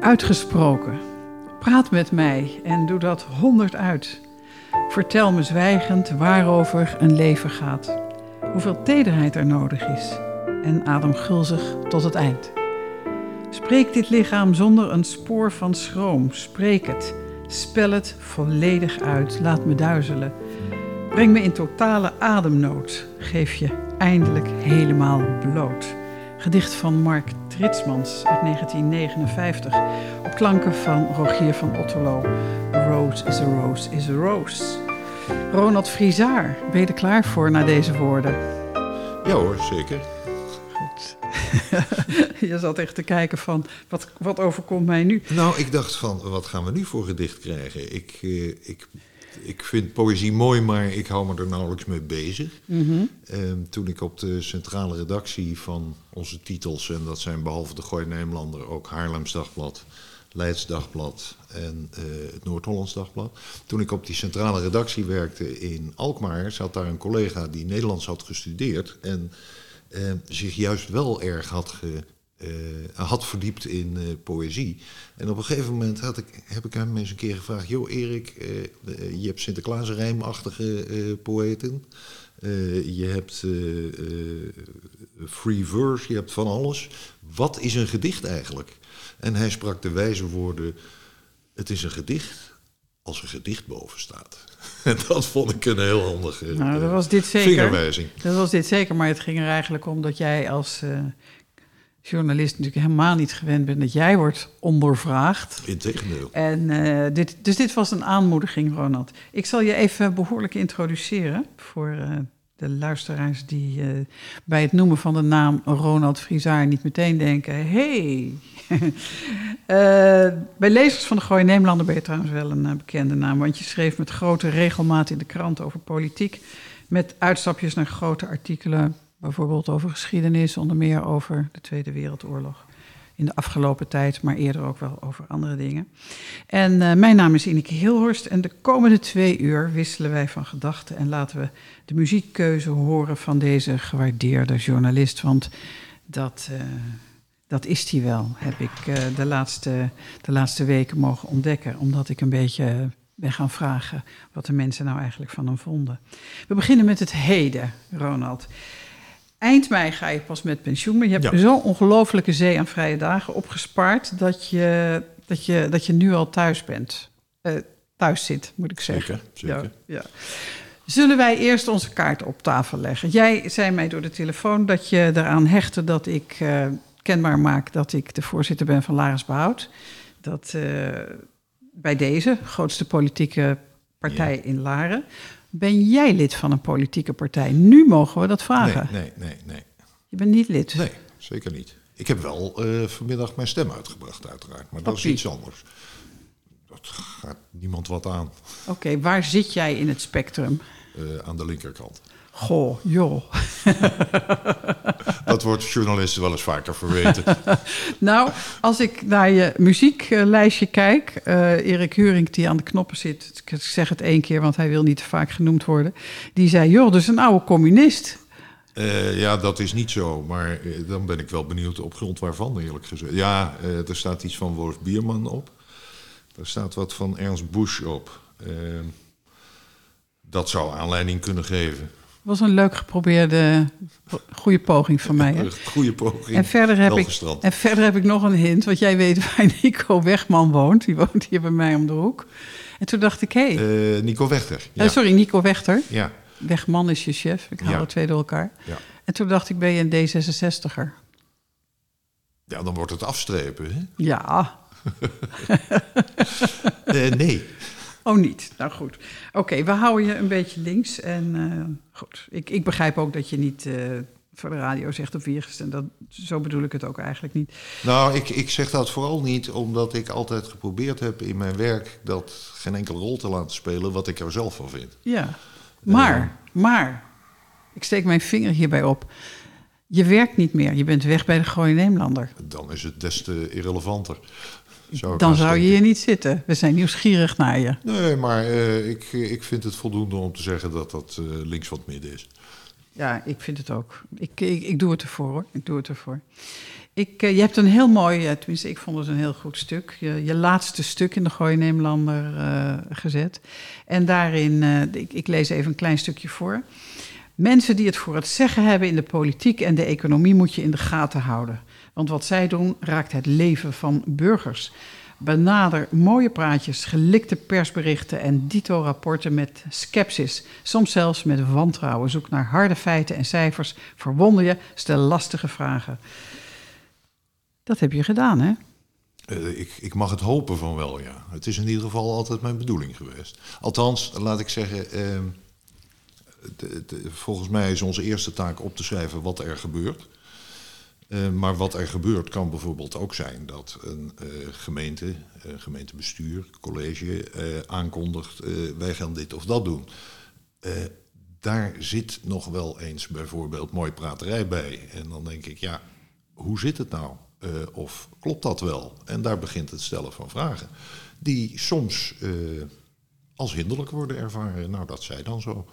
Uitgesproken. Praat met mij en doe dat honderd uit. Vertel me zwijgend waarover een leven gaat. Hoeveel tederheid er nodig is. En adem gulzig tot het eind. Spreek dit lichaam zonder een spoor van schroom. Spreek het. Spel het volledig uit. Laat me duizelen. Breng me in totale ademnood. Geef je eindelijk helemaal bloot. Gedicht van Mark Tritsmans uit 1959. Op klanken van Rogier van Otterlo. A rose is a rose is a rose. Ronald Friesaar, ben je er klaar voor na deze woorden? Ja hoor, zeker. Goed. je zat echt te kijken van, wat, wat overkomt mij nu? Nou, ik dacht van, wat gaan we nu voor gedicht krijgen? Ik, eh, ik, ik vind poëzie mooi, maar ik hou me er nauwelijks mee bezig. Ehm, toen ik op de centrale redactie van onze titels, en dat zijn behalve de Gooi Nederlander ook Haarlems Dagblad, Leids Dagblad en eh, het Noord-Hollands Dagblad. Toen ik op die centrale redactie werkte in Alkmaar, zat daar een collega die Nederlands had gestudeerd en eh, zich juist wel erg had, eh, had verdiept in eh, poëzie. En op een gegeven moment had ik, heb ik hem eens een keer gevraagd: Joh, Erik, eh, je hebt Sinterklaas-rijmachtige eh, poëten. Je hebt free verse, je hebt van alles. Wat is een gedicht eigenlijk? En hij sprak de wijze woorden: Het is een gedicht als een gedicht boven staat. En dat vond ik een heel handige Nou, dat was dit zeker. vingerwijzing. Dat was dit zeker, maar het ging er eigenlijk om dat jij als journalist natuurlijk helemaal niet gewend bent dat jij wordt ondervraagd. Integendeel. En, eh, dit, dus dit was een aanmoediging, Ronald. Ik zal je even behoorlijk introduceren voor eh, de luisteraars die eh, bij het noemen van de naam Ronald Friesaar niet meteen denken: hey. Bij lezers van de Gooi Neemlander ben je trouwens wel een bekende naam, want je schreef met grote regelmaat in de krant over politiek, met uitstapjes naar grote artikelen, bijvoorbeeld over geschiedenis, onder meer over de Tweede Wereldoorlog in de afgelopen tijd, maar eerder ook wel over andere dingen. En eh, mijn naam is Ineke Hilhorst en de komende twee uur wisselen wij van gedachten en laten we de muziekkeuze horen van deze gewaardeerde journalist, want dat, eh, dat is hij wel, heb ik eh, de, laatste, de laatste weken mogen ontdekken, omdat ik een beetje ben gaan vragen wat de mensen nou eigenlijk van hem vonden. We beginnen met het heden, Ronald. Eind mei ga je pas met pensioen, maar je hebt Ja. zo'n ongelofelijke zee aan vrije dagen opgespaard dat je, dat je, dat je nu al thuis bent. Eh, thuis zit, moet ik zeggen. Zeker, zeker. Ja, ja. Zullen wij eerst onze kaart op tafel leggen? Jij zei mij door de telefoon dat je eraan hechtte dat ik eh, kenbaar maak dat ik de voorzitter ben van Laris Behoud. Dat eh, bij deze grootste politieke partij Ja. in Laren. Ben jij lid van een politieke partij? Nu mogen we dat vragen. Nee, nee, nee, nee. Je bent niet lid. Nee, zeker niet. Ik heb wel eh, vanmiddag mijn stem uitgebracht, uiteraard. Maar dat is iets anders. Dat gaat niemand wat aan. Oké, waar zit jij in het spectrum? eh, aan de linkerkant. Goh, joh. Dat wordt journalisten wel eens vaker verweten. Nou, als ik naar je muzieklijstje kijk, eh Erik Huring die aan de knoppen zit, ik zeg het één keer, want hij wil niet te vaak genoemd worden, die zei, joh, dus een oude communist. Eh, ja, dat is niet zo. Maar eh, dan ben ik wel benieuwd op grond waarvan, eerlijk gezegd. Ja, er staat iets van Wolf Bierman op. Er staat wat van Ernst Busch op. Dat zou aanleiding kunnen geven. Was een leuk geprobeerde, goede poging van mij. Hè? Goede poging. En verder, heb ik, gestrand. en verder heb ik nog een hint, want jij weet waar Nico Wegman woont. Die woont hier bij mij om de hoek. En toen dacht ik, hé, hey, Eh, Nico Wechter. Ja. eh, sorry, Nico Wechter. ja. Wegman is je chef. Ik haal Ja. de twee door elkaar. Ja. En toen dacht ik, ben je een D66er? ja, dan wordt het afstrepen. Hè? Ja, Eh, nee. Oh, niet. Nou goed. Oké, we houden je een beetje links. En eh, goed, ik, ik begrijp ook dat je niet eh, voor de radio zegt op virus. En dat, zo bedoel ik het ook eigenlijk niet. Nou, ik, ik zeg dat vooral niet omdat ik altijd geprobeerd heb in mijn werk dat geen enkele rol te laten spelen wat ik er zelf van vind. Ja. Maar, maar, ik steek mijn vinger hierbij op. Je werkt niet meer. Je bent weg bij de Gooi Neemlander. Dan is het des te irrelevanter. Zou Dan zou je hier niet zitten. We zijn nieuwsgierig naar je. Nee, maar eh, ik, ik vind het voldoende om te zeggen dat dat eh, links van het midden is. Ja, ik vind het ook. Ik, ik, ik doe het ervoor hoor. Ik doe het ervoor. Ik, uh, je hebt een heel mooi, tenminste ik vond het een heel goed stuk, je, je laatste stuk in de Gooi Neemlander gezet. En daarin, ik, ik, lees even een klein stukje voor. Mensen die het voor het zeggen hebben in de politiek en de economie moet je in de gaten houden. Want wat zij doen raakt het leven van burgers. Benader mooie praatjes, gelikte persberichten en dito-rapporten met sceptisch, soms zelfs met wantrouwen. Zoek naar harde feiten en cijfers, verwonder je, stel lastige vragen. Dat heb je gedaan, hè? Uh, ik, ik, mag het hopen van wel, ja. Het is in ieder geval altijd mijn bedoeling geweest. Althans, laat ik zeggen, de, volgens mij is onze eerste taak op te schrijven wat er gebeurt. Uh, maar wat er gebeurt kan bijvoorbeeld ook zijn dat een gemeente, gemeentebestuur, college aankondigt: wij gaan dit of dat doen. daar zit nog wel eens bijvoorbeeld mooi praterij bij. En dan denk ik, ja, hoe zit het nou? Of klopt dat wel? En daar begint het stellen van vragen. Die soms als hinderlijk worden ervaren. Nou, dat zij dan zo.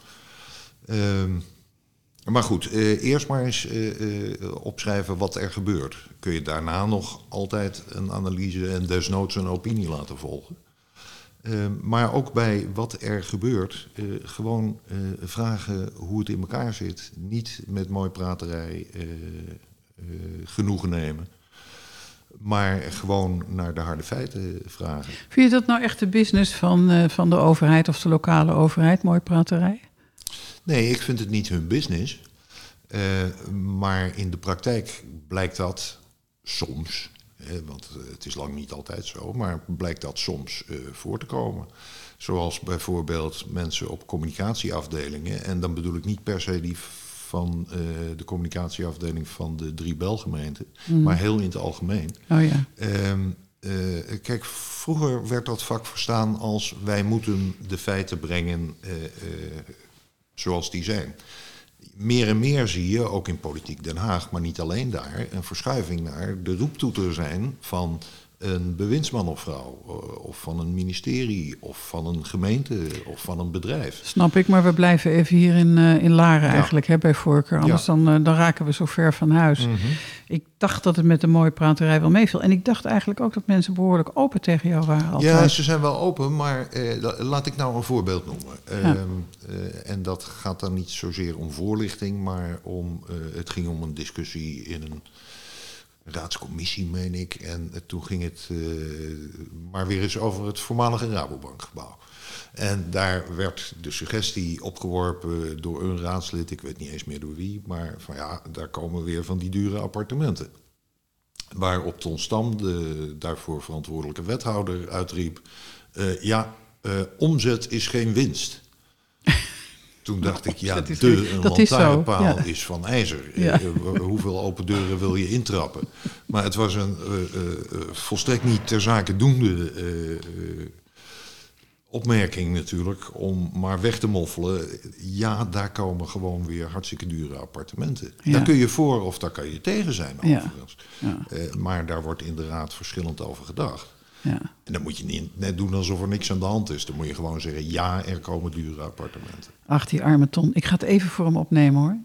Uh, maar goed, uh, eerst maar eens opschrijven wat er gebeurt. Kun je daarna nog altijd een analyse en desnoods een opinie laten volgen. Maar ook bij wat er gebeurt, gewoon vragen hoe het in elkaar zit. Niet met mooi praterij genoegen nemen maar gewoon naar de harde feiten vragen. Vind je dat nou echt de business van, van de overheid of de lokale overheid, mooi praterij? Nee, ik vind het niet hun business. Uh, maar in de praktijk blijkt dat soms, hè, want het is lang niet altijd zo, maar blijkt dat soms uh, voor te komen. Zoals bijvoorbeeld mensen op communicatieafdelingen, en dan bedoel ik niet per se die van uh, de communicatieafdeling van de drie Belgemeenten, mm. maar heel in het algemeen. Oh ja. Um, uh, kijk, vroeger werd dat vak verstaan als wij moeten de feiten brengen uh, zoals die zijn. Meer en meer zie je, ook in politiek Den Haag, maar niet alleen daar, een verschuiving naar de roeptoeter zijn van een bewindsman of vrouw, eh, of van een ministerie, of van een gemeente, of van een bedrijf. Snap ik, maar we blijven even hier in, uh, in Laren eigenlijk, hè, bij voorkeur. Anders dan, uh, dan raken we zo ver van huis. Mm -hmm. Ik dacht dat het met de mooie praterij wel meeviel. En ik dacht eigenlijk ook dat mensen behoorlijk open tegen jou waren. Altijd. Ja, ze zijn wel open, maar laat ik nou een voorbeeld noemen. Ja. en dat gaat dan niet zozeer om voorlichting, maar om, het ging om een discussie in een raadscommissie, meen ik. En toen ging het uh, maar weer eens over het voormalige Rabobankgebouw. En daar werd de suggestie opgeworpen door een raadslid, ik weet niet eens meer door wie, maar van ja, daar komen weer van die dure appartementen. Waarop Ton Stam, de daarvoor verantwoordelijke wethouder, uitriep: uh, Ja, omzet is geen winst. Toen dacht ik, ja, de een lantaarnpaal is, is, van ijzer. Ja. Uh, hoeveel open deuren wil je intrappen? Maar het was een uh, uh, volstrekt niet ter zake doende opmerking natuurlijk, om maar weg te moffelen. Ja, daar komen gewoon weer hartstikke dure appartementen. Ja. Daar kun je voor of daar kan je tegen zijn overigens. Maar daar wordt in de raad verschillend over gedacht. Ja. En dan moet je niet net doen alsof er niks aan de hand is. Dan moet je gewoon zeggen, ja, er komen dure appartementen. Ach, die arme Ton. Ik ga het even voor hem opnemen hoor.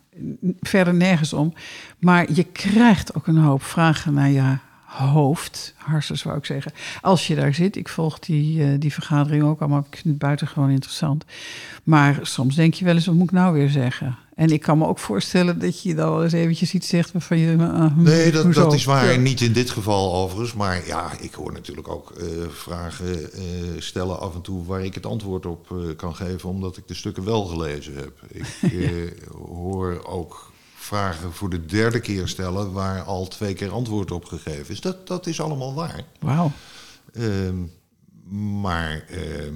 Verder nergens om. Maar je krijgt ook een hoop vragen naar je hoofd. Harsens zou ik zeggen. Als je daar zit. Ik volg die, uh, die vergadering ook allemaal. Ik vind het buitengewoon interessant. Maar soms denk je wel eens, wat moet ik nou weer zeggen? En ik kan me ook voorstellen dat je dan wel eens eventjes iets zegt waarvan je... Uh, nee, dat, dat is waar. Ja. Niet in dit geval overigens. Maar ja, ik hoor natuurlijk ook uh, vragen uh, stellen af en toe... waar ik het antwoord op kan geven, omdat ik de stukken wel gelezen heb. Ik hoor ook vragen voor de derde keer stellen... waar al twee keer antwoord op gegeven is. Dat, dat is allemaal waar. Wauw. Ehm, maar ehm,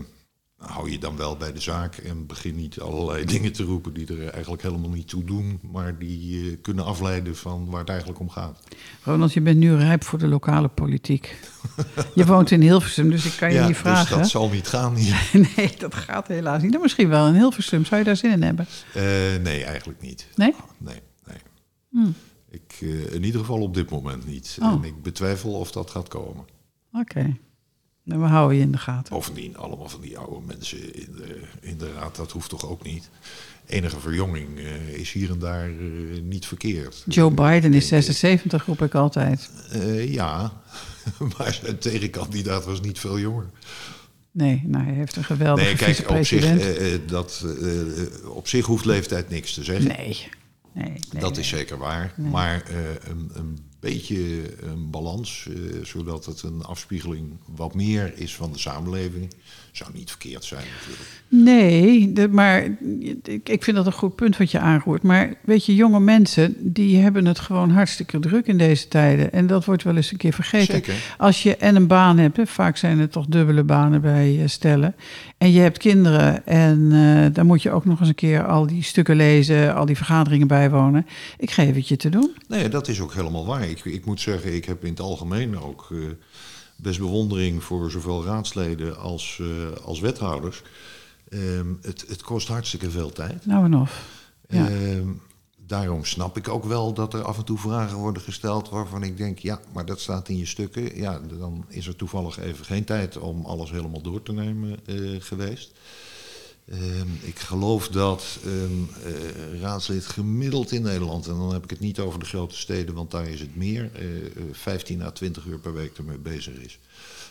hou je dan wel bij de zaak en begin niet allerlei dingen te roepen die er eigenlijk helemaal niet toe doen, maar die uh, kunnen afleiden van waar het eigenlijk om gaat. Ronald, je bent nu rijp voor de lokale politiek. je woont in Hilversum, dus ik kan je ja, niet vragen. Dus dat zal niet gaan hier. nee, dat gaat helaas niet. Misschien wel in Hilversum. Zou je daar zin in hebben? Uh, nee, eigenlijk niet. Nee? Nee, nee. Hmm. Ik, uh, in ieder geval op dit moment niet. Oh. En ik betwijfel of dat gaat komen. Oké. Okay. En we houden je in de gaten. Bovendien, allemaal van die oude mensen in de, in de raad, dat hoeft toch ook niet. Enige verjonging eh, is hier en daar eh, niet verkeerd. Joe Biden is 76, roep ik altijd. Eh, ja, maar zijn tegenkandidaat was niet veel jonger. Nee, nou, hij heeft een geweldige Nee, kijk, op zich, eh, eh, dat, eh, eh, op zich hoeft leeftijd niks te zeggen. nee. Nee, nee, dat nee. is zeker waar. Maar eh, een, een beetje een balans, eh, zodat het een afspiegeling wat meer is van de samenleving, zou niet verkeerd zijn natuurlijk. Nee, de- maar ik, ik vind dat een goed punt wat je aanroert. Maar weet je, jonge mensen, die hebben het gewoon hartstikke druk in deze tijden. En dat wordt wel eens een keer vergeten. Zeker. Als je en een baan hebt, hè, vaak zijn het toch dubbele banen bij eh, stellen. En je hebt kinderen en eh, dan moet je ook nog eens een keer al die stukken lezen, al die vergaderingen bijwonen. Ik geef het je te doen. Nee, dat is ook helemaal waar. Ik, ik moet zeggen, ik heb in het algemeen ook eh, best bewondering voor zowel raadsleden als, eh, als wethouders. Ehm, het, het kost hartstikke veel tijd. Nou en of. Ja. Ehm, daarom snap ik ook wel dat er af en toe vragen worden gesteld waarvan ik denk, ja, maar dat staat in je stukken. Ja, dan is er toevallig even geen tijd om alles helemaal door te nemen eh, geweest. Ehm, ik geloof dat een eh, raadslid gemiddeld in Nederland, en dan heb ik het niet over de grote steden, want daar is het meer, eh, eh, 15 à 20 uur per week ermee bezig is.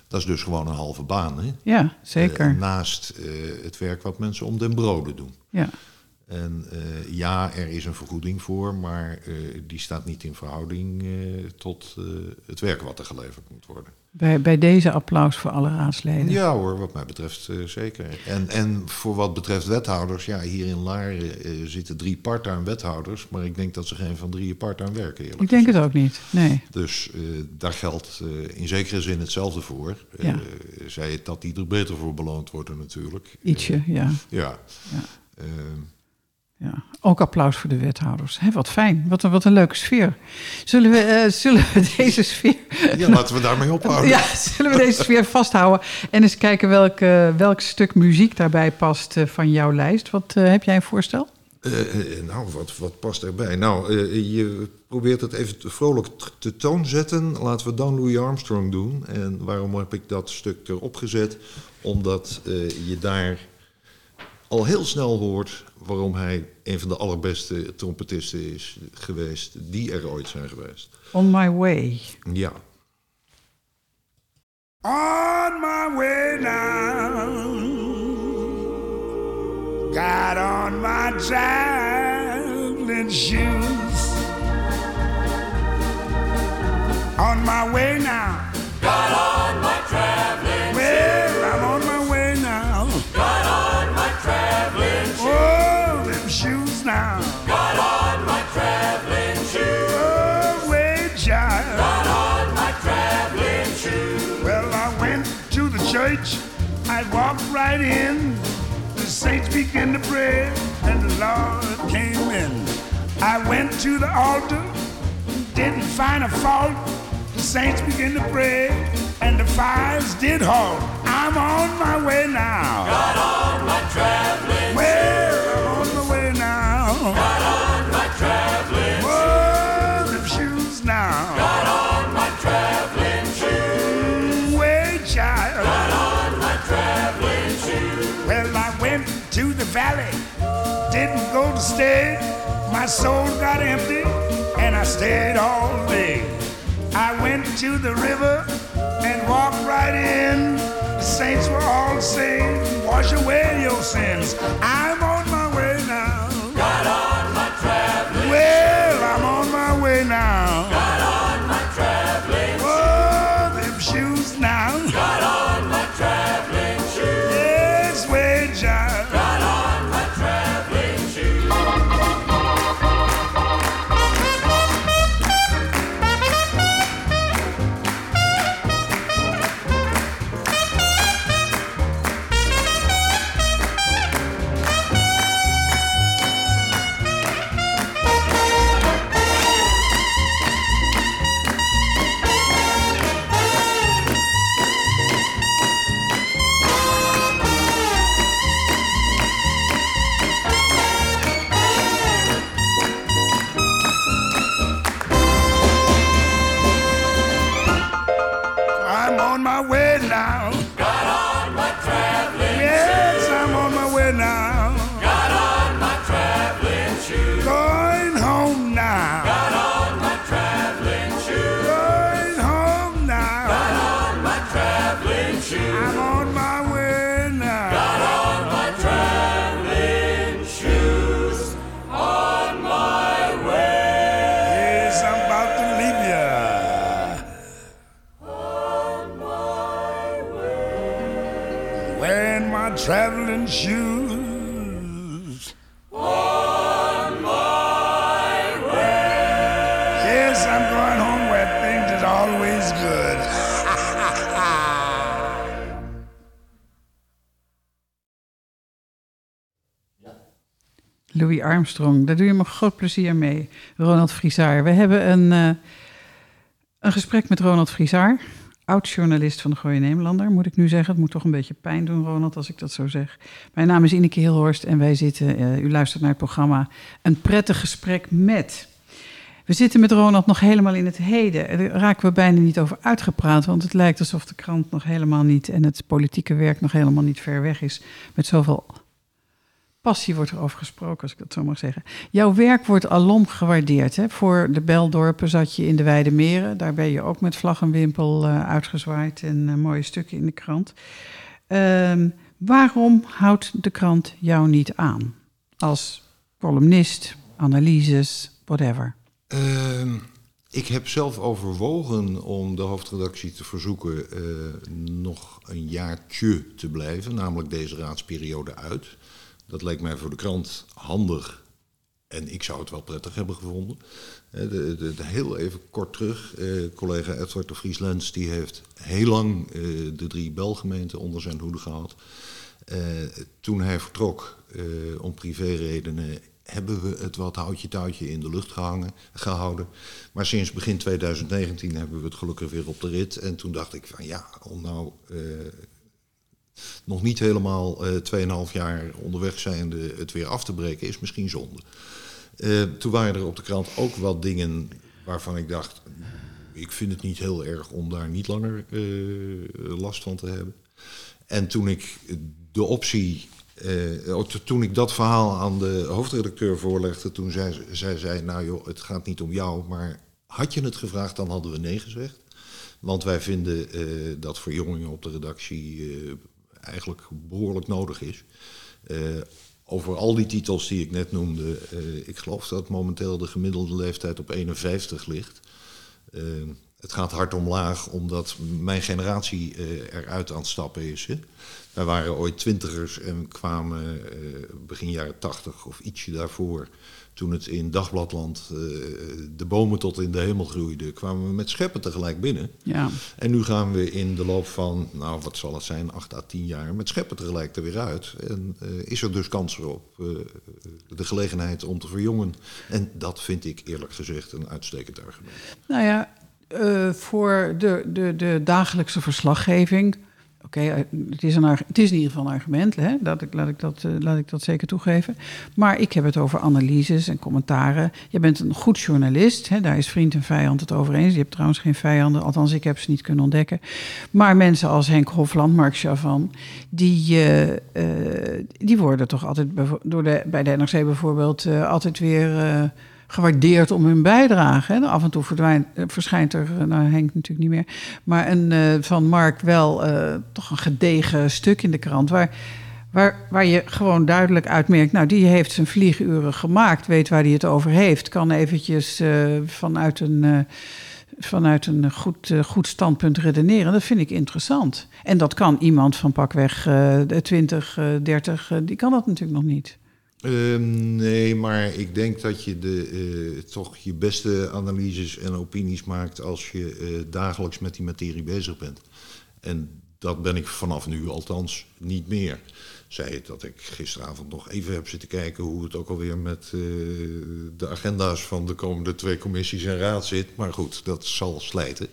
Dat is dus gewoon een halve baan, hè? Ja, zeker. Eh, naast eh, het werk wat mensen om den broden doen. ja. En eh, ja, er is een vergoeding voor, maar eh, die staat niet in verhouding eh, tot eh, het werk wat er geleverd moet worden. Bij, bij deze applaus voor alle raadsleden. Ja hoor, wat mij betreft eh, zeker. En, en voor wat betreft wethouders, ja, hier in Laren eh, zitten drie part-time wethouders, maar ik denk dat ze geen van drieën part-time werken. Eerlijk Ik denk gezegd. het ook niet. Nee. Dus eh, daar geldt in zekere zin hetzelfde voor. Ja. zij het dat die er beter voor beloond worden natuurlijk. Ietsje, ja. Ja. Ja. Ja, ook applaus voor de wethouders. Wat fijn, wat een, wat een leuke sfeer. Zullen we, eh, zullen we deze sfeer... ja, laten we daarmee ophouden. Ja, zullen we deze sfeer vasthouden en eens kijken welk, welk stuk muziek daarbij past eh, van jouw lijst. Wat eh, heb jij een voorstel? Nou, wat, wat past erbij? Nou, je probeert het even vrolijk te toon zetten. Laten we dan Louis Armstrong doen. En waarom heb ik dat stuk erop gezet? Omdat je daar al heel snel hoort waarom hij een van de allerbeste trompetisten is geweest die er ooit zijn geweest. On My Way. Ja. On my way now, got on my traveling shoes. On my way now, church. I walked right in. The saints began to pray, and the Lord came in. I went to the altar, didn't find a fault. The saints began to pray, and the fires did halt. I'm on my way now. Got on my traveling Well, I'm on my way now. Valley, didn't go to stay. My soul got empty, and I stayed all day. I went to the river and walked right in. The saints were all saying, Wash away your sins. I'm on my way now. Got on my traveling. Well, I'm on my way now. Daar doe je me groot plezier mee. Ronald Frisaar. We hebben een, eh, een gesprek met Ronald Frisaar, oud-journalist van de Gooie Nederlander, moet ik nu zeggen. Het moet toch een beetje pijn doen, Ronald, als ik dat zo zeg. Mijn naam is Ineke Hilhorst en wij zitten, eh, u luistert naar het programma, een prettig gesprek met. We zitten met Ronald nog helemaal in het heden. Daar raken we bijna niet over uitgepraat, want het lijkt alsof de krant nog helemaal niet en het politieke werk nog helemaal niet ver weg is. Met zoveel passie wordt er over gesproken, als ik dat zo mag zeggen. Jouw werk wordt alom gewaardeerd. Hè? Voor de Beldorpen zat je in de Weide Meren. Daar ben je ook met vlag en wimpel uh, uitgezwaaid en uh, mooie stukken in de krant. Uh, waarom houdt de krant jou niet aan? Als columnist, analyses, whatever. Ehm, ik heb zelf overwogen om de hoofdredactie te verzoeken uh, nog een jaartje te blijven, namelijk deze raadsperiode uit. Dat leek mij voor de krant handig en ik zou het wel prettig hebben gevonden. De, de, de heel even kort terug, eh, collega Edward de Vrieslands die heeft heel lang eh, de drie Belgemeenten onder zijn hoede gehad. Eh, toen hij vertrok om privéredenen hebben we het wat houtje touwtje in de lucht gehangen, gehouden. Maar sinds begin 2019 hebben we het gelukkig weer op de rit. En toen dacht ik van ja, om nou nog niet helemaal uh, 2,5 jaar onderweg zijnde het weer af te breken, is misschien zonde. Uh, toen waren er op de krant ook wat dingen waarvan ik dacht, ik vind het niet heel erg om daar niet langer uh, last van te hebben. En toen ik de optie, toen ik dat verhaal aan de hoofdredacteur voorlegde, toen zei zij, zei, nou joh, het gaat niet om jou, maar had je het gevraagd, dan hadden we nee gezegd. Want wij vinden dat verjongingen op de redactie eigenlijk behoorlijk nodig is. Uh, over al die titels die ik net noemde, uh, ik geloof dat momenteel de gemiddelde leeftijd op 51 ligt. Uh, het gaat hard omlaag omdat mijn generatie eruit aan het stappen is. Hè. Wij waren ooit twintigers en kwamen begin jaren 80 of ietsje daarvoor toen het in Dagbladland uh, de bomen tot in de hemel groeiden, kwamen we met scheppen tegelijk binnen. Ja. En nu gaan we in de loop van, nou wat zal het zijn, acht à tien jaar, met scheppen tegelijk er weer uit. En uh, is er dus kans op uh, de gelegenheid om te verjongen. En dat vind ik eerlijk gezegd een uitstekend argument. Nou ja, voor de, de, de dagelijkse verslaggeving okay, het, is het is in ieder geval een argument, hè? Dat ik, laat, ik dat, uh, laat ik dat zeker toegeven. Maar ik heb het over analyses en commentaren. Je bent een goed journalist, hè? daar is vriend en vijand het over eens. Je hebt trouwens geen vijanden, althans ik heb ze niet kunnen ontdekken. Maar mensen als Henk Hofland, Mark Chavan, die, uh, die worden toch altijd door de, bij de NRC bijvoorbeeld altijd weer gewaardeerd om hun bijdrage. Af en toe verdwijnt, verschijnt er, nou Henk natuurlijk niet meer, maar een, uh, van Mark wel toch een gedegen stuk in de krant. Waar, waar, waar je gewoon duidelijk uitmerkt, nou die heeft zijn vlieguren gemaakt, weet waar hij het over heeft, kan eventjes vanuit een vanuit een goed, goed standpunt redeneren. Dat vind ik interessant. En dat kan iemand van pakweg uh, 20, 30, die kan dat natuurlijk nog niet. Uh, nee, maar ik denk dat je de, uh, toch je beste analyses en opinies maakt als je uh, dagelijks met die materie bezig bent. En dat ben ik vanaf nu althans niet meer. Zij het dat ik gisteravond nog even heb zitten kijken hoe het ook alweer met uh, de agenda's van de komende twee commissies en raad zit. Maar goed, dat zal slijten.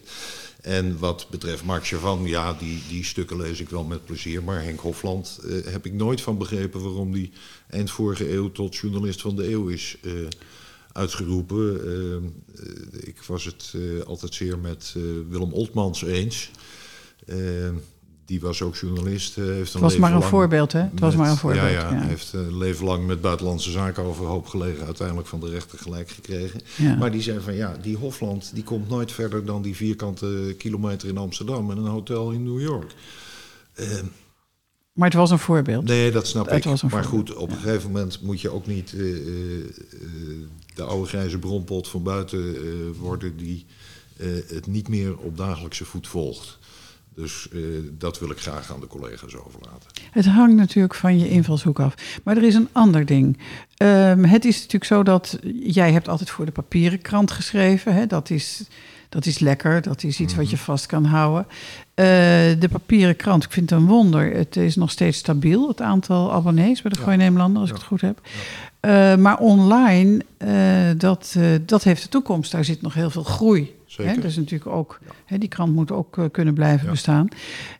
En wat betreft Mark Chavan, ja, die, die stukken lees ik wel met plezier. Maar Henk Hofland uh, heb ik nooit van begrepen waarom die eind vorige eeuw tot journalist van de eeuw is uh, uitgeroepen. Uh, ik was het altijd zeer met Willem Oltmans eens. Die was ook journalist. heeft een het was maar een voorbeeld, hè? Het was maar een voorbeeld. Ja, ja, ja. heeft een leven lang met buitenlandse zaken overhoop gelegen. Uiteindelijk van de rechter gelijk gekregen. Ja. Maar die zei van ja, die Hofland die komt nooit verder dan die vierkante kilometer in Amsterdam en een hotel in New York. Maar het was een voorbeeld. Nee, dat snap het ik. maar goed, op ja. een gegeven moment moet je ook niet uh, uh, de oude grijze bronpot van buiten worden die het niet meer op dagelijkse voet volgt. Dus eh, dat wil ik graag aan de collega's overlaten. Het hangt natuurlijk van je invalshoek af. Maar er is een ander ding. Ehm, het is natuurlijk zo dat jij hebt altijd voor de papieren krant geschreven. Hè? Dat, is, dat is lekker, dat is iets wat je vast kan houden. Eh, de papieren krant, ik vind het een wonder. Het is nog steeds stabiel, het aantal abonnees bij de Gooi Nederlander, als ik het goed heb. Eh, maar online, dat, dat heeft de toekomst. Daar zit nog heel veel groei. Zeker. Hè? Is natuurlijk ook, hè, die krant moet ook eh, kunnen blijven bestaan.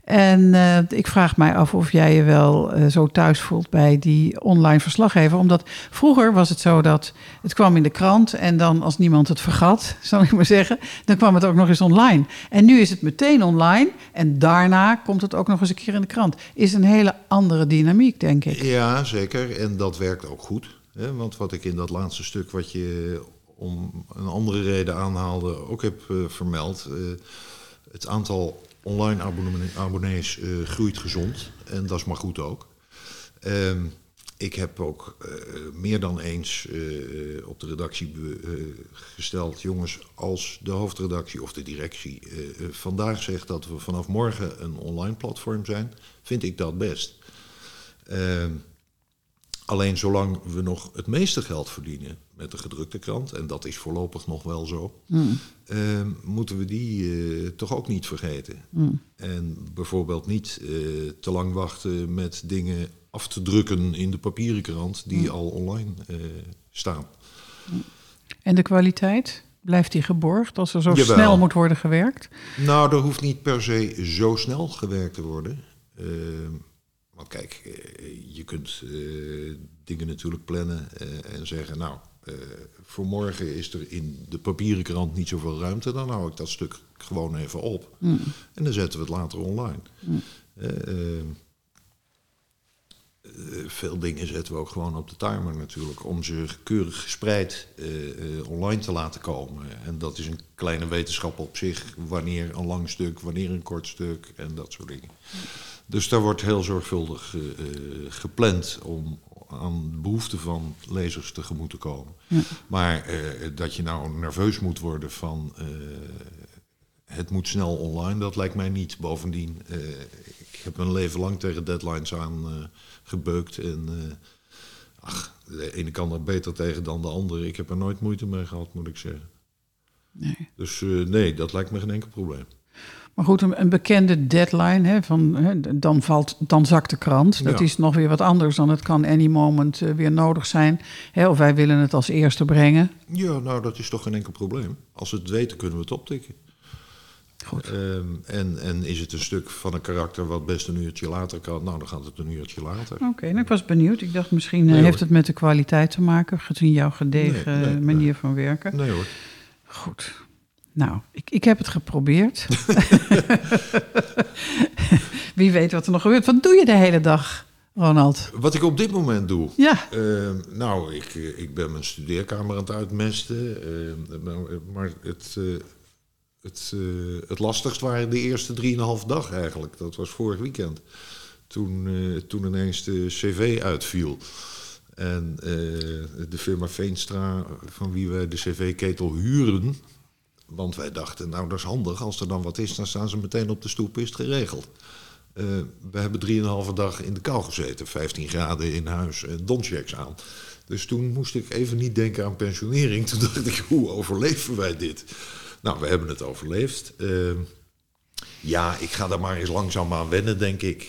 En eh, ik vraag mij af of jij je wel eh, zo thuis voelt bij die online verslaggever. Omdat vroeger was het zo dat het kwam in de krant en dan als niemand het vergat, zal ik maar zeggen, dan kwam het ook nog eens online. En nu is het meteen online en daarna komt het ook nog eens een keer in de krant. Is een hele andere dynamiek, denk ik. Ja, zeker. En dat werkt ook goed. Hè? Want wat ik in dat laatste stuk, wat je om een andere reden aanhaalde, ook heb eh, vermeld. eh, het aantal online abonnee- abonnees eh, groeit gezond. En dat is maar goed ook. Ehm, ik heb ook meer dan eens op de redactie gesteld, jongens, als de hoofdredactie of de directie vandaag zegt dat we vanaf morgen een online platform zijn, vind ik dat best. Ehm, alleen zolang we nog het meeste geld verdienen met de gedrukte krant, en dat is voorlopig nog wel zo, ehm, moeten we die eh, toch ook niet vergeten. En bijvoorbeeld niet eh, te lang wachten met dingen af te drukken in de papieren krant die al online eh, staan. En de kwaliteit? Blijft die geborgd als er zo Jawel. snel moet worden gewerkt? Nou, er hoeft niet per se zo snel gewerkt te worden. Ehm, want kijk, je kunt dingen natuurlijk plannen en zeggen, nou, voor morgen is er in de papieren krant niet zoveel ruimte, dan hou ik dat stuk gewoon even op. En dan zetten we het later online. Eh, ehm, eh, veel dingen zetten we ook gewoon op de timer natuurlijk, om ze keurig gespreid eh, eh, online te laten komen. En dat is een kleine wetenschap op zich, wanneer een lang stuk, wanneer een kort stuk en dat soort dingen. Dus daar wordt heel zorgvuldig eh, eh, gepland om aan de behoeften van lezers tegemoet te komen. Maar eh, dat je nou nerveus moet worden van eh, het moet snel online, dat lijkt mij niet. Bovendien, eh, ik heb mijn leven lang tegen deadlines aan gebeukt. En ach, de ene kan er beter tegen dan de andere. Ik heb er nooit moeite mee gehad, moet ik zeggen. Nee. Dus nee, dat lijkt me geen enkel probleem. Maar goed, een, een bekende deadline, hè, van, hè, dan, valt, dan zakt de krant. Dat Ja. is nog weer wat anders dan het kan any moment eh, weer nodig zijn. Hè, of wij willen het als eerste brengen. Ja, nou, dat is toch geen enkel probleem. Als we het weten, kunnen we het optikken. Goed. Ehm, en, en is het een stuk van een karakter wat best een uurtje later kan, nou, dan gaat het een uurtje later. Oké, nou, ik was benieuwd. Ik dacht misschien eh, Nee, heeft het met de kwaliteit te maken, gezien jouw gedegen Nee, nee, manier van werken. Nee hoor. Goed. Nou, ik, ik heb het geprobeerd. Wie weet wat er nog gebeurt. Wat doe je de hele dag, Ronald? Wat ik op dit moment doe. Ja, Ehm, nou, ik, eh, ik ben mijn studeerkamer aan het uitmesten. ehm, maar het, eh, het, eh, het lastigst waren de eerste drieënhalf dag eigenlijk. Dat was vorig weekend. Toen, toen ineens de cv uitviel. En de firma Veenstra, van wie wij de cv-ketel huren... Want wij dachten, nou dat is handig. Als er dan wat is, dan staan ze meteen op de stoep, is het geregeld. Eh, we hebben drieënhalve dag in de kou gezeten. 15 graden in huis donchecks aan. Dus toen moest ik even niet denken aan pensionering. Toen dacht ik, hoe overleven wij dit? Nou, we hebben het overleefd. Eh, ja, ik ga daar maar eens langzaam aan wennen, denk ik.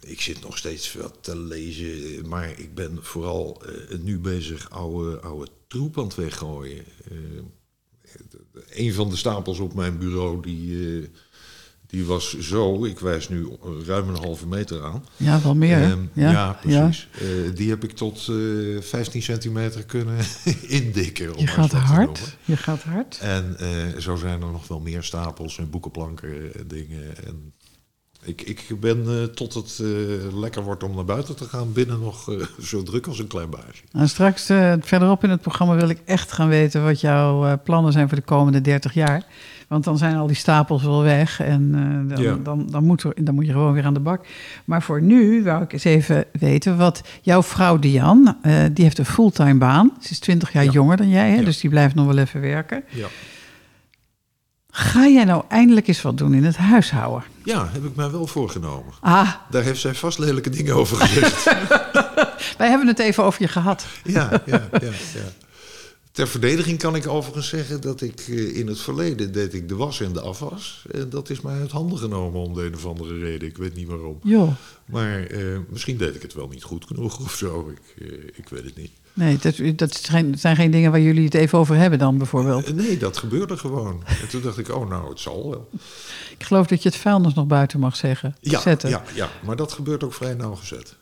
Ik zit nog steeds wat te lezen, maar ik ben vooral nu bezig oude, oude troep aan het weggooien. Eh, een van de stapels op mijn bureau, die, eh, die was zo, ik wijs nu ruim een halve meter aan. ja wel meer. Ehm, ja, precies. Eh, die heb ik tot eh 15 centimeter kunnen indikken. Je gaat hard. Je gaat hard. En zo zijn er nog wel meer stapels en boekenplanken en dingen. En ik, ik ben eh, tot het eh, lekker wordt om naar buiten te gaan binnen nog eh, zo druk als een klein baasje. Nou, straks verderop in het programma wil ik echt gaan weten wat jouw plannen zijn voor de komende 30 jaar. Want dan zijn al die stapels wel weg en dan, Ja. dan, dan, moet er, dan moet je gewoon weer aan de bak. Maar voor nu wou ik eens even weten wat jouw vrouw Diane, eh, die heeft een fulltime baan. Ze is 20 jaar Ja. jonger dan jij, hè? Ja. dus die blijft nog wel even werken. Ja. Ga jij nou eindelijk eens wat doen in het huishouden? Ja, heb ik mij wel voorgenomen. Ah, Daar heeft zij vast lelijke dingen over gezegd. wij hebben het even over je gehad. ja, ja, ja, ja. Ter verdediging kan ik overigens zeggen dat ik eh, in het verleden deed ik de was en de afwas. En dat is mij uit handen genomen om de een of andere reden. Ik weet niet waarom. Joh, Maar eh, misschien deed ik het wel niet goed genoeg of zo. Ik, eh, ik weet het niet. Nee, dat, dat zijn, zijn geen dingen waar jullie het even over hebben dan bijvoorbeeld. Nee, dat gebeurde gewoon. En toen dacht ik, oh nou, het zal wel. Ik geloof dat je het vuilnis nog buiten mag zeggen. Ja, zetten. ja, ja, maar dat gebeurt ook vrij nauwgezet.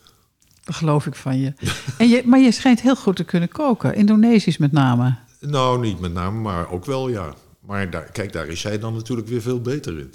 Dat geloof ik van je. En je. Maar je schijnt heel goed te kunnen koken. Indonesisch met name. Nou, niet met name, maar ook wel ja. Maar daar, kijk, daar is zij dan natuurlijk weer veel beter in.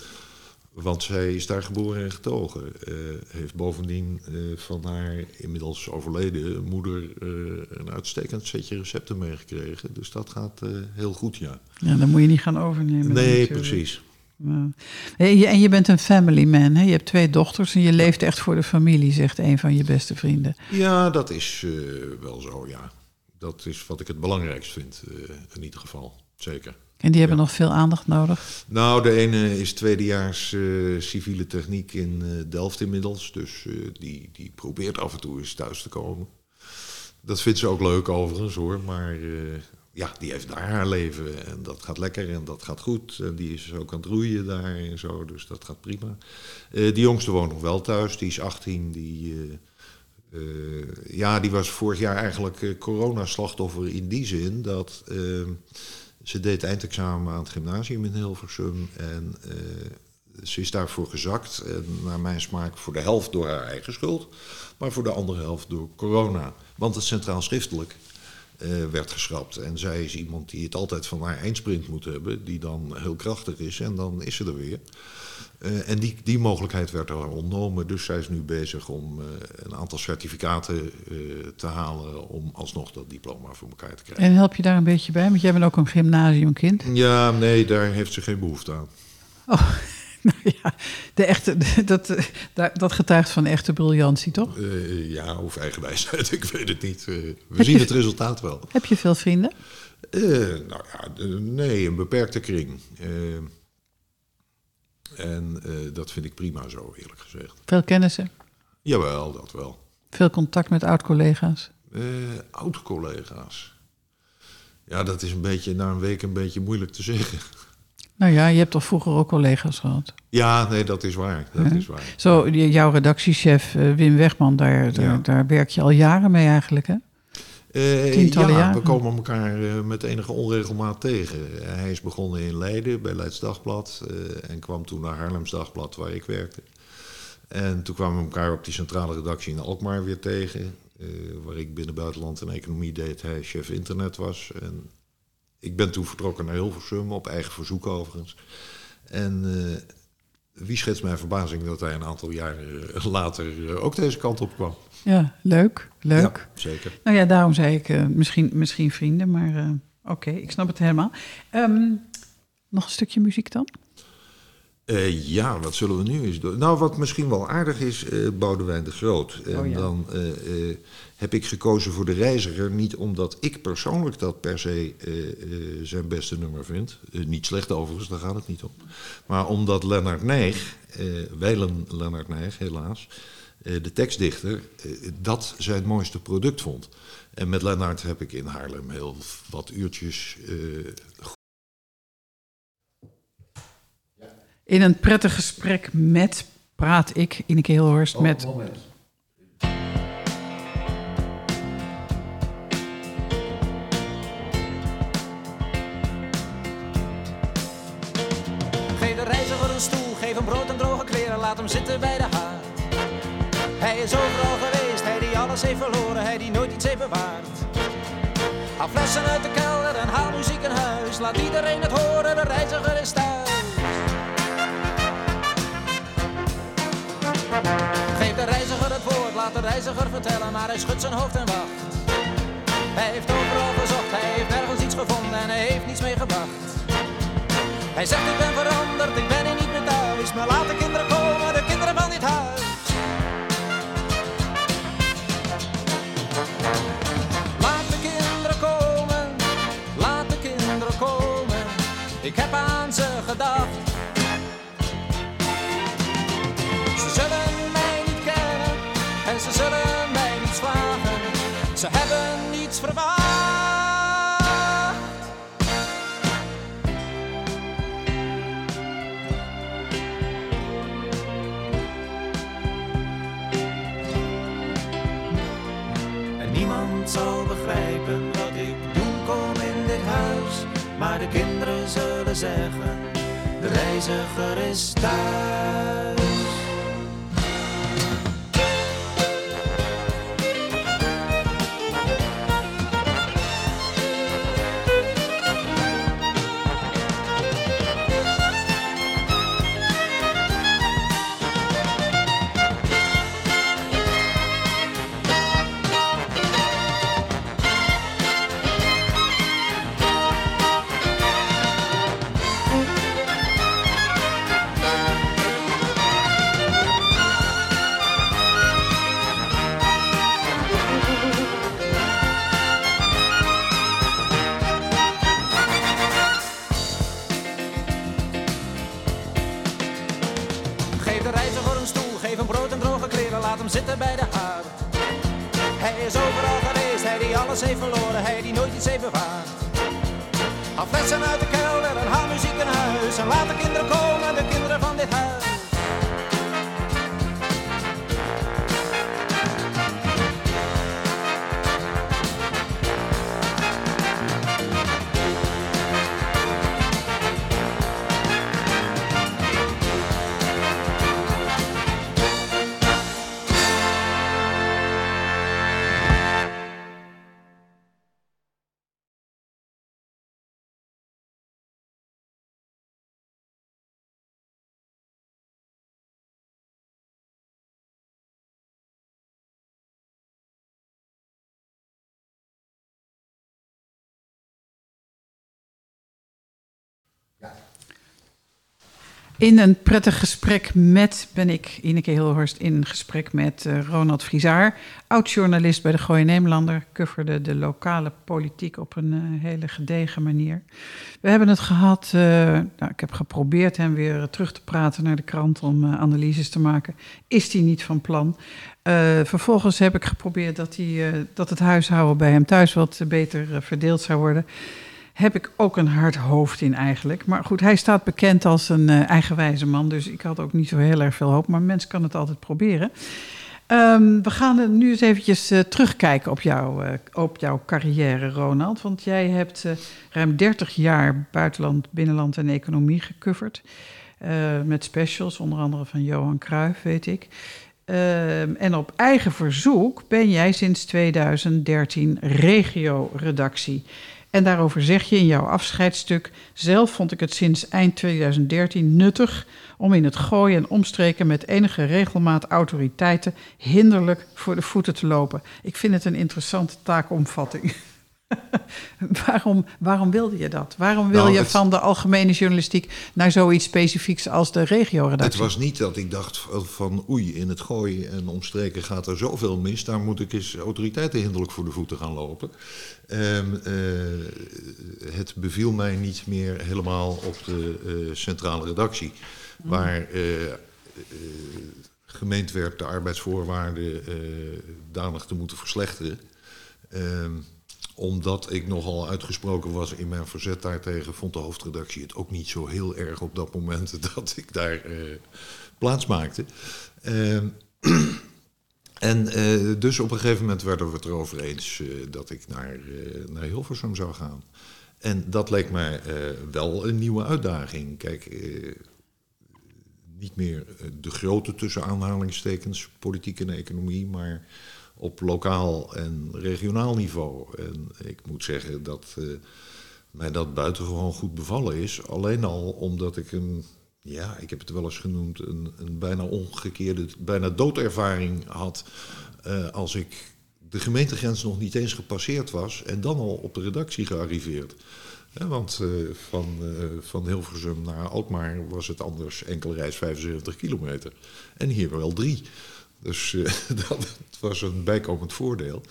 Want zij is daar geboren en getogen. Eh, heeft bovendien eh, van haar inmiddels overleden moeder eh, een uitstekend setje recepten meegekregen. Dus dat gaat heel goed, ja. Ja, dan moet je niet gaan overnemen. nee, precies. Ja. En je, en je bent een family man. Hè? Je hebt twee dochters en je leeft echt voor de familie, zegt een van je beste vrienden. Ja, dat is wel zo, ja. Dat is wat ik het belangrijkst vind, in ieder geval. Zeker. En die hebben Ja. nog veel aandacht nodig. Nou, de ene is tweedejaars eh, civiele techniek in eh, Delft inmiddels. Dus eh, die, die probeert af en toe eens thuis te komen. Dat vindt ze ook leuk overigens hoor. Maar ja, die heeft daar haar leven. En dat gaat lekker en dat gaat goed. En die is ook aan het roeien daar en zo. Dus dat gaat prima. Die jongste woont nog wel thuis. Die is 18. Die, ja, die was vorig jaar eigenlijk coronaslachtoffer in die zin dat... eh, ze deed eindexamen aan het gymnasium in Hilversum en eh, ze is daarvoor gezakt. En naar mijn smaak voor de helft door haar eigen schuld, maar voor de andere helft door corona. Want het centraal schriftelijk eh, werd geschrapt. En zij is iemand die het altijd van haar eindsprint moet hebben, die dan heel krachtig is en dan is ze er weer. Eh, en die, die mogelijkheid werd haar ontnomen, dus zij is nu bezig om eh, een aantal certificaten te halen om alsnog dat diploma voor elkaar te krijgen. En help je daar een beetje bij? Want jij bent ook een gymnasiumkind. Ja, nee, daar heeft ze geen behoefte aan. Oh, nou ja, de echte, dat, eh, dat getuigt van echte briljantie, toch? Eh, ja, of eigen wijsheid, ik weet het niet. Eh, we Heb zien je- het resultaat wel. Heb je veel vrienden? Eh, nou ja, nee, een beperkte kring. Eh, en eh, dat vind ik prima zo, eerlijk gezegd. Veel kennissen? Jawel, dat wel. Veel contact met oud-collega's? Eh Oud-collega's. Ja, dat is een beetje na een week een beetje moeilijk te zeggen. Nou ja, je hebt toch vroeger ook collega's gehad? Ja, nee, dat is waar. Dat is waar. Zo, jouw redactiechef eh, Wim Wegman, daar, daar, Ja. daar werk je al jaren mee eigenlijk, hè? Eh, Tientallen ja, jaren. we komen elkaar eh, met enige onregelmaat tegen. Hij is begonnen in Leiden bij Leids Dagblad en kwam toen naar Haarlems Dagblad waar ik werkte. En toen kwamen we elkaar op die centrale redactie in Alkmaar weer tegen, waar ik binnen buitenland en economie deed, hij chef internet was. En ik ben toen vertrokken naar Hilversum, op eigen verzoek overigens. En eh, wie schetst mijn verbazing dat hij een aantal jaren eh, later eh, ook deze kant op kwam. Ja, leuk, leuk. Ja, zeker. Nou ja, daarom zei ik misschien, misschien vrienden, maar oké, ik snap het helemaal. Ehm, nog een stukje muziek dan? Ja, wat zullen we nu eens doen? Nou, wat misschien wel aardig is, eh Boudewijn de Groot. En Oh ja. dan heb ik gekozen voor de reiziger, niet omdat ik persoonlijk dat per se eh, eh, zijn beste nummer vind. Eh, niet slecht overigens, daar gaat het niet om. Maar omdat Lennart Nijg, eh wijlen Lennart Nijg helaas, eh, de tekstdichter, eh, dat zijn mooiste product vond. En met Lennart heb ik in Haarlem heel wat uurtjes eh, In een prettig gesprek met, praat ik, Ineke Hilhorst, met... Geef zitten bij de haard. Hij is overal geweest, hij die alles heeft verloren, hij die nooit iets heeft bewaard. Haal flessen uit de kelder en haal muziek in huis, laat iedereen het horen, de reiziger is thuis. Geef de reiziger het woord, laat de reiziger vertellen, maar hij schudt zijn hoofd en wacht. Hij heeft overal gezocht, hij heeft nergens iets gevonden en hij heeft niets meegebracht. Hij zegt ik ben veranderd, ik ben hier niet meer dus maar laat de kinderen komen, de kinderen van dit huis. Laat de kinderen komen, laat de kinderen komen, ik heb aan ze gedacht. Ze zullen mij niet kennen en ze zullen mij niet slagen, ze hebben niets verwacht. Zeggen, de reiziger is thuis. In een prettig gesprek met, ben ik, Ineke Hilhorst, in gesprek met eh, Ronald Frizaar, oud-journalist bij de Gooi Nederlander, coverde de lokale politiek op een eh, hele gedegen manier. We hebben het gehad, eh, nou, ik heb geprobeerd hem weer terug te praten naar de krant om analyses te maken. Is hij niet van plan? Vervolgens heb ik geprobeerd dat, hij, dat het huishouden bij hem thuis wat beter verdeeld zou worden heb ik ook een hard hoofd in eigenlijk. Maar goed, hij staat bekend als een eh, eigenwijze man, dus ik had ook niet zo heel erg veel hoop. Maar mens kan het altijd proberen. Ehm, we gaan nu eens eventjes eh, terugkijken op, jou, eh, op jouw carrière, Ronald. Want jij hebt ruim 30 jaar buitenland, binnenland en economie gecoverd. Met specials, onder andere van Johan Cruijff, weet ik. Ehm, en op eigen verzoek ben jij sinds 2013 regio-redactie. En daarover zeg je in jouw afscheidsstuk... zelf vond ik het sinds eind 2013 nuttig... om in het gooien en omstreken met enige regelmaat autoriteiten... hinderlijk voor de voeten te lopen. Ik vind het een interessante taakomvatting. waarom, waarom wilde je dat? Waarom wil Nou, je het- van de algemene journalistiek... naar zoiets specifieks als de Het regio-redactie? was niet dat ik dacht van oei, in het gooien en omstreken gaat er zoveel mis. Daar moet ik eens autoriteiten hinderlijk voor de voeten gaan lopen. Ehm, eh, het beviel mij niet meer helemaal op de eh, centrale redactie. Waar eh, eh, gemeend werd de arbeidsvoorwaarden danig te moeten verslechteren. Ehm, omdat ik nogal uitgesproken was in mijn verzet daartegen, vond de hoofdredactie het ook niet zo heel erg op dat moment dat ik daar eh, plaats maakte. Ehm, en eh, dus op een gegeven moment werden we het erover eens eh, dat ik naar, naar Hilversum zou gaan. En dat leek mij wel een nieuwe uitdaging. Kijk, niet meer de grote tussen aanhalingstekens, politiek en economie, maar op lokaal en regionaal niveau. En ik moet zeggen dat eh, mij dat buitengewoon goed bevallen is. Alleen al omdat ik een, ja, ik heb het wel eens genoemd, een, een bijna omgekeerde, bijna doodervaring had eh, als ik de gemeentegrens nog niet eens gepasseerd was en dan al op de redactie gearriveerd. Want eh, van, van Hilversum naar Alkmaar was het anders enkele reis 75 kilometer. En hier wel drie. Dus eh, dat was een bijkomend voordeel.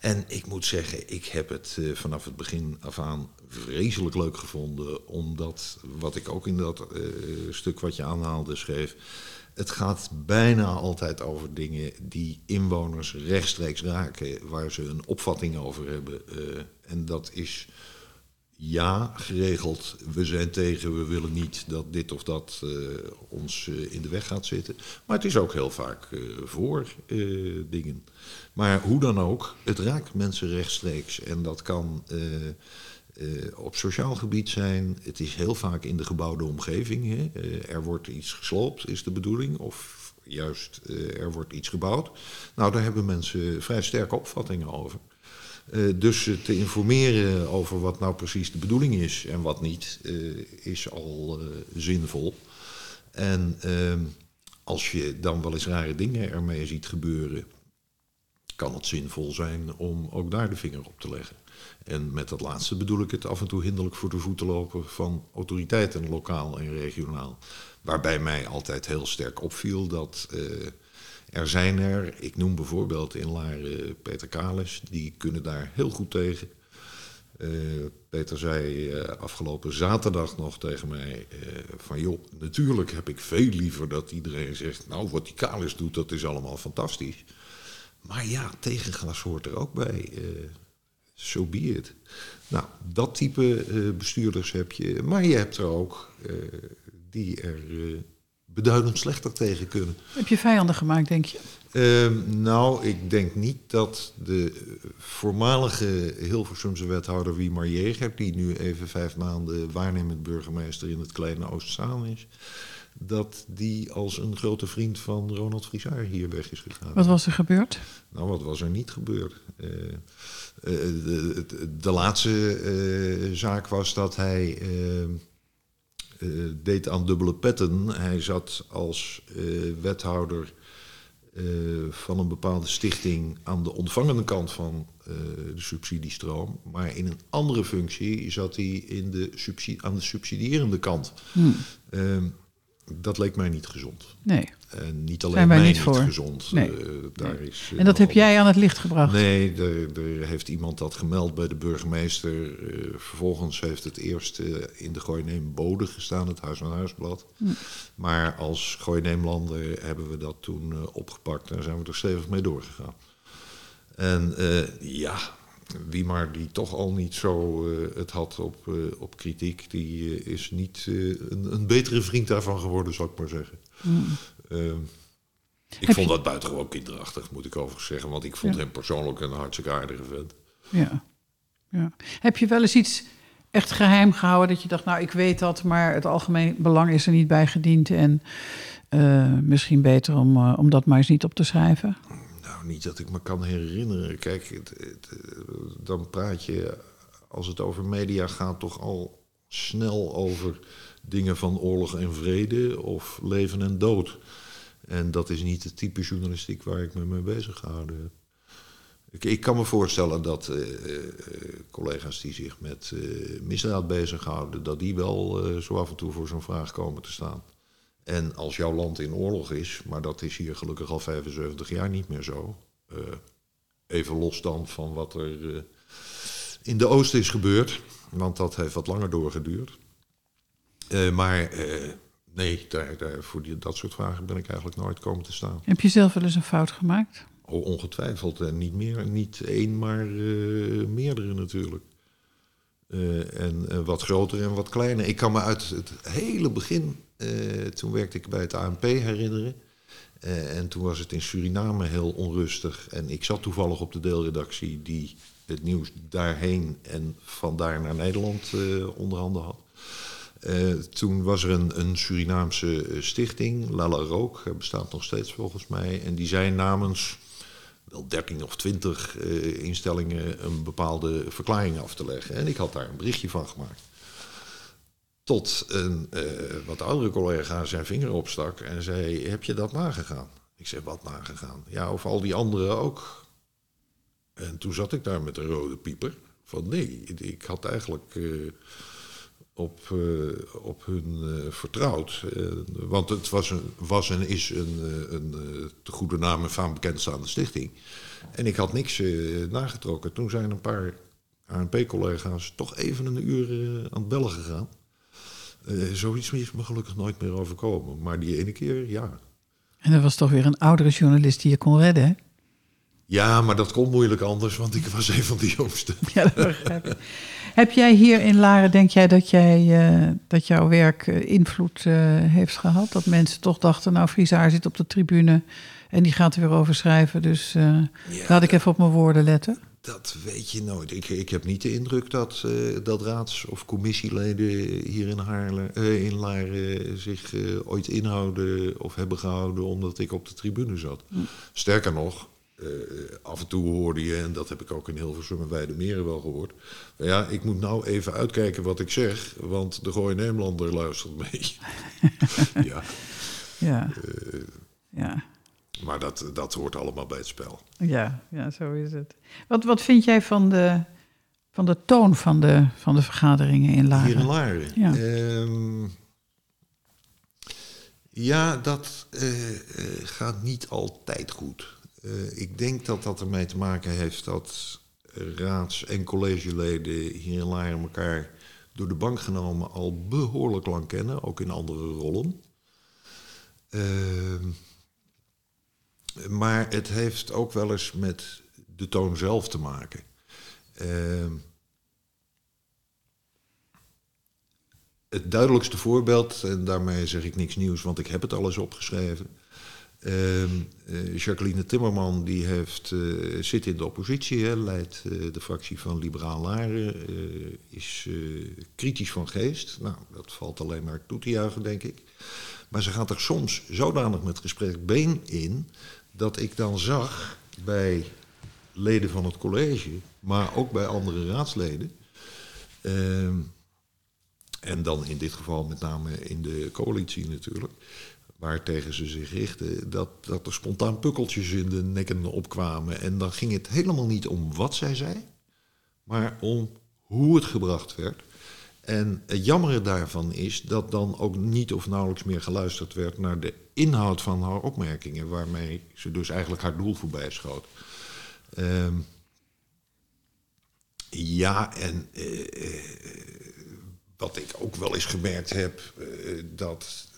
En ik moet zeggen, ik heb het eh, vanaf het begin af aan vreselijk leuk gevonden. Omdat, wat ik ook in dat eh, stuk wat je aanhaalde schreef... Het gaat bijna altijd over dingen die inwoners rechtstreeks raken, waar ze een opvatting over hebben. En dat is ja, geregeld. We zijn tegen, we willen niet dat dit of dat uh, ons uh, in de weg gaat zitten. Maar het is ook heel vaak voor dingen. Maar hoe dan ook, het raakt mensen rechtstreeks. En dat kan op sociaal gebied zijn. Het is heel vaak in de gebouwde omgeving. Hè. er wordt iets gesloopt, is de bedoeling. Of juist er wordt iets gebouwd. Nou, daar hebben mensen vrij sterke opvattingen over. Uh, dus te informeren over wat nou precies de bedoeling is en wat niet, uh, is al uh, zinvol. En ehm, als je dan wel eens rare dingen ermee ziet gebeuren, kan het zinvol zijn om ook daar de vinger op te leggen. En met dat laatste bedoel ik het af en toe hinderlijk voor de voeten lopen van autoriteiten, lokaal en regionaal. Waarbij mij altijd heel sterk opviel dat er zijn er, ik noem bijvoorbeeld in Laren Peter Kalis, die kunnen daar heel goed tegen. Uh, Peter zei uh, afgelopen zaterdag nog tegen mij van joh, natuurlijk heb ik veel liever dat iedereen zegt, nou wat die Kalis doet, dat is allemaal fantastisch. Maar ja, tegenglas hoort er ook bij. Zo so be it. Nou, dat type bestuurders heb je. Maar je hebt er ook die er beduidend slechter tegen kunnen. Heb je vijanden gemaakt, denk je? Uh, nou, ik denk niet dat de voormalige Hilversumse wethouder Wiemar Jeger... die nu even vijf maanden waarnemend burgemeester in het kleine Oostzaan is... dat die als een grote vriend van Ronald Frisaar hier weg is gegaan. Wat was er gebeurd? Nou, wat was er niet gebeurd? Uh, uh, de, de, de, laatste zaak was dat hij uh, deed aan dubbele petten. Hij zat als uh, wethouder uh, van een bepaalde stichting aan de ontvangende kant van de subsidiestroom. Maar in een andere functie zat hij in de subsidie, aan de subsidierende kant. Hmm. dat leek mij niet gezond. Nee. En niet alleen mij niet, niet gezond. Nee. Uh, daar nee. is, uh, en dat heb jij aan het licht gebracht? Nee, er, er, heeft iemand dat gemeld bij de burgemeester. Uh, vervolgens heeft het eerst in de Gooineem Bode gestaan, het Huis aan Huisblad. Hm. Maar als Gooineemlander hebben we dat toen opgepakt en zijn we er stevig mee doorgegaan. En ja, wie maar die toch al niet zo het had op, op kritiek, die is niet een, een, betere vriend daarvan geworden, zou ik maar zeggen. Hm. Uh, ik Heb vond je... dat buitengewoon kinderachtig, moet ik overigens zeggen. Want ik vond ja. hem persoonlijk een hartstikke aardige vent. Ja. ja. Heb je wel eens iets echt geheim gehouden dat je dacht, nou ik weet dat, maar het algemeen belang is er niet bij gediend en uh, misschien beter om, uh, om dat maar eens niet op te schrijven? Nou, niet dat ik me kan herinneren. Kijk, het, het, dan praat je, als het over media gaat, toch al snel over dingen van oorlog en vrede of leven en dood. En dat is niet het type journalistiek waar ik me mee bezig gehouden heb. Ik, ik kan me voorstellen dat uh, uh, collega's die zich met uh, misdaad bezighouden, dat die wel zo af en toe voor zo'n vraag komen te staan. En als jouw land in oorlog is, maar dat is hier gelukkig al 75 jaar niet meer zo. even los dan van wat er in de Oosten is gebeurd, want dat heeft wat langer doorgeduurd. Uh, maar uh, nee, daar, daar, voor die, dat soort vragen ben ik eigenlijk nooit komen te staan. Heb je zelf wel eens een fout gemaakt? Oh, ongetwijfeld. En niet meer, niet één, maar meerdere natuurlijk. en wat groter en wat kleiner. Ik kan me uit het hele begin, toen werkte ik bij het ANP herinneren. en toen was het in Suriname heel onrustig. En ik zat toevallig op de deelredactie die het nieuws daarheen en vandaar naar Nederland onder handen had. Uh, toen was er een, een Surinaamse eh, stichting, Lala Rook, bestaat nog steeds volgens mij. En die zei namens wel 13 of 20 uh, instellingen een bepaalde verklaring af te leggen. En ik had daar een berichtje van gemaakt. Tot een wat oudere collega zijn vinger opstak en zei: Heb je dat nagegaan? Ik zeg: Wat nagegaan? Ja, of al die anderen ook. En toen zat ik daar met een rode pieper. Van nee, ik had eigenlijk op, uh, op hun uh, vertrouwd. Uh, want het was, een, was en is een, een te goede naam en faam bekendstaande stichting. En ik had niks nagetrokken. Toen zijn een paar ANP-collega's toch even een uur aan het bellen gegaan. zoiets is me gelukkig nooit meer overkomen. Maar die ene keer, ja. En er was toch weer een oudere journalist die je kon redden, hè? Ja, maar dat kon moeilijk anders, want ik was een van de jongsten. Ja, dat begrijp ik. Heb jij hier in Laren, denk jij dat, jij, eh, dat jouw werk eh, invloed eh, heeft gehad? Dat mensen toch dachten, nou, Frisaar zit op de tribune en die gaat er weer over schrijven. Dus laat ik even op mijn woorden letten. Dat weet je nooit. Ik, ik heb niet de indruk dat, dat raads- of commissieleden hier in, Haarlem, eh, in Laren zich ooit inhouden of hebben gehouden omdat ik op de tribune zat. Sterker nog, eh, af en toe hoorde je, en dat heb ik ook in Hilversum en Weidemeren wel gehoord. Ja, ik moet nou even uitkijken wat ik zeg, want de Gooi Nederlander luistert mee. ja, Ja, ja. maar dat, dat hoort allemaal bij het spel. Ja, ja, zo is het. Wat, wat vind jij van de, van de toon van de, van de vergaderingen in Laren? Hier in Laren. Ja. Ehm, ja, dat eh, eh, gaat niet altijd goed. Eh, ik denk dat dat ermee te maken heeft dat raads- en collegeleden hier in Laren elkaar door de bank genomen al behoorlijk lang kennen, ook in andere rollen. Ehm, maar het heeft ook wel eens met de toon zelf te maken. Ehm, het duidelijkste voorbeeld, en daarmee zeg ik niks nieuws, want ik heb het alles opgeschreven. Ehm, eh, Jacqueline Timmerman die heeft, eh, zit in de oppositie, leidt eh, de fractie van Liberaal Laren, is kritisch van geest. Nou, dat valt alleen maar toe te juichen, denk ik. Maar ze gaat er soms zodanig met gesprek been in, dat ik dan zag bij leden van het college, maar ook bij andere raadsleden. ehm, en dan in dit geval met name in de coalitie natuurlijk, waar tegen ze zich richten, dat, dat er spontaan pukkeltjes in de nekken opkwamen. En dan ging het helemaal niet om wat zij zei, maar om hoe het gebracht werd. En het jammere daarvan is dat dan ook niet of nauwelijks meer geluisterd werd naar de inhoud van haar opmerkingen, waarmee ze dus eigenlijk haar doel voorbij schoot. Ehm, ja, en eh, eh, wat ik ook wel eens gemerkt heb, eh, dat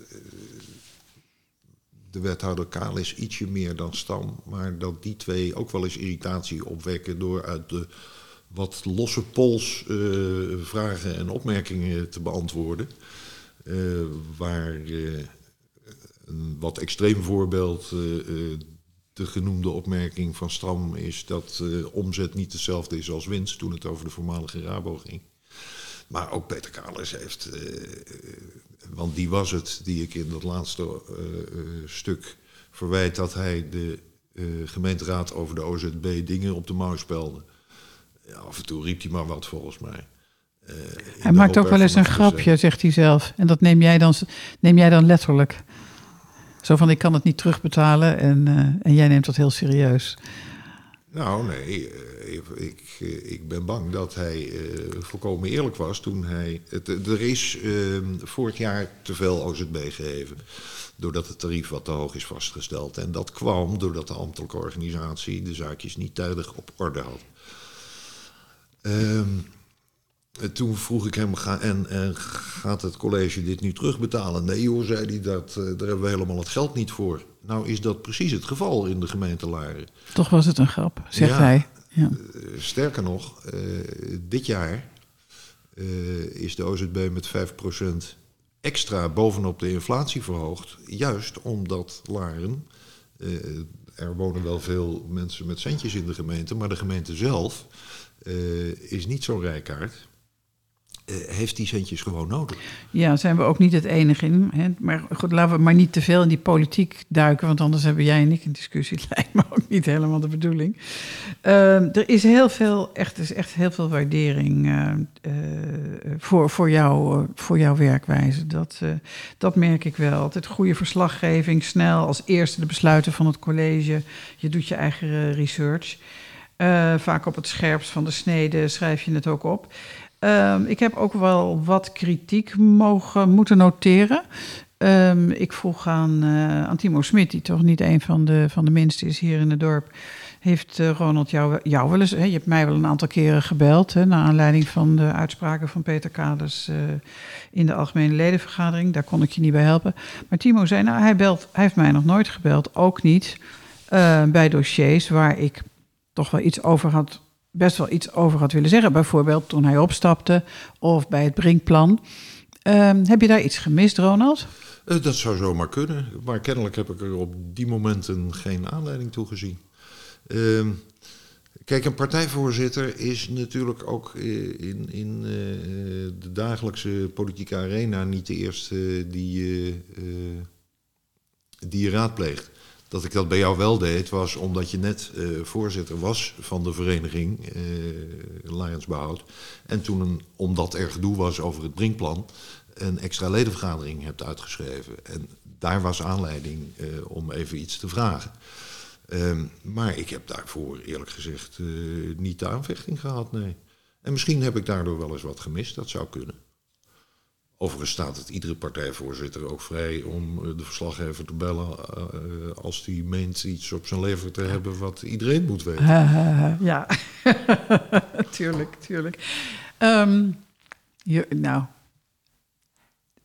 de wethouder Kalis ietsje meer dan Stam, maar dat die twee ook wel eens irritatie opwekken door uit de wat losse pols eh, vragen en opmerkingen te beantwoorden. Eh, waar eh, een wat extreem voorbeeld de genoemde opmerking van Stam is dat omzet niet hetzelfde is als winst toen het over de voormalige Rabo ging. Maar ook Peter Kalers heeft, eh, eh, want die was het die ik in dat laatste eh, stuk verwijt dat hij de gemeenteraad over de OZB dingen op de mouw spelde. Ja, af en toe riep hij maar wat volgens mij. Hij maakt ook wel eens een zijn. grapje, zegt hij zelf. En dat neem jij dan, neem jij dan letterlijk. Zo van, ik kan het niet terugbetalen en, en jij neemt dat heel serieus. Nou, nee, eh, ik, eh, ik ben bang dat hij eh, volkomen eerlijk was toen hij... Het, er is eh, vorig jaar te veel OZB gegeven, doordat het tarief wat te hoog is vastgesteld. En dat kwam doordat de ambtelijke organisatie de zaakjes niet tijdig op orde had. Ehm, toen vroeg ik hem, ga, en, en gaat het college dit nu terugbetalen? Nee hoor, zei hij, dat, eh, daar hebben we helemaal het geld niet voor. Nou is dat precies het geval in de gemeente Laren. Toch was het een grap, zegt Ja. hij. Ja. Eh, sterker nog, eh, dit jaar is de OZB met 5% extra bovenop de inflatie verhoogd. Juist omdat Laren, er wonen wel veel mensen met centjes in de gemeente, maar de gemeente zelf is niet zo'n rijkaard. Eh, heeft die centjes gewoon nodig. Ja, zijn we ook niet het enige in. Hè? Maar goed, laten we maar niet te veel in die politiek duiken, want anders hebben jij en ik een discussie. Lijkt me ook niet helemaal de bedoeling. Ehm, er is heel veel, echt, is echt heel veel waardering eh, eh, voor, voor, jou, voor jouw werkwijze. Dat, dat merk ik wel. Altijd goede verslaggeving, snel als eerste de besluiten van het college. Je doet je eigen research. Vaak op het scherpst van de snede schrijf je het ook op. Ehm, ik heb ook wel wat kritiek mogen, moeten noteren. Ehm, ik vroeg aan, eh aan Timo Smit, die toch niet een van de, van de minste is hier in het dorp. Heeft eh, Ronald jou, jou wel eens, hè, je hebt mij wel een aantal keren gebeld, hè, naar aanleiding van de uitspraken van Peter Kaders eh, in de algemene ledenvergadering. Daar kon ik je niet bij helpen. Maar Timo zei, nou, hij, belt, hij heeft mij nog nooit gebeld, ook niet bij dossiers waar ik toch wel iets over had, best wel iets over had willen zeggen. Bijvoorbeeld toen hij opstapte of bij het Brinkplan. Ehm, heb je daar iets gemist, Ronald? Eh, dat zou zomaar kunnen, maar kennelijk heb ik er op die momenten geen aanleiding toe gezien. Ehm, kijk, een partijvoorzitter is natuurlijk ook eh, in, in eh, de dagelijkse politieke arena niet de eerste die, die je raadpleegt. Dat ik dat bij jou wel deed, was omdat je net eh, voorzitter was van de vereniging eh Lions Behoud. En toen, omdat er gedoe was over het Brinkplan, een extra ledenvergadering hebt uitgeschreven. En daar was aanleiding eh, om even iets te vragen. Ehm, maar ik heb daarvoor eerlijk gezegd niet de aanvechting gehad, nee. En misschien heb ik daardoor wel eens wat gemist, dat zou kunnen. Overigens staat het iedere partijvoorzitter ook vrij om eh, de verslaggever te bellen eh, als die meent iets op zijn lever te hebben wat iedereen moet weten. ja, tuurlijk, tuurlijk. Ehm, nou,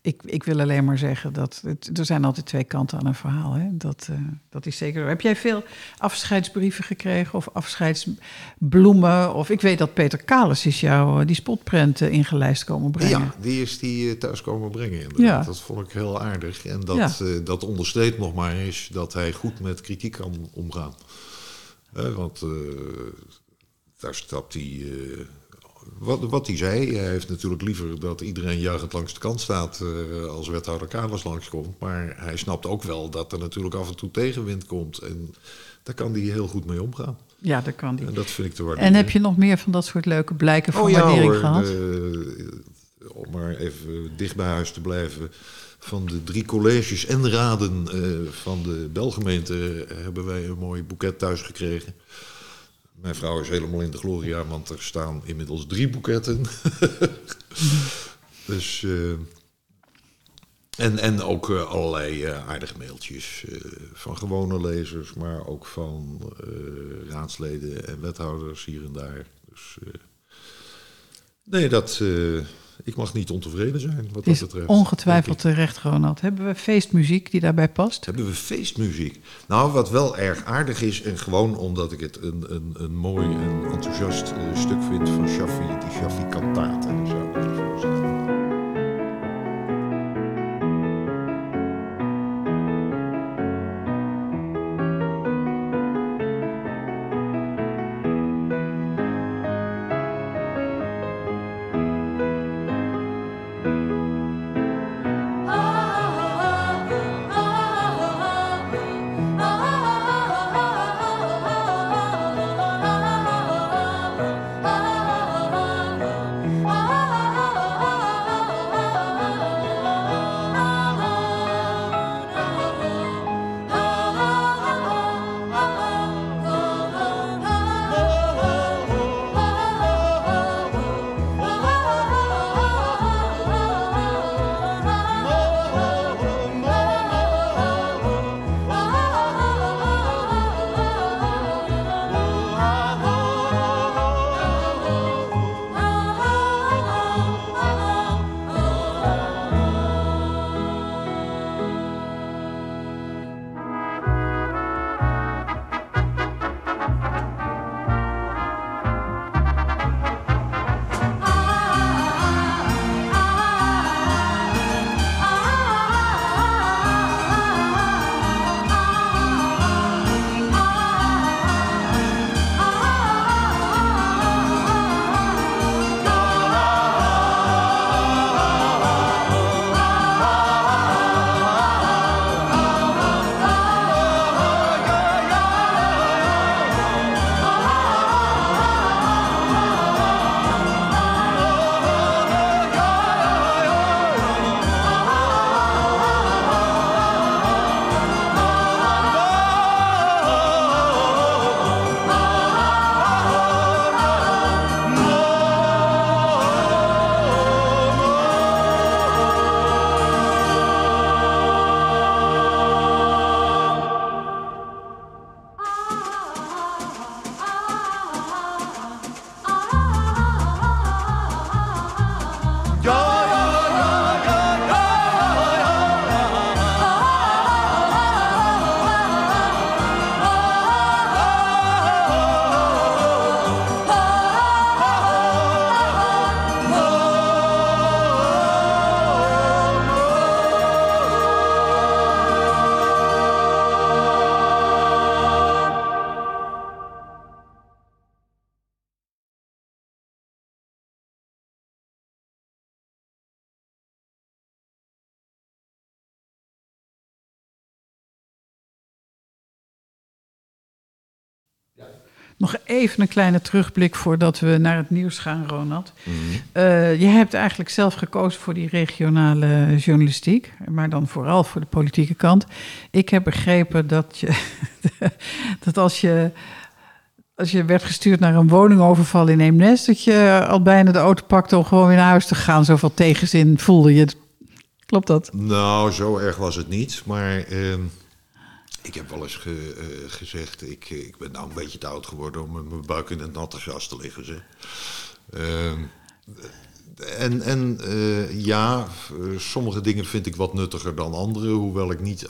ik, ik wil alleen maar zeggen dat het, er zijn altijd twee kanten aan een verhaal. Hè? Dat, eh, dat is zeker. Heb jij veel afscheidsbrieven gekregen of afscheidsbloemen? Of ik weet dat Peter Kalis is jou eh, die spotprenten ingelijst komen brengen. Ja, die is die eh, thuis komen brengen inderdaad. Ja. Dat vond ik heel aardig. En dat, Ja. eh, dat onderstreept nog maar eens dat hij goed met kritiek kan omgaan. Eh, want eh, daar stapt hij... eh, wat, wat hij zei, hij heeft natuurlijk liever dat iedereen juichend langs de kant staat eh, als wethouder Kaders langskomt. Maar hij snapt ook wel dat er natuurlijk af en toe tegenwind komt. En daar kan hij heel goed mee omgaan. Ja, dat kan die. En dat vind ik te waarderen. En heb je nog meer van dat soort leuke blijken van Oh ja waardering hoor, gehad? de- om maar even dicht bij huis te blijven. Van de drie colleges en raden eh, van de Belgemeente hebben wij een mooi boeket thuis gekregen. Mijn vrouw is helemaal in de gloria, want er staan inmiddels drie boeketten. dus, eh, en, en ook eh, allerlei eh, aardige mailtjes van gewone lezers, maar ook van raadsleden en wethouders hier en daar. Dus, nee, dat, ik mag niet ontevreden zijn wat dat is betreft. ongetwijfeld terecht, Ronald. Hebben we feestmuziek die daarbij past? Hebben we feestmuziek? Nou, wat wel erg aardig is, en gewoon omdat ik het een, een, een mooi en enthousiast stuk vind van Shaffi, die Shaffi Nog even een kleine terugblik voordat we naar het nieuws gaan, Ronald. Uh, je hebt eigenlijk zelf gekozen voor die regionale journalistiek, maar dan vooral voor de politieke kant. Ik heb begrepen dat, je, dat als je als je werd gestuurd naar een woningoverval in Eemnes, dat je al bijna de auto pakte om gewoon weer naar huis te gaan. Zoveel tegenzin voelde je. Klopt dat? Nou, zo erg was het niet. Maar uh, ik heb wel eens ge, uh, gezegd, ik, ik ben nou een beetje te oud geworden om met mijn buik in het natte gras te liggen. Zeg. Uh, en en uh, ja, sommige dingen vind ik wat nuttiger dan andere, hoewel ik niet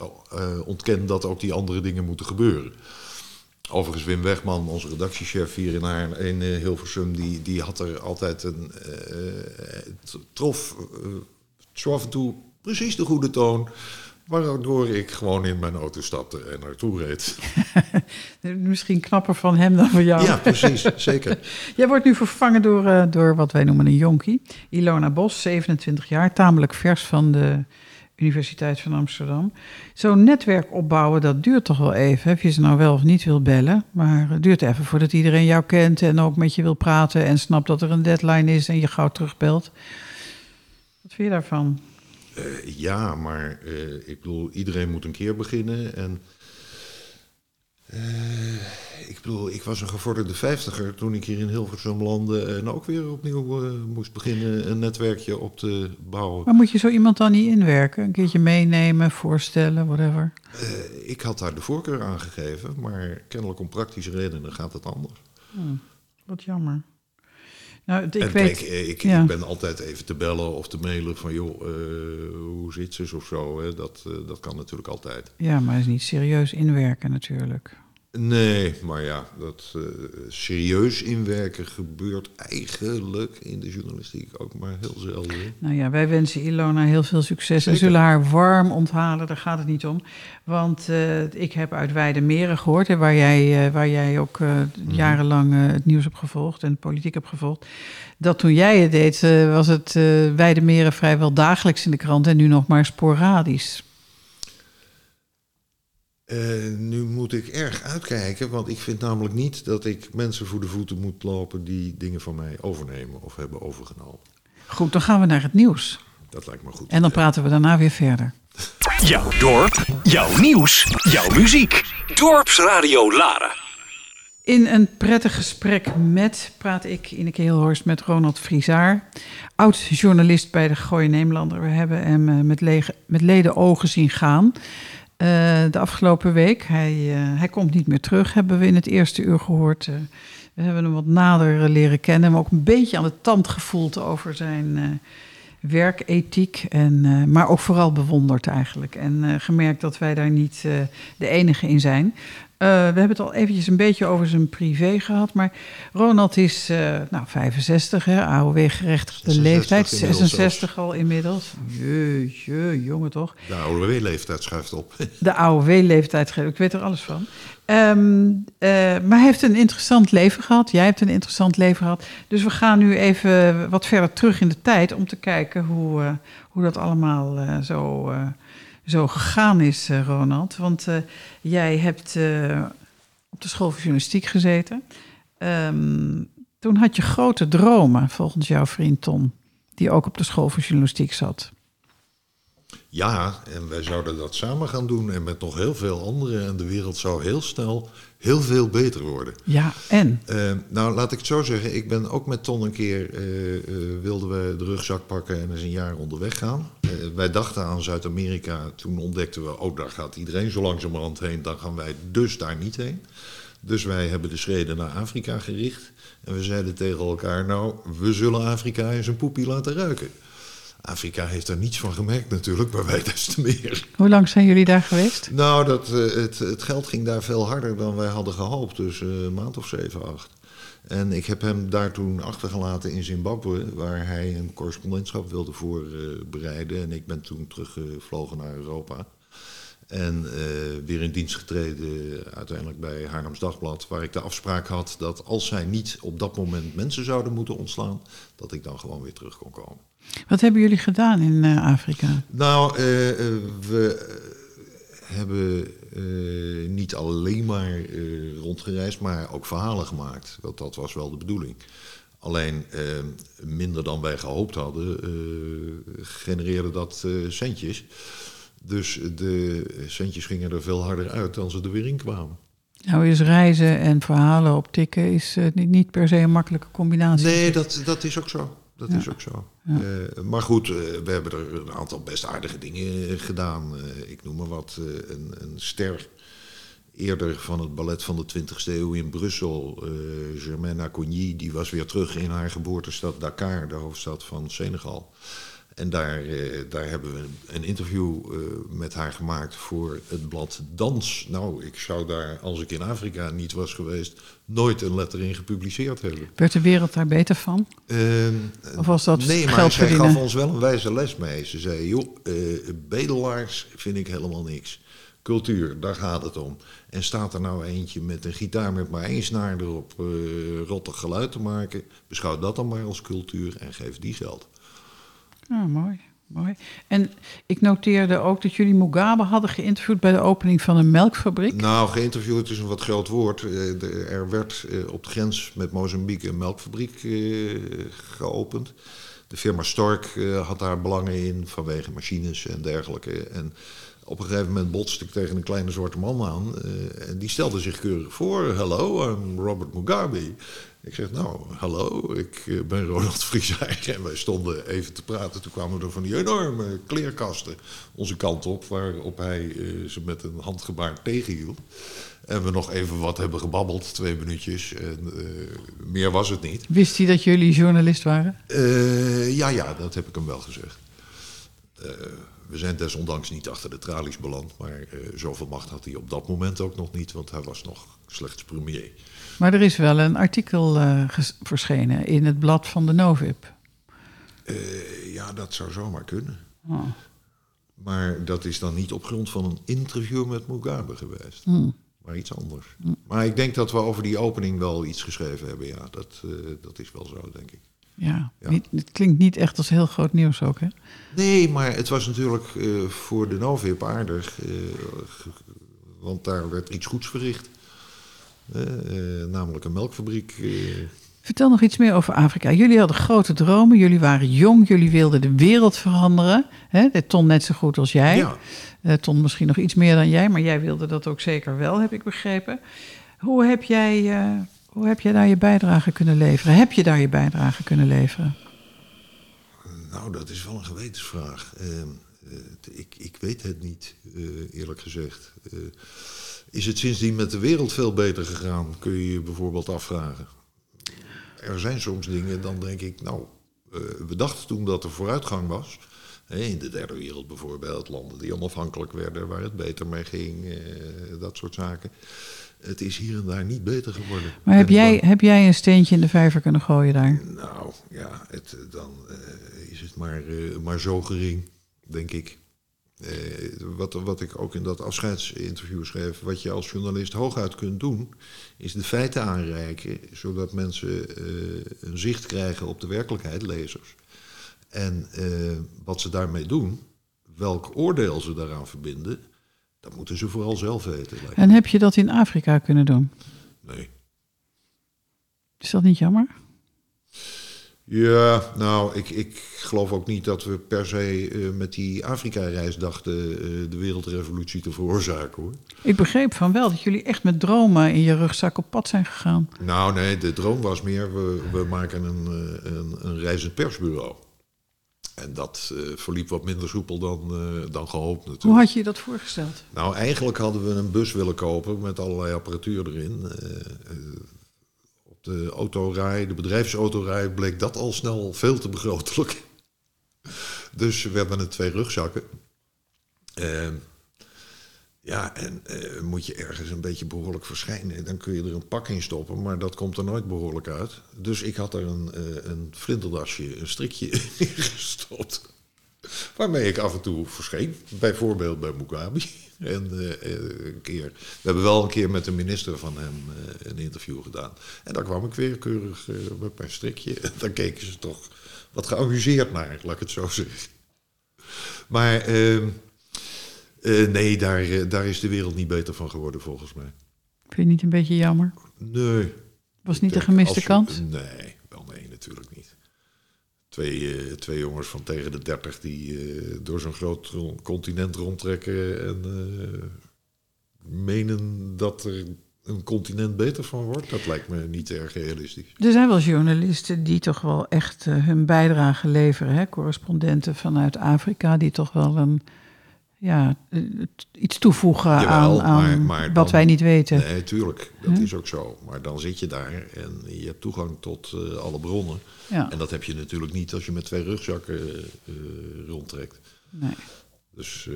ontken dat ook die andere dingen moeten gebeuren. Overigens, Wim Wegman, onze redactiechef hier in, Haar, in Hilversum, die, die had er altijd een. Trof af en toe precies de goede toon. Waardoor ik gewoon in mijn auto stapte en naartoe reed. Misschien knapper van hem dan van jou. Ja, precies, zeker. Jij wordt nu vervangen door, uh, door wat wij noemen een jonkie. Ilona Bos, 27 jaar, tamelijk vers van de Universiteit van Amsterdam. Zo'n netwerk opbouwen, dat duurt toch wel even. Of je ze nou wel of niet wil bellen. Maar het duurt even voordat iedereen jou kent en ook met je wil praten en snapt dat er een deadline is en je gauw terugbelt. Wat vind je daarvan? Uh, ja, maar uh, ik bedoel, iedereen moet een keer beginnen. En uh, ik bedoel, ik was een gevorderde vijftiger toen ik hier in Hilversum landde en ook weer opnieuw uh, moest beginnen een netwerkje op te bouwen. Maar moet je zo iemand dan niet inwerken? Een keertje meenemen, voorstellen, whatever? Uh, ik had daar de voorkeur aan gegeven, maar kennelijk om praktische redenen gaat het anders. Hmm, wat jammer. Nou, ik en weet, kijk, ik, ja. ik, ben altijd even te bellen of te mailen van joh, uh, hoe zit ze of zo. Hè? Dat, uh, dat kan natuurlijk altijd. Ja, maar het is niet serieus inwerken natuurlijk. Nee, maar ja, dat uh, serieus inwerken gebeurt eigenlijk in de journalistiek ook maar heel zelden. Nou ja, wij wensen Ilona heel veel succes Zeker. en zullen haar warm onthalen, daar gaat het niet om. Want uh, ik heb uit Weidemeren gehoord, hè, waar, jij, uh, waar jij ook mm. jarenlang het nieuws hebt gevolgd en de politiek hebt gevolgd. Dat toen jij het deed, was het Weidemeren vrijwel dagelijks in de krant en nu nog maar sporadisch. Uh, nu moet ik erg uitkijken, want ik vind namelijk niet dat ik mensen voor de voeten moet lopen die dingen van mij overnemen of hebben overgenomen. Goed, dan gaan we naar het nieuws. Dat lijkt me goed. En dan praten we daarna weer verder. Jouw dorp, jouw nieuws, jouw muziek. Dorpsradio Laren. In een prettig gesprek met, praat ik in de Keelhorst met Ronald Friesaar, oud-journalist bij de Gooi Neemlander. We hebben hem met, lege, met leden ogen zien gaan. Uh, de afgelopen week. Hij, uh, hij komt niet meer terug, hebben we in het eerste uur gehoord. Uh, we hebben hem wat nader leren kennen, maar ook een beetje aan de tand gevoeld over zijn werkethiek. En, maar ook vooral bewonderd eigenlijk. En gemerkt dat wij daar niet de enige in zijn. Uh, we hebben het al eventjes een beetje over zijn privé gehad. Maar Ronald is uh, nou, 65, hè, AOW-gerechtigde leeftijd. 66 al inmiddels. Jeetje, jongen toch? De AOW-leeftijd schuift op. De AOW-leeftijd, ik weet er alles van. Um, uh, maar hij heeft een interessant leven gehad. Jij hebt een interessant leven gehad. Dus we gaan nu even wat verder terug in de tijd... om te kijken hoe, hoe dat allemaal zo zo gegaan is, uh, Ronald. Want uh, jij hebt uh, op de school voor journalistiek gezeten. Um, toen had je grote dromen, volgens jouw vriend Tom, die ook op de school voor journalistiek zat. Ja, en wij zouden dat samen gaan doen en met nog heel veel anderen. En de wereld zou heel snel heel veel beter worden. Ja, en? Uh, nou, laat ik het zo zeggen. Ik ben ook met Ton een keer, uh, uh, wilden we de rugzak pakken en eens een jaar onderweg gaan. wij dachten aan Zuid-Amerika. Toen ontdekten we, oh, daar gaat iedereen zo langzamerhand heen. Dan gaan wij dus daar niet heen. Dus wij hebben de schreden naar Afrika gericht. En we zeiden tegen elkaar, nou, we zullen Afrika eens een poepie laten ruiken. Afrika heeft daar niets van gemerkt natuurlijk, maar wij des te meer. Hoe lang zijn jullie daar geweest? Nou, dat, uh, het, het, geld ging daar veel harder dan wij hadden gehoopt. Dus uh, een maand of zeven, acht. En ik heb hem daar toen achtergelaten in Zimbabwe, waar hij een correspondentschap wilde voorbereiden. En ik ben toen teruggevlogen naar Europa. En weer in dienst getreden uiteindelijk bij Haarlems Dagblad, waar ik de afspraak had dat als zij niet op dat moment mensen zouden moeten ontslaan, dat ik dan gewoon weer terug kon komen. Wat hebben jullie gedaan in uh, Afrika? Nou, uh, we hebben eh, niet alleen maar eh, rondgereisd, maar ook verhalen gemaakt. Want dat was wel de bedoeling. Alleen eh, minder dan wij gehoopt hadden, eh, genereerde dat eh, centjes. Dus de centjes gingen er veel harder uit dan ze er weer in kwamen. Nou is reizen en verhalen optikken is eh, niet, niet per se een makkelijke combinatie. Nee, dat, dat is ook zo. Dat Ja. is ook zo. Eh, maar goed, eh, we hebben er een aantal best aardige dingen eh, gedaan. Ik noem maar wat. een, een ster eerder van het ballet van de 20e eeuw in Brussel, Germaine Acogny, die was weer terug in haar geboortestad Dakar, de hoofdstad van Senegal. En daar, eh, daar hebben we een interview eh, met haar gemaakt voor het blad Dans. Nou, ik zou daar, als ik in Afrika niet was geweest, nooit een letter in gepubliceerd hebben. Werd de wereld daar beter van? Ehm, Of was dat nee, maar zij gaf ons wel een wijze les mee. Ze zei, joh, eh, bedelaars vind ik helemaal niks. Cultuur, daar gaat het om. En staat er nou eentje met een gitaar met maar één snaar erop eh rottig geluid te maken... beschouw dat dan maar als cultuur en geef die geld. Ah, mooi, mooi. En ik noteerde ook dat jullie Mugabe hadden geïnterviewd bij de opening van een melkfabriek. Nou, geïnterviewd is een wat groot woord. Eh, Er werd eh, op de grens met Mozambique een melkfabriek eh, geopend. De firma Stork had daar belangen in vanwege machines en dergelijke. En op een gegeven moment botste ik tegen een kleine zwarte man aan. eh, en die stelde zich keurig voor. Hallo, I'm Robert Mugabe. Ik zeg, nou, hallo, ik eh, ben Ronald Friesaar. En wij stonden even te praten. Toen kwamen er van die enorme kleerkasten onze kant op... waarop hij eh, ze met een handgebaar tegenhield. En we nog even wat hebben gebabbeld, twee minuutjes. En meer was het niet. Wist hij dat jullie journalist waren? Ja, ja, dat heb ik hem wel gezegd. We zijn desondanks niet achter de tralies beland, maar eh, zoveel macht had hij op dat moment ook nog niet, want hij was nog slechts premier. Maar er is wel een artikel eh, verschenen in het blad van de Novib. Eh, ja, dat zou zomaar kunnen. Oh. Maar dat is dan niet op grond van een interview met Mugabe geweest, maar iets anders. Maar ik denk dat we over die opening wel iets geschreven hebben, ja, dat, dat is wel zo, denk ik. Ja, Ja. Niet, het klinkt niet echt als heel groot nieuws ook, hè? Nee, maar het was natuurlijk eh, voor de Novib aardig. eh, want daar werd iets goeds verricht. Eh, namelijk een melkfabriek. Vertel nog iets meer over Afrika. Jullie hadden grote dromen, jullie waren jong, jullie wilden de wereld veranderen. Hè? De Ton net zo goed als jij. Ja. Ton misschien nog iets meer dan jij, maar jij wilde dat ook zeker wel, heb ik begrepen. Hoe heb jij, hoe heb jij daar je bijdrage kunnen leveren? Heb je daar je bijdrage kunnen leveren? Nou, dat is wel een gewetensvraag. Eh, eh, ik, ik weet het niet, eh, eerlijk gezegd. Eh, is het sindsdien met de wereld veel beter gegaan, kun je je bijvoorbeeld afvragen. Er zijn soms dingen, dan denk ik, nou, we dachten toen dat er vooruitgang was. In de derde wereld bijvoorbeeld, landen die onafhankelijk werden, waar het beter mee ging, dat soort zaken. Het is hier en daar niet beter geworden. Maar heb jij, heb jij een steentje in de vijver kunnen gooien daar? Nou ja, het, eh, dan eh, is het maar, eh, maar zo gering, denk ik. Wat, wat ik ook in dat afscheidsinterview schreef, wat je als journalist hooguit kunt doen, is de feiten aanreiken, zodat mensen een zicht krijgen op de werkelijkheid, lezers. En wat ze daarmee doen, welk oordeel ze daaraan verbinden, dat moeten ze vooral zelf weten. En heb je dat in Afrika kunnen doen? Nee. Is dat niet jammer? Ja, nou, ik, ik geloof ook niet dat we per se eh, met die Afrika-reis dachten eh, de wereldrevolutie te veroorzaken hoor. Ik begreep van wel dat jullie echt met dromen in je rugzak op pad zijn gegaan. Nou nee, de droom was meer, we, we maken een, eh, een, een reizend persbureau. En dat eh, verliep wat minder soepel dan, eh, dan gehoopt natuurlijk. Hoe had je je dat voorgesteld? Nou, eigenlijk hadden we een bus willen kopen met allerlei apparatuur erin. Eh, op de autorij, de bedrijfsautorij, bleek dat al snel veel te begrotelijk. Dus we hebben het twee rugzakken. Ja, en eh, moet je ergens een beetje behoorlijk verschijnen, dan kun je er een pak in stoppen, maar dat komt er nooit behoorlijk uit. Dus ik had er een, eh, een flinterdasje, een strikje in gestopt. Waarmee ik af en toe verscheen. Bijvoorbeeld bij Mugabe. En eh, een keer, we hebben wel een keer met de minister van hem een interview gedaan. En daar kwam ik weer keurig met mijn strikje. En keken ze toch wat geamuseerd naar, laat ik het zo zeggen. Maar Eh, nee, daar, eh, daar is de wereld niet beter van geworden volgens mij. Vind je niet een beetje jammer? Nee. Was niet de gemiste als- kans? Nee, wel nee, natuurlijk niet. Twee, eh, twee jongens van tegen de dertig die door zo'n groot ro- continent rondtrekken en menen dat er een continent beter van wordt, dat lijkt me niet erg realistisch. Er zijn wel journalisten die toch wel echt hun bijdrage leveren. Hè? Correspondenten vanuit Afrika die toch wel een, ja, eh, iets toevoegen Jawel, aan, aan maar- maar wat dan- wij niet weten. Nee, tuurlijk, dat is ook zo. Maar dan zit je daar en je hebt toegang tot eh, alle bronnen. Ja, En dat heb je natuurlijk niet als je met twee rugzakken eh, rondtrekt. nee, Dus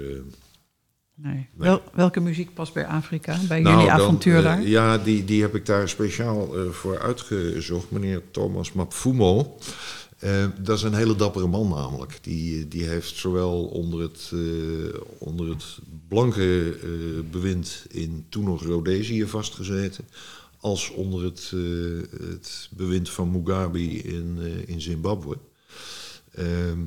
nee. Wel, welke muziek past bij Afrika, bij Nou, jullie avontuur daar? ja, die, die heb ik daar speciaal voor uitgezocht. Meneer Thomas Mapfumo. Eh, dat is een hele dappere man namelijk. Die, die heeft zowel onder het, eh, onder het blanke eh, bewind in toen nog Rhodesië vastgezeten... als onder het, het bewind van Mugabe in, in Zimbabwe. Ehm,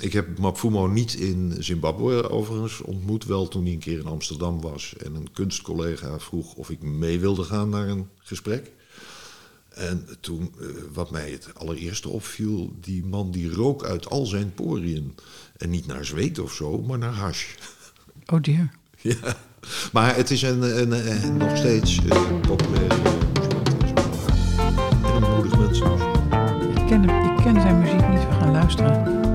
ik heb Mapfumo niet in Zimbabwe overigens ontmoet, wel toen hij een keer in Amsterdam was en een kunstcollega vroeg of ik mee wilde gaan naar een gesprek. En toen, eh, wat mij het allereerste opviel, die man die rook uit al zijn poriën. En niet naar zweet of zo, maar naar hash. Oh dear. ja. Maar het is een, een, een- nog steeds eh, populaire Zuid-Afrika. En een moedig mens. Ik ken, hem, ik ken zijn muziek niet, we gaan luisteren.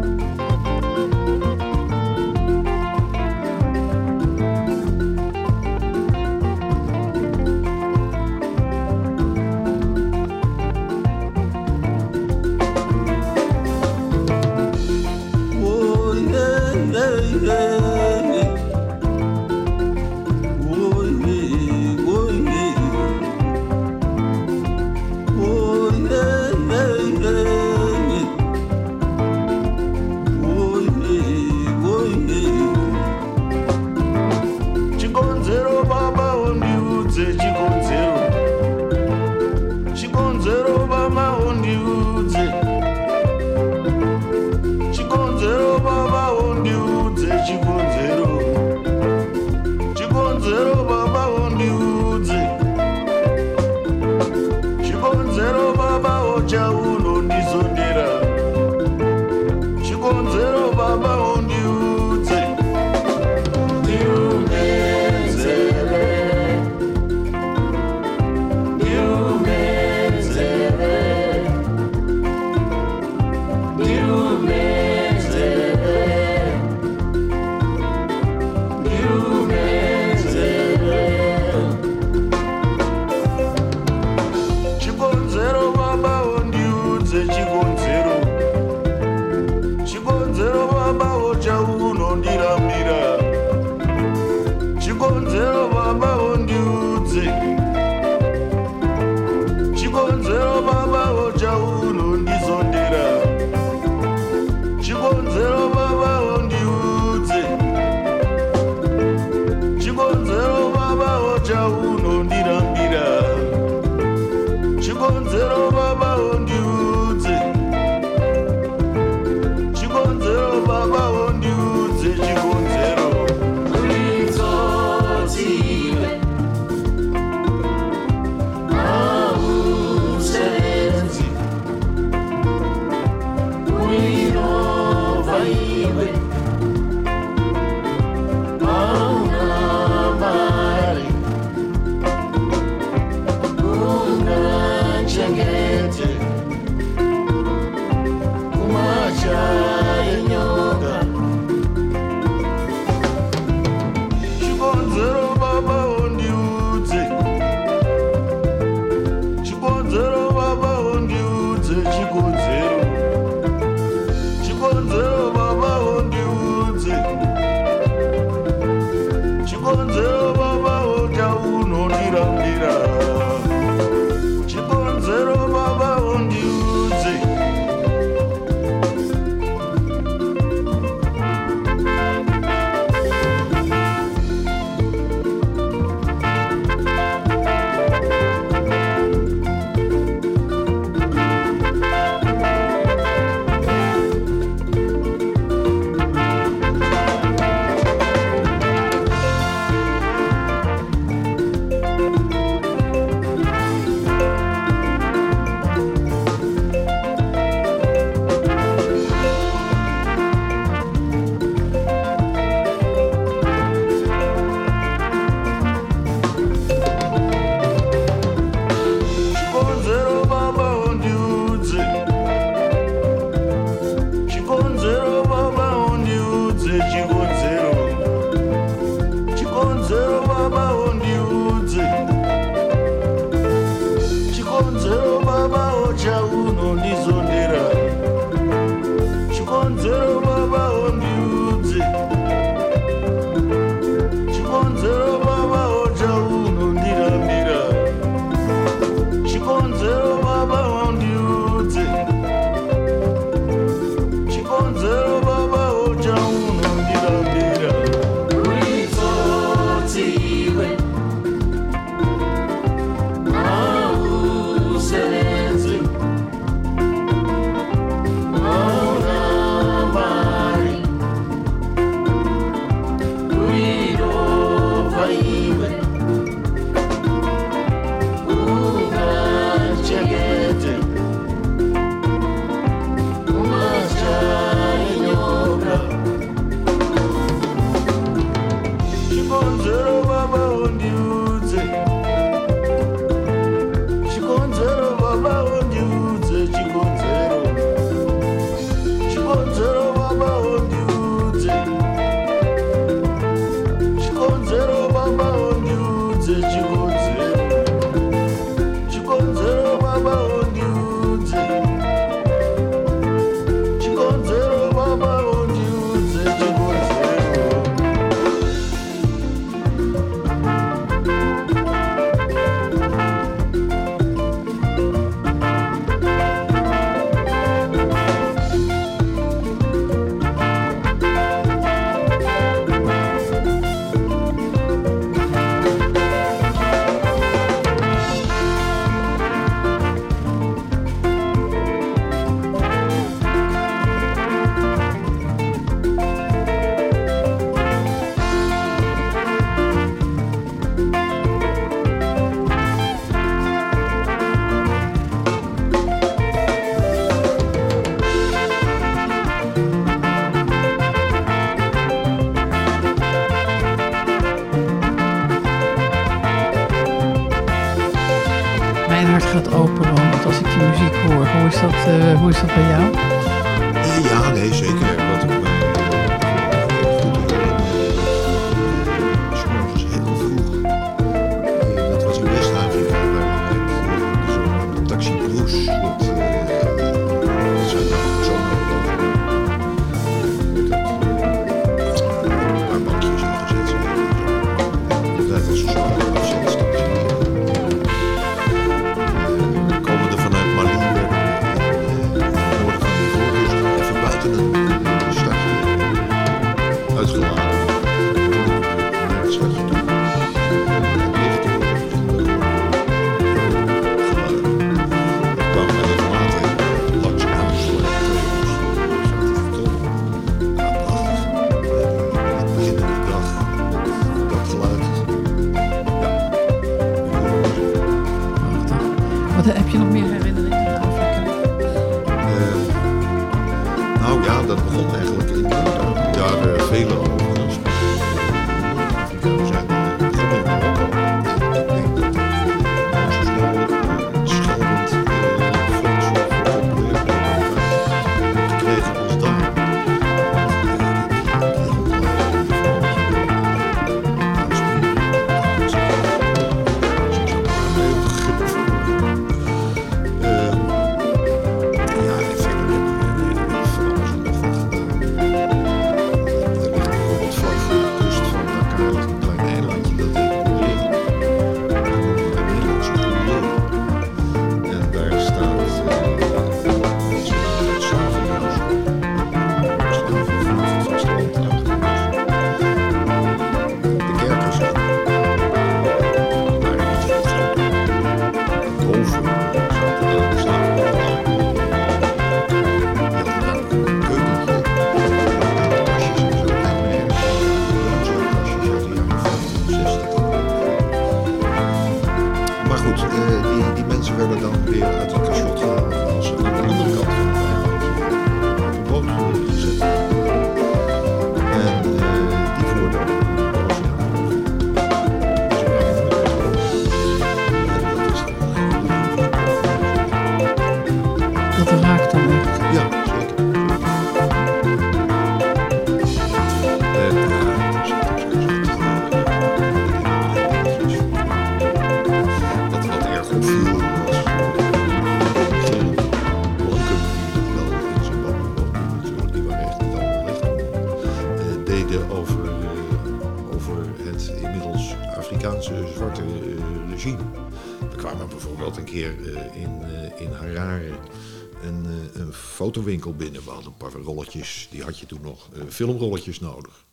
Fotowinkel binnen. We hadden een paar rolletjes, die had je toen nog, eh, filmrolletjes nodig.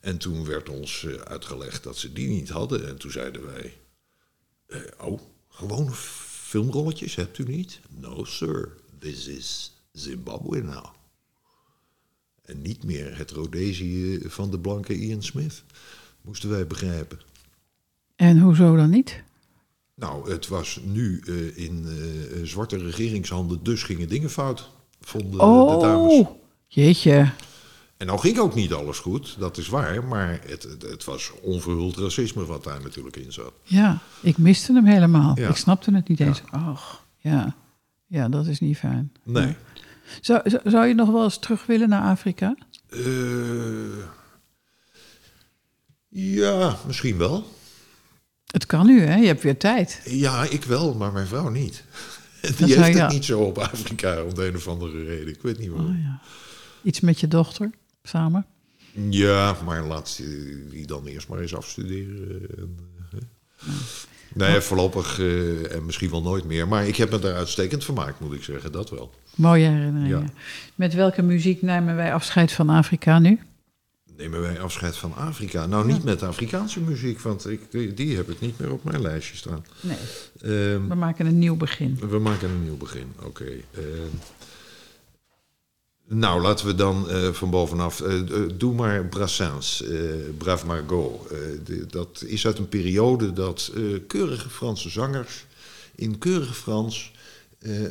En toen werd ons eh, uitgelegd dat ze die niet hadden. En toen zeiden wij, eh, oh, gewone filmrolletjes hebt u niet? No sir, this is Zimbabwe now. En niet meer het Rhodesië van de blanke Ian Smith, moesten wij begrijpen. En hoezo dan niet? Nou, het was nu in zwarte regeringshanden, dus gingen dingen fout, vonden de dames. Oh, jeetje. En nou ging ook niet alles goed, dat is waar, maar het, het, was onverhuld racisme wat daar natuurlijk in zat. Ja, ik miste hem helemaal. Ja. Ik snapte het niet eens. Och, ja. Ja, dat is niet fijn. Nee. Zou, zou, zou je nog wel eens terug willen naar Afrika? Eh, ja, misschien wel. Het kan nu, hè? Je hebt weer tijd. Ja, ik wel, maar mijn vrouw niet. Die heeft het niet zo op Afrika om de een of andere reden. Ik weet niet waarom. Oh, ja. Iets met je dochter samen? Ja, maar laat die dan eerst maar eens afstuderen. En, eh, hè. Nee, voorlopig eh, en misschien wel nooit meer. Maar ik heb me daar uitstekend vermaakt, moet ik zeggen. Dat wel. Mooie herinneringen. Ja. Met welke muziek nemen wij afscheid van Afrika nu? Nemen wij afscheid van Afrika? Nou, niet met Afrikaanse muziek, want ik, die, heb ik niet meer op mijn lijstje staan. Nee, Ehm, we maken een nieuw begin. We maken een nieuw begin, oké. Eh, nou, laten we dan eh, van bovenaf... eh, eh, doe maar Brassens, Brave Margot. De- dat is uit een periode dat keurige Franse zangers... in keurig Frans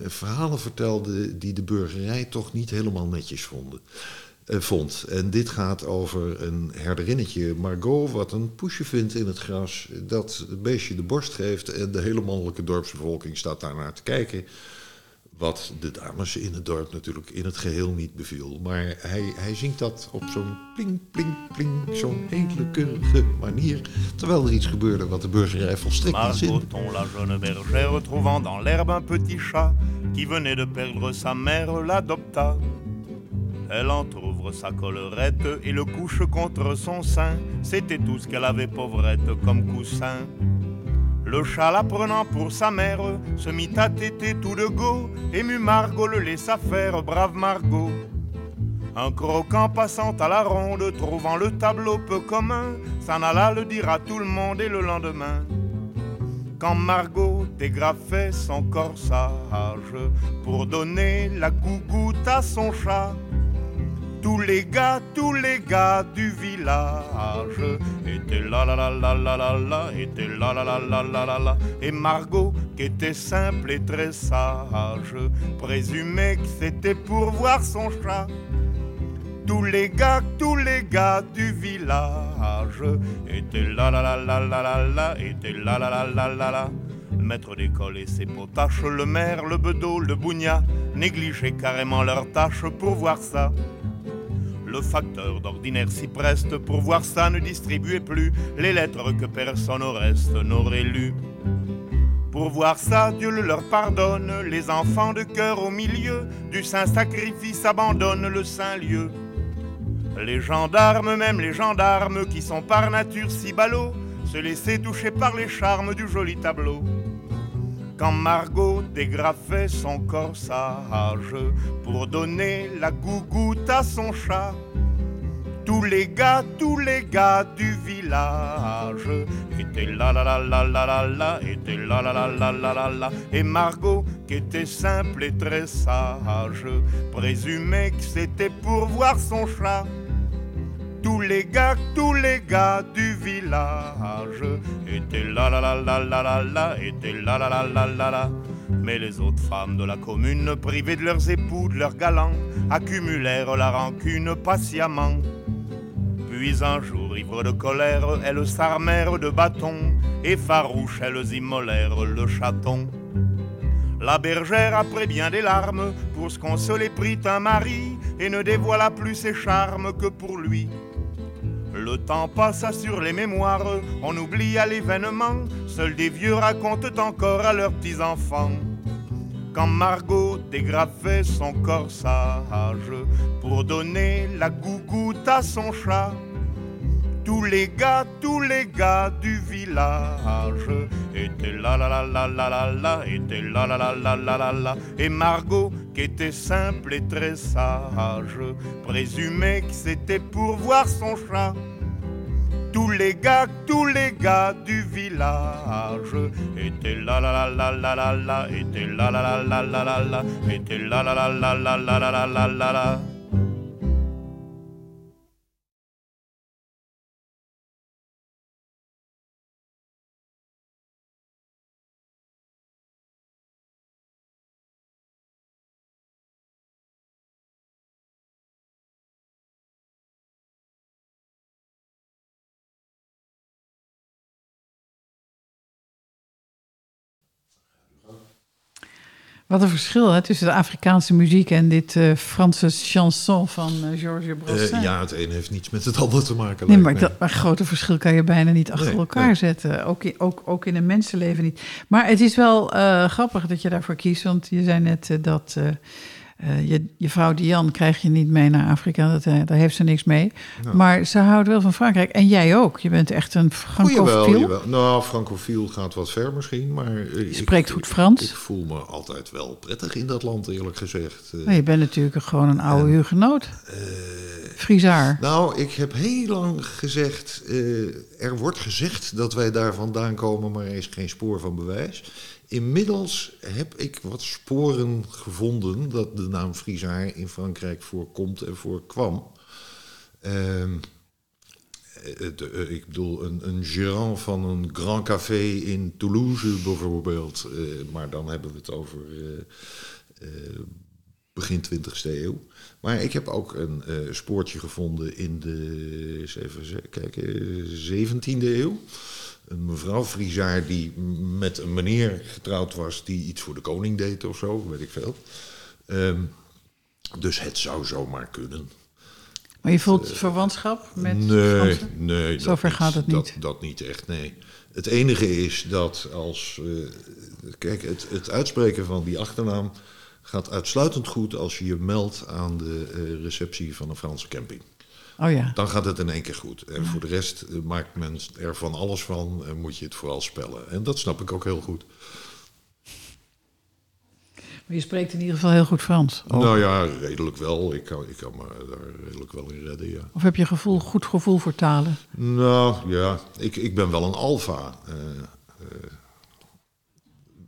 verhalen vertelden... die de burgerij toch niet helemaal netjes vonden. Eh, vond. En dit gaat over een herderinnetje, Margot, wat een poesje vindt in het gras, dat het beestje de borst geeft en de hele mannelijke dorpsbevolking staat daarnaar te kijken. Wat de dames in het dorp natuurlijk in het geheel niet beviel. Maar hij, hij zingt dat op zo'n pling, pling, pling, zo'n hele keurige manier. Terwijl er iets gebeurde wat de burgerij volstrekt niet zin. La jeune bergère, trouvant dans l'herbe un petit chat qui venait de perdre sa mère, l'adopta. Elle sa collerette et le couche contre son sein. C'était tout ce qu'elle avait pauvrette comme coussin. Le chat, la prenant pour sa mère, se mit à téter tout de go. Ému Margot le laissa faire, brave Margot. Un croquant passant à la ronde, trouvant le tableau peu commun, s'en alla le dire à tout le monde et le lendemain. Quand Margot dégrafait son corsage pour donner la gougoute à son chat, tous les gars, tous les gars du village étaient là là là là là là là, étaient là là là là là là là. Et Margot, qui était simple et très sage, présumait que c'était pour voir son chat. Tous les gars, tous les gars du village étaient là là là là là là là, étaient là là là là là là. Le maître d'école et ses potaches, le maire, le bedeau, le bougna, négligeaient carrément leurs tâches pour voir ça. Le facteur d'ordinaire s'y preste pour voir ça ne distribuait plus les lettres que personne au reste n'aurait lues. Pour voir ça, Dieu le leur pardonne, les enfants de cœur au milieu du saint sacrifice abandonnent le saint lieu. Les gendarmes, même les gendarmes qui sont par nature si ballots, se laissaient toucher par les charmes du joli tableau. Quand Margot dégrafait son corsage pour donner la gougoute à son chat, tous les gars, tous les gars du village étaient là là là là là là là, étaient là là là là là là là. Et Margot, qui était simple et très sage, présumait que c'était pour voir son chat. Tous les gars, tous les gars du village étaient là là là là là là là, étaient là là là là là là. Mais les autres femmes de la commune, privées de leurs époux, de leurs galants, accumulèrent la rancune patiemment. Puis un jour, ivres de colère, elles s'armèrent de bâtons, et farouches, elles immolèrent le chaton. La bergère, après bien des larmes, pour se consoler, prit un mari, et ne dévoila plus ses charmes que pour lui. Le temps passa sur les mémoires, on oublia l'événement, seuls des vieux racontent encore à leurs petits-enfants. Quand Margot dégrafait son corsage pour donner la gougoute à son chat, tous les gars, tous les gars du village étaient là la la la la la la, étaient là la la la la la la. Et Margot, qui était simple et très sage, présumait que c'était pour voir son chat tous les gars, tous les gars du village étaient là la la la la la la, étaient là la là la la la la, étaient là la la la là là là là là. la. Wat een verschil hè, tussen de Afrikaanse muziek en dit eh, Franse chanson van eh, Georges Eh, Brassens. ja, het een heeft niets met het ander te maken. Nee, maar dat maar grote verschil kan je bijna niet achter Nee, elkaar nee. zetten. Ook in, ook, ook in een mensenleven niet. Maar het is wel grappig dat je daarvoor kiest. Want je zei net dat eh, je, je vrouw Diane krijg je niet mee naar Afrika. Dat, eh, daar heeft ze niks mee. Maar ze houdt wel van Frankrijk. En jij ook. Je bent echt een francofiel. Nou, francofiel gaat wat ver misschien, maar... ik- spreekt goed ik- Frans. Ik, voel me altijd wel prettig in dat land, eerlijk gezegd. Eh, Maar je bent natuurlijk gewoon een oude hugenoot. Frizaar. Nou, ik heb heel lang gezegd... er wordt gezegd dat wij daar vandaan komen, maar er is geen spoor van bewijs. Inmiddels heb ik wat sporen gevonden... dat de naam Frizaar in Frankrijk voorkomt en voorkwam. Eh, ik bedoel, een, een gérant van een Grand Café in Toulouse bijvoorbeeld. eh, maar dan hebben we het over... eh, begin 20e eeuw. Maar ik heb ook een eh, spoortje gevonden in de eens even kijken, 17e eeuw. Een mevrouw Frizaar die met een meneer getrouwd was die iets voor de koning deed of zo, weet ik veel. Ehm, dus het zou zomaar kunnen. Maar je voelt verwantschap met nee, Fransen? nee. Zover niet. gaat het niet. Dat, dat niet echt, nee. Het enige is dat als... eh, kijk, het, het uitspreken van die achternaam gaat uitsluitend goed... als je je meldt aan de eh, receptie van een Franse camping. Oh ja. Dan gaat het in één keer goed. En voor de rest eh, maakt men er van alles van... en moet je het vooral spellen. En dat snap ik ook heel goed. Maar je spreekt in ieder geval heel goed Frans. Nou ja, redelijk wel. Ik kan, ik kan me daar redelijk wel in redden, ja. Of heb je gevoel, goed gevoel voor talen? Nou ja, ik, ik ben wel een alfa. eh,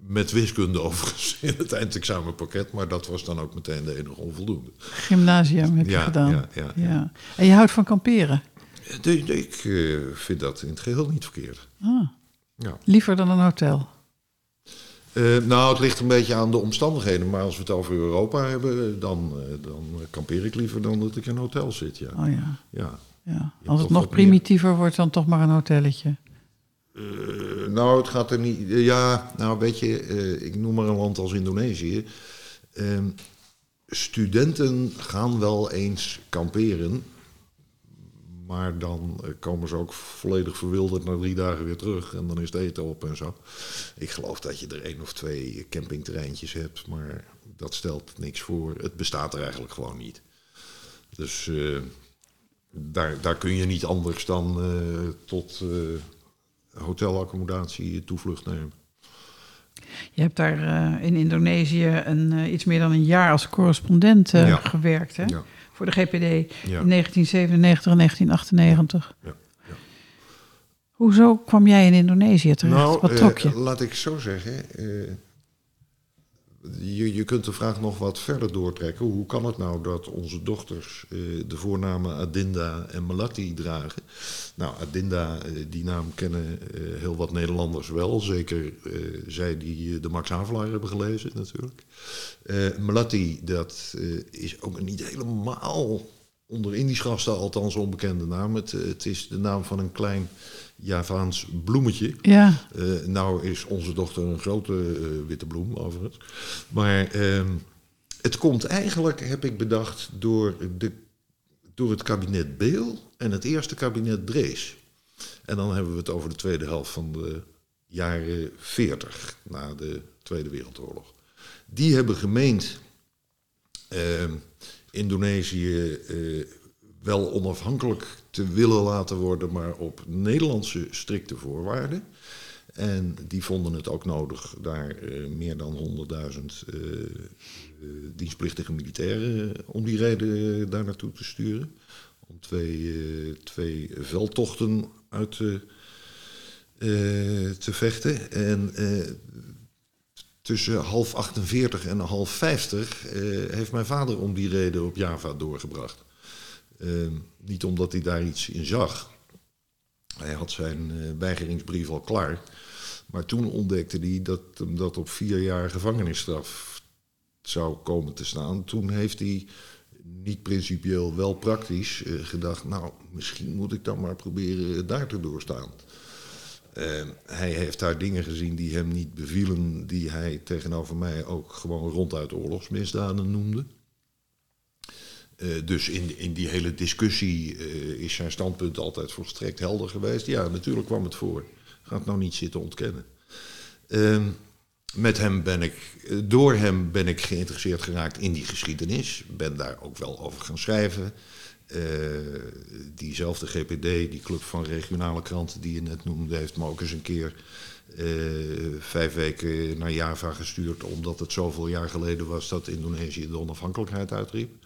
met wiskunde overigens in het eindexamenpakket, maar dat was dan ook meteen de enige onvoldoende. Gymnasium heb je Ja, gedaan. ja, ja, ja. En je houdt van kamperen? De- de- ik eh, vind dat in het geheel niet verkeerd. Ah, Ja. liever dan een hotel? Eh, nou, het ligt een beetje aan de omstandigheden, maar als we het over Europa hebben, dan, eh, dan kampeer ik liever dan dat ik in een hotel zit. Ja. Oh ja. Ja. ja. Als het nog primitiever wordt, dan toch maar een hotelletje. Eh, nou, het gaat er niet. ja, nou weet je, eh, ik noem maar een land als Indonesië. Ehm, studenten gaan wel eens kamperen. Maar dan eh, komen ze ook volledig verwilderd na drie dagen weer terug. En dan is het eten op en zo. Ik geloof dat je er één of twee campingterreintjes hebt. Maar dat stelt niks voor. Het bestaat er eigenlijk gewoon niet. Dus eh, daar, daar kun je niet anders dan eh, tot eh, hotelaccommodatie toevlucht nemen. Je hebt daar eh, in Indonesië een, eh, iets meer dan een jaar als correspondent eh, Ja. gewerkt. Hè? Ja. Voor de GPD Ja. in 1997 en 1998. Ja, ja. Hoezo kwam jij in Indonesië terecht? Nou, Wat trok je? laat ik zo zeggen. Je, je kunt de vraag nog wat verder doortrekken. Hoe kan het nou dat onze dochters eh, de voornamen Adinda en Melati dragen? Nou, Adinda, eh, die naam kennen eh, heel wat Nederlanders wel. Zeker zij die de Max Havelaar hebben gelezen natuurlijk. Melati, dat is ook niet helemaal onder Indisch gasten althans onbekende naam. Het is de naam van een klein Javaans bloemetje. Ja, Eh, nou is onze dochter een grote eh, witte bloem, overigens. Maar ehm, het komt eigenlijk, heb ik bedacht, door, de, door het kabinet Beel en het eerste kabinet Drees. En dan hebben we het over de tweede helft van de jaren 40, na de Tweede Wereldoorlog. Die hebben gemeend ehm, Indonesië eh, wel onafhankelijk te willen laten worden, maar op Nederlandse strikte voorwaarden. En die vonden het ook nodig daar eh, meer dan 100.000 eh, eh, dienstplichtige militairen om die reden daar naartoe te sturen. Om twee, twee veldtochten uit te, te vechten. En tussen half 48 en half 50 eh, heeft mijn vader om die reden op Java doorgebracht. Eh, niet omdat hij daar iets in zag. Hij had zijn eh, weigeringsbrief al klaar. Maar toen ontdekte hij dat hem dat op vier jaar gevangenisstraf zou komen te staan. Toen heeft hij niet principieel, wel praktisch eh, gedacht... nou, misschien moet ik dan maar proberen daar te doorstaan. Eh, hij heeft daar dingen gezien die hem niet bevielen... die hij tegenover mij ook gewoon ronduit oorlogsmisdaden noemde. Eh, dus in, in die hele discussie eh, is zijn standpunt altijd volstrekt helder geweest. Ja, natuurlijk kwam het voor. Ga het nou niet zitten ontkennen. Ehm, met hem ben ik, eh, door hem ben ik geïnteresseerd geraakt in die geschiedenis. Ben daar ook wel over gaan schrijven. Diezelfde GPD, die club van regionale kranten die je net noemde, heeft me ook eens een keer vijf weken naar Java gestuurd, omdat het zoveel jaar geleden was dat Indonesië de onafhankelijkheid uitriep.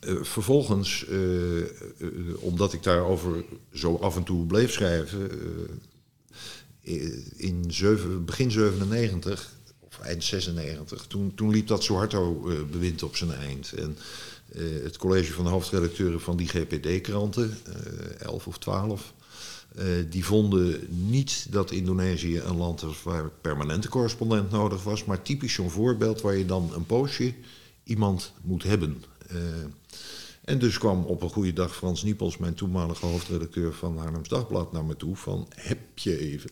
Eh, vervolgens, eh, eh, omdat ik daarover zo af en toe bleef schrijven, in begin 97 of eind 96, toen, toen liep dat Suharto-bewind op zijn eind. En het college van de hoofdredacteuren van die GPD-kranten, eh 11 of 12, Eh, die vonden niet dat Indonesië een land was waar permanente correspondent nodig was, maar typisch zo'n voorbeeld waar je dan een poosje iemand moet hebben. Eh, en dus kwam op een goede dag Frans Niepels, mijn toenmalige hoofdredacteur van Haarlems Dagblad, naar me toe van heb je even.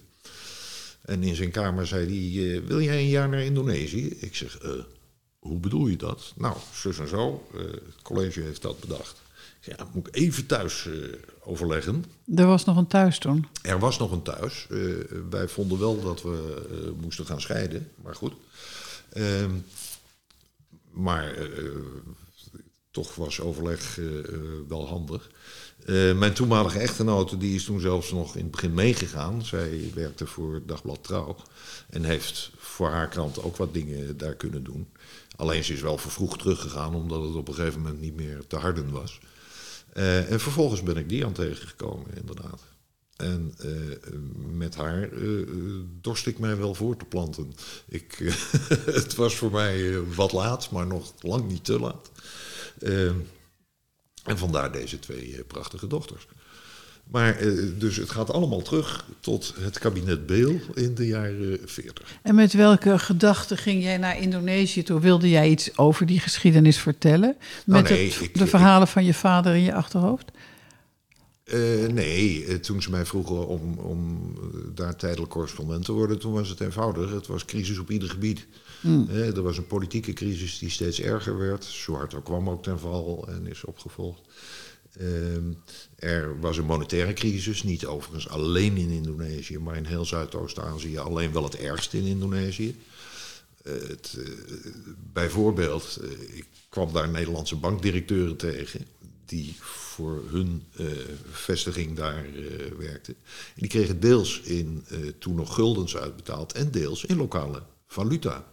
En in zijn kamer zei hij, eh, wil jij een jaar naar Indonesië? Ik zeg, eh, hoe bedoel je dat? Nou, zus en zo, het college heeft dat bedacht. Ik zeg, ja, moet ik even thuis overleggen. Er was nog een thuis toen. Er was nog een thuis. Wij vonden wel dat we moesten gaan scheiden, maar goed. Maar eh, toch was overleg eh, eh, wel handig. Eh, mijn toenmalige echtgenote die is toen zelfs nog in het begin meegegaan. Zij werkte voor Dagblad Trouw en heeft voor haar krant ook wat dingen daar kunnen doen. Alleen ze is wel vervroegd teruggegaan omdat het op een gegeven moment niet meer te harden was. Eh, en vervolgens ben ik die aan tegengekomen, inderdaad. En eh, met haar eh, dorst ik mij wel voor te planten. Ik, het was voor mij wat laat, maar nog lang niet te laat. En vandaar deze twee prachtige dochters. Maar dus het gaat allemaal terug tot het kabinet Beel in de jaren 40. En met welke gedachten ging jij naar Indonesië toe? Wilde jij iets over die geschiedenis vertellen? Met Nou, nee, het- ik- de verhalen van je vader in je achterhoofd? Eh, nee, eh, toen ze mij vroegen om, om eh, daar tijdelijk correspondent te worden, toen was het eenvoudig. Het was crisis op ieder gebied. Eh, er was een politieke crisis die steeds erger werd. Suharto kwam ook ten val en is opgevolgd. Ehm, er was een monetaire crisis, niet overigens alleen in Indonesië, maar in heel Zuidoost-Azië alleen wel het ergst in Indonesië. Het, bijvoorbeeld, ik kwam daar Nederlandse bankdirecteuren tegen die voor hun eh, vestiging daar eh, werkten. En die kregen deels in eh, toen nog guldens uitbetaald en deels in lokale valuta.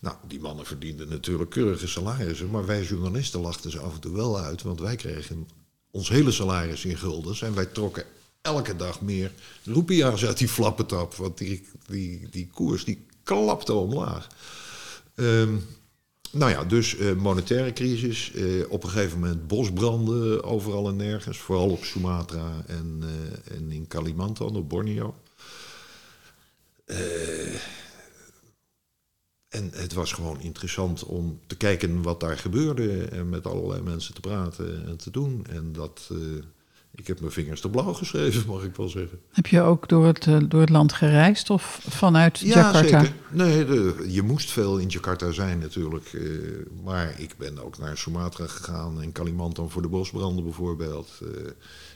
Nou, die mannen verdienden natuurlijk keurige salarissen, maar wij journalisten lachten ze af en toe wel uit, want wij kregen ons hele salaris in guldens en wij trokken elke dag meer roepia's uit die flappetap, want die, die, die koers die klapte omlaag. Ehm, nou ja, dus eh, monetaire crisis, eh, op een gegeven moment bosbranden overal en nergens, vooral op Sumatra en, eh, en in Kalimantan, op Borneo. En het was gewoon interessant om te kijken wat daar gebeurde en met allerlei mensen te praten en te doen. En dat, ik heb mijn vingers te blauw geschreven, mag ik wel zeggen. Heb je ook door het, eh, door het land gereisd of vanuit Ja, Jakarta? zeker. Nee, de- je moest veel in Jakarta zijn natuurlijk. eh, maar ik ben ook naar Sumatra gegaan en Kalimantan voor de bosbranden bijvoorbeeld. Eh,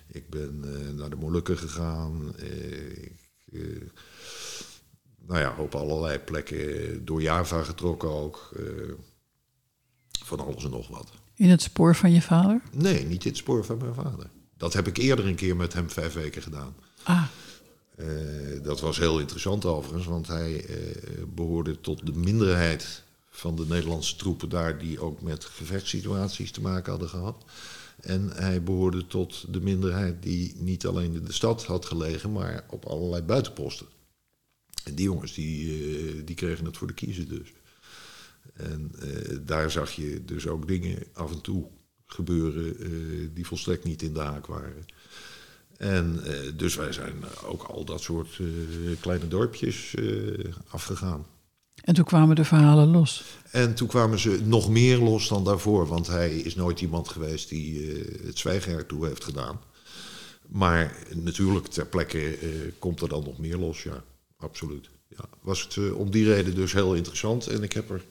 ik ben naar de Molukken gegaan. ik, nou ja, op allerlei plekken. Door Java getrokken ook. van alles en nog wat. In het spoor van je vader? Nee, niet in het spoor van mijn vader. Dat heb ik eerder een keer met hem vijf weken gedaan. Ah, Eh, dat was heel interessant overigens, want hij eh, behoorde tot de minderheid van de Nederlandse troepen daar die ook met gevechtssituaties te maken hadden gehad. En hij behoorde tot de minderheid die niet alleen in de stad had gelegen, maar op allerlei buitenposten. En die jongens die, eh, die kregen het voor de kiezen dus. En daar zag je dus ook dingen af en toe gebeuren eh, die volstrekt niet in de haak waren. En eh, dus wij zijn ook al dat soort eh, kleine dorpjes afgegaan. en toen kwamen de verhalen los. En toen kwamen ze nog meer los dan daarvoor, want hij is nooit iemand geweest die het zwijgen ertoe heeft gedaan. Maar natuurlijk, ter plekke komt er dan nog meer los, ja, absoluut. Ja, was het om die reden dus heel interessant. En ik heb er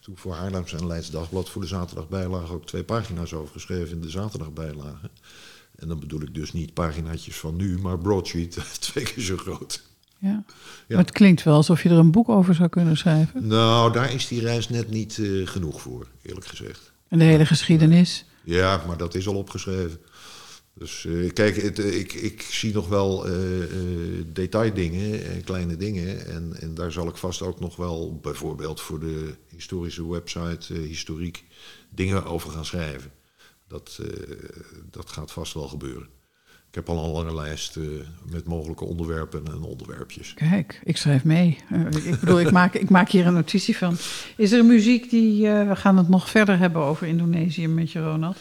toen voor Haarlems en Leids Dagblad voor de zaterdagbijlage ook twee pagina's over geschreven in de zaterdagbijlage. En dan bedoel ik dus niet paginaatjes van nu, maar broadsheet, twee keer zo groot. Ja. Ja. Maar het klinkt wel alsof je er een boek over zou kunnen schrijven. Nou, daar is die reis net niet eh, genoeg voor, eerlijk gezegd. En de hele geschiedenis. Ja, maar dat is al opgeschreven. Dus eh, kijk, het, eh, ik, ik zie nog wel eh, detaildingen en kleine dingen. En, en daar zal ik vast ook nog wel, bijvoorbeeld voor de historische website Historiek, dingen over gaan schrijven. Dat, dat gaat vast wel gebeuren. Ik heb al een lange lijst met mogelijke onderwerpen en onderwerpjes. Kijk, ik schrijf mee. Ik bedoel, ik maak, ik maak hier een notitie van. Is er muziek die... we gaan het nog verder hebben over Indonesië met je, Ronald.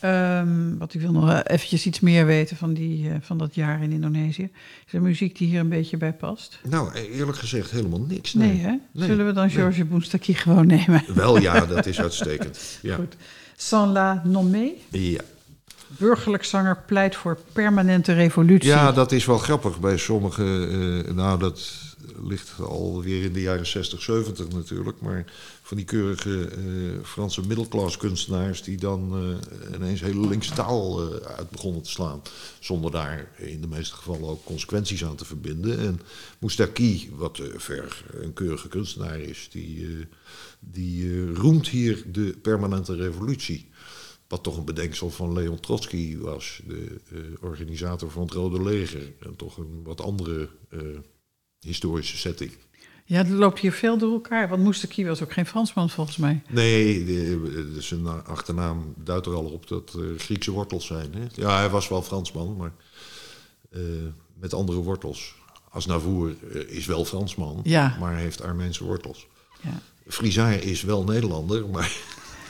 Ehm, wat ik wil nog wel eventjes iets meer weten van, die, eh, van dat jaar in Indonesië. Is er muziek die hier een beetje bij past? Nou, eerlijk gezegd helemaal niks. Nee, Nee, hè? Nee. Zullen we dan Nee. Georges Boenstaki gewoon nemen? Wel ja, dat is uitstekend. Ja. Goed. Sans la nommé, Ja. burgerlijk zanger pleit voor permanente revolutie. ja, dat is wel grappig bij sommige. eh, nou, dat ligt alweer in de jaren 60, 70 natuurlijk. Maar van die keurige eh, Franse middelklas kunstenaars die dan eh, ineens hele linkse taal eh, uit begonnen te slaan. Zonder daar in de meeste gevallen ook consequenties aan te verbinden. En Moustaki, wat ver een keurige kunstenaar is, die, die roemt hier de permanente revolutie. Wat toch een bedenksel van Leon Trotsky was, de organisator van het Rode Leger. En toch een wat andere historische setting. Ja, dat loopt hier veel door elkaar. Want Moustaki was ook geen Fransman volgens mij. Nee, zijn achternaam duidt er al op dat er Griekse wortels zijn. Hè? Ja, hij was wel Fransman, maar eh, met andere wortels. Asnavour eh, is wel Fransman, Ja. maar heeft Armeense wortels. Ja. Is wel Nederlander, maar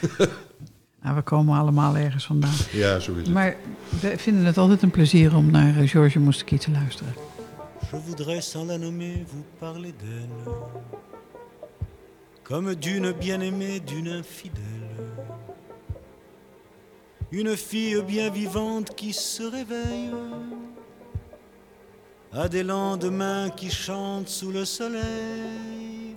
Nou, we komen allemaal ergens vandaan. ja, zo is het. Maar we vinden het altijd een plezier om naar eh, Georges Moustaki te luisteren. Je voudrais sans la nommer vous parler d'elle. Comme d'une bien-aimée, d'une infidèle. Une fille bien vivante qui se réveille. À des lendemains qui chantent sous le soleil.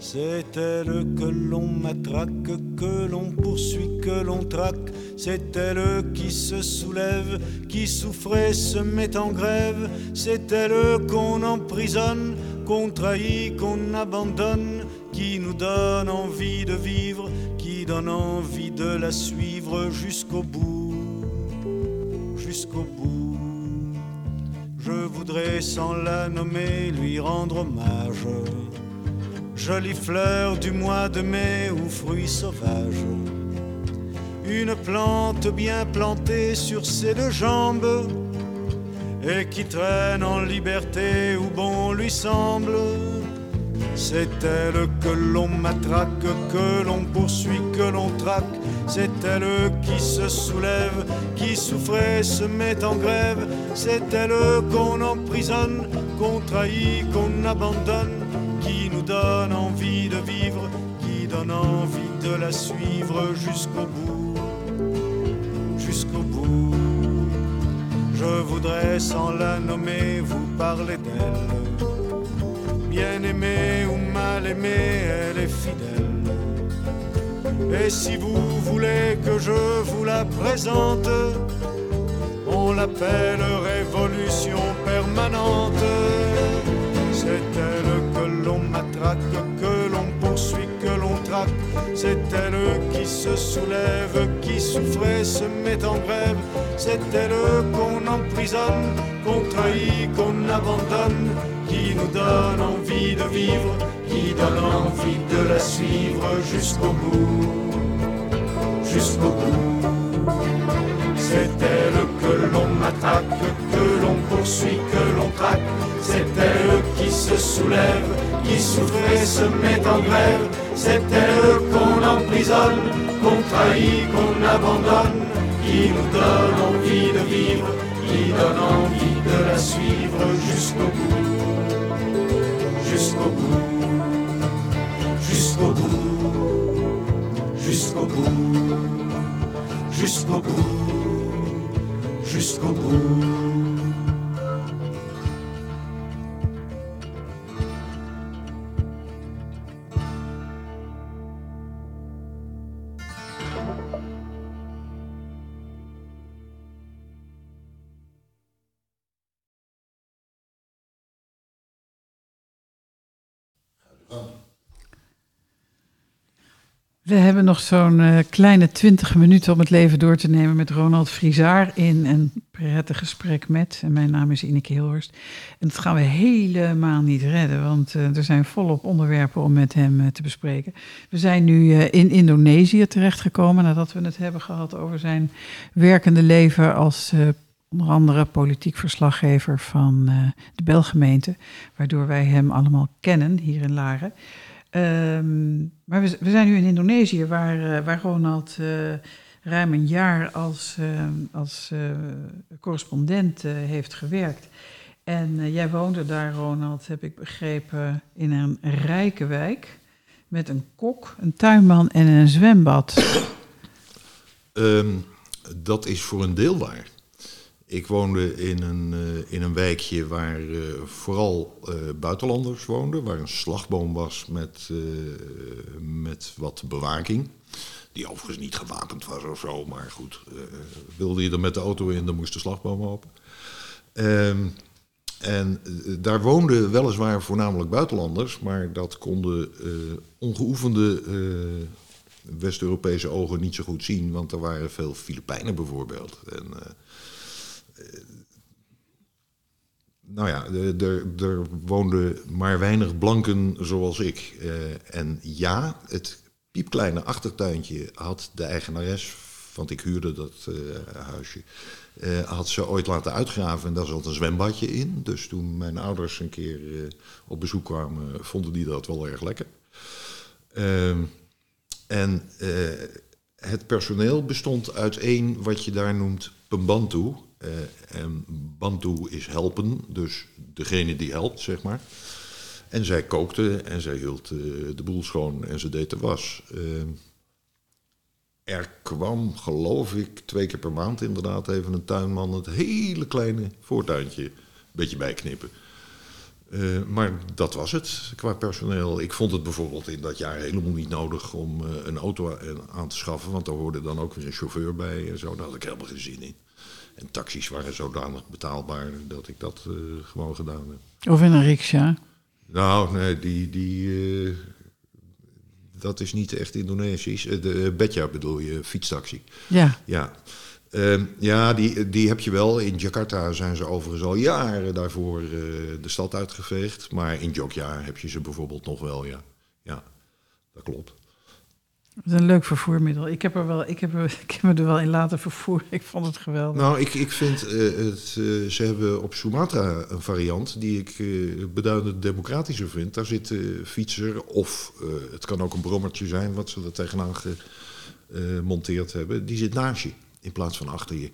C'est elle que l'on matraque, que l'on poursuit, que l'on traque. C'est elle qui se soulève, qui souffrait, se met en grève. C'est elle qu'on emprisonne, qu'on trahit, qu'on abandonne, qui nous donne envie de vivre, qui donne envie de la suivre jusqu'au bout, jusqu'au bout. Je voudrais sans la nommer lui rendre hommage. Jolie fleur du mois de mai ou fruit sauvage. Une plante bien plantée sur ses deux jambes et qui traîne en liberté où bon lui semble. C'est elle que l'on matraque, que l'on poursuit, que l'on traque. C'est elle qui se soulève, qui souffrait, se met en grève. C'est elle qu'on emprisonne, qu'on trahit, qu'on abandonne, qui nous donne envie de vivre, qui donne envie de la suivre jusqu'au bout, Je voudrais sans la nommer vous parler d'elle bien aimée ou mal aimée, elle est fidèle. Et si vous voulez que je vous la présente, on l'appelle révolution permanente. C'est elle que l'on matraque, que l'on traque. C'est elle qui se soulève, qui souffrait, se met en grève. C'est elle qu'on emprisonne, qu'on trahit, qu'on abandonne, qui nous donne envie de vivre, qui donne envie de la suivre jusqu'au bout, jusqu'au bout. C'est elle que l'on matraque, que l'on poursuit, que l'on traque. C'est elle qui se soulève, qui souffre et se met en grève. C'est elle qu'on emprisonne, qu'on trahit, qu'on abandonne, qui nous donne envie de vivre, qui donne envie de la suivre jusqu'au bout, jusqu'au bout, jusqu'au bout, jusqu'au bout, jusqu'au bout, jusqu'au bout. We hebben nog zo'n eh, kleine twintig minuten om het leven door te nemen met Ronald Frizaar in een prettig gesprek met. En mijn naam is Ineke Hilhorst. En dat gaan we helemaal niet redden, want eh, er zijn volop onderwerpen om met hem eh, te bespreken. We zijn nu in Indonesië terechtgekomen nadat we het hebben gehad over zijn werkende leven als onder andere politiek verslaggever van de Belgemeente, waardoor wij hem allemaal kennen hier in Laren. Ehm, maar we, zijn nu in Indonesië, waar, eh, waar Ronald eh, ruim een jaar als, eh, als eh, correspondent heeft gewerkt. En jij woonde daar, Ronald, heb ik begrepen, in een rijke wijk. Met een kok, een tuinman en een zwembad. Ehm, dat is voor een deel waar. Ik woonde in een, eh, in een wijkje waar eh, vooral eh, buitenlanders woonden, waar een slagboom was met, met wat bewaking. Die overigens niet gewapend was of zo, maar goed, wilde je er met de auto in, dan moest de slagboom open. Ehm, en daar woonden weliswaar voornamelijk buitenlanders, maar dat konden ongeoefende West-Europese ogen niet zo goed zien, want er waren veel Filipijnen bijvoorbeeld. En, nou ja, er- woonden maar weinig blanken zoals ik. Eh, en ja, het piepkleine achtertuintje had de eigenares, want ik huurde dat eh, huisje, eh, had ze ooit laten uitgraven en daar zat een zwembadje in. Dus toen mijn ouders een keer eh, op bezoek kwamen, vonden die dat wel erg lekker. Ehm, en eh, het personeel bestond uit één wat je daar noemt pembantu. Eh, en bantu is helpen, dus degene die helpt, zeg maar. En zij kookte en zij hield eh, de boel schoon en ze deed de was. Ehm, er kwam, geloof ik, twee keer per maand inderdaad even een tuinman het hele kleine voortuintje een beetje bijknippen. Eh, maar dat was het qua personeel. Ik vond het bijvoorbeeld in dat jaar helemaal niet nodig om eh, een auto aan te schaffen, want daar hoorde dan ook weer een chauffeur bij en zo. Daar had ik helemaal geen zin in. En taxis waren zodanig betaalbaar dat ik dat eh, gewoon gedaan heb. Of in een riksja. Nou, nee, die, die, eh, dat is niet echt Indonesisch. Eh, De Betja bedoel je, fietstaxi. Ja. Ja, Ehm, ja die, die heb je wel. In Jakarta zijn ze overigens al jaren daarvoor de stad uitgeveegd. Maar in Jogja heb je ze bijvoorbeeld nog wel, ja. Ja, dat klopt. Dat is een leuk vervoermiddel. Ik heb, er wel, ik, heb er, ik heb me er wel in laten vervoeren. Ik vond het geweldig. Nou, ik, ik vind eh, het. eh, ze hebben op Sumatra een variant die ik eh, beduidend democratischer vind. Daar zit de fietser, of het kan ook een brommertje zijn wat ze er tegenaan gemonteerd hebben. Die zit naast je in plaats van achter je.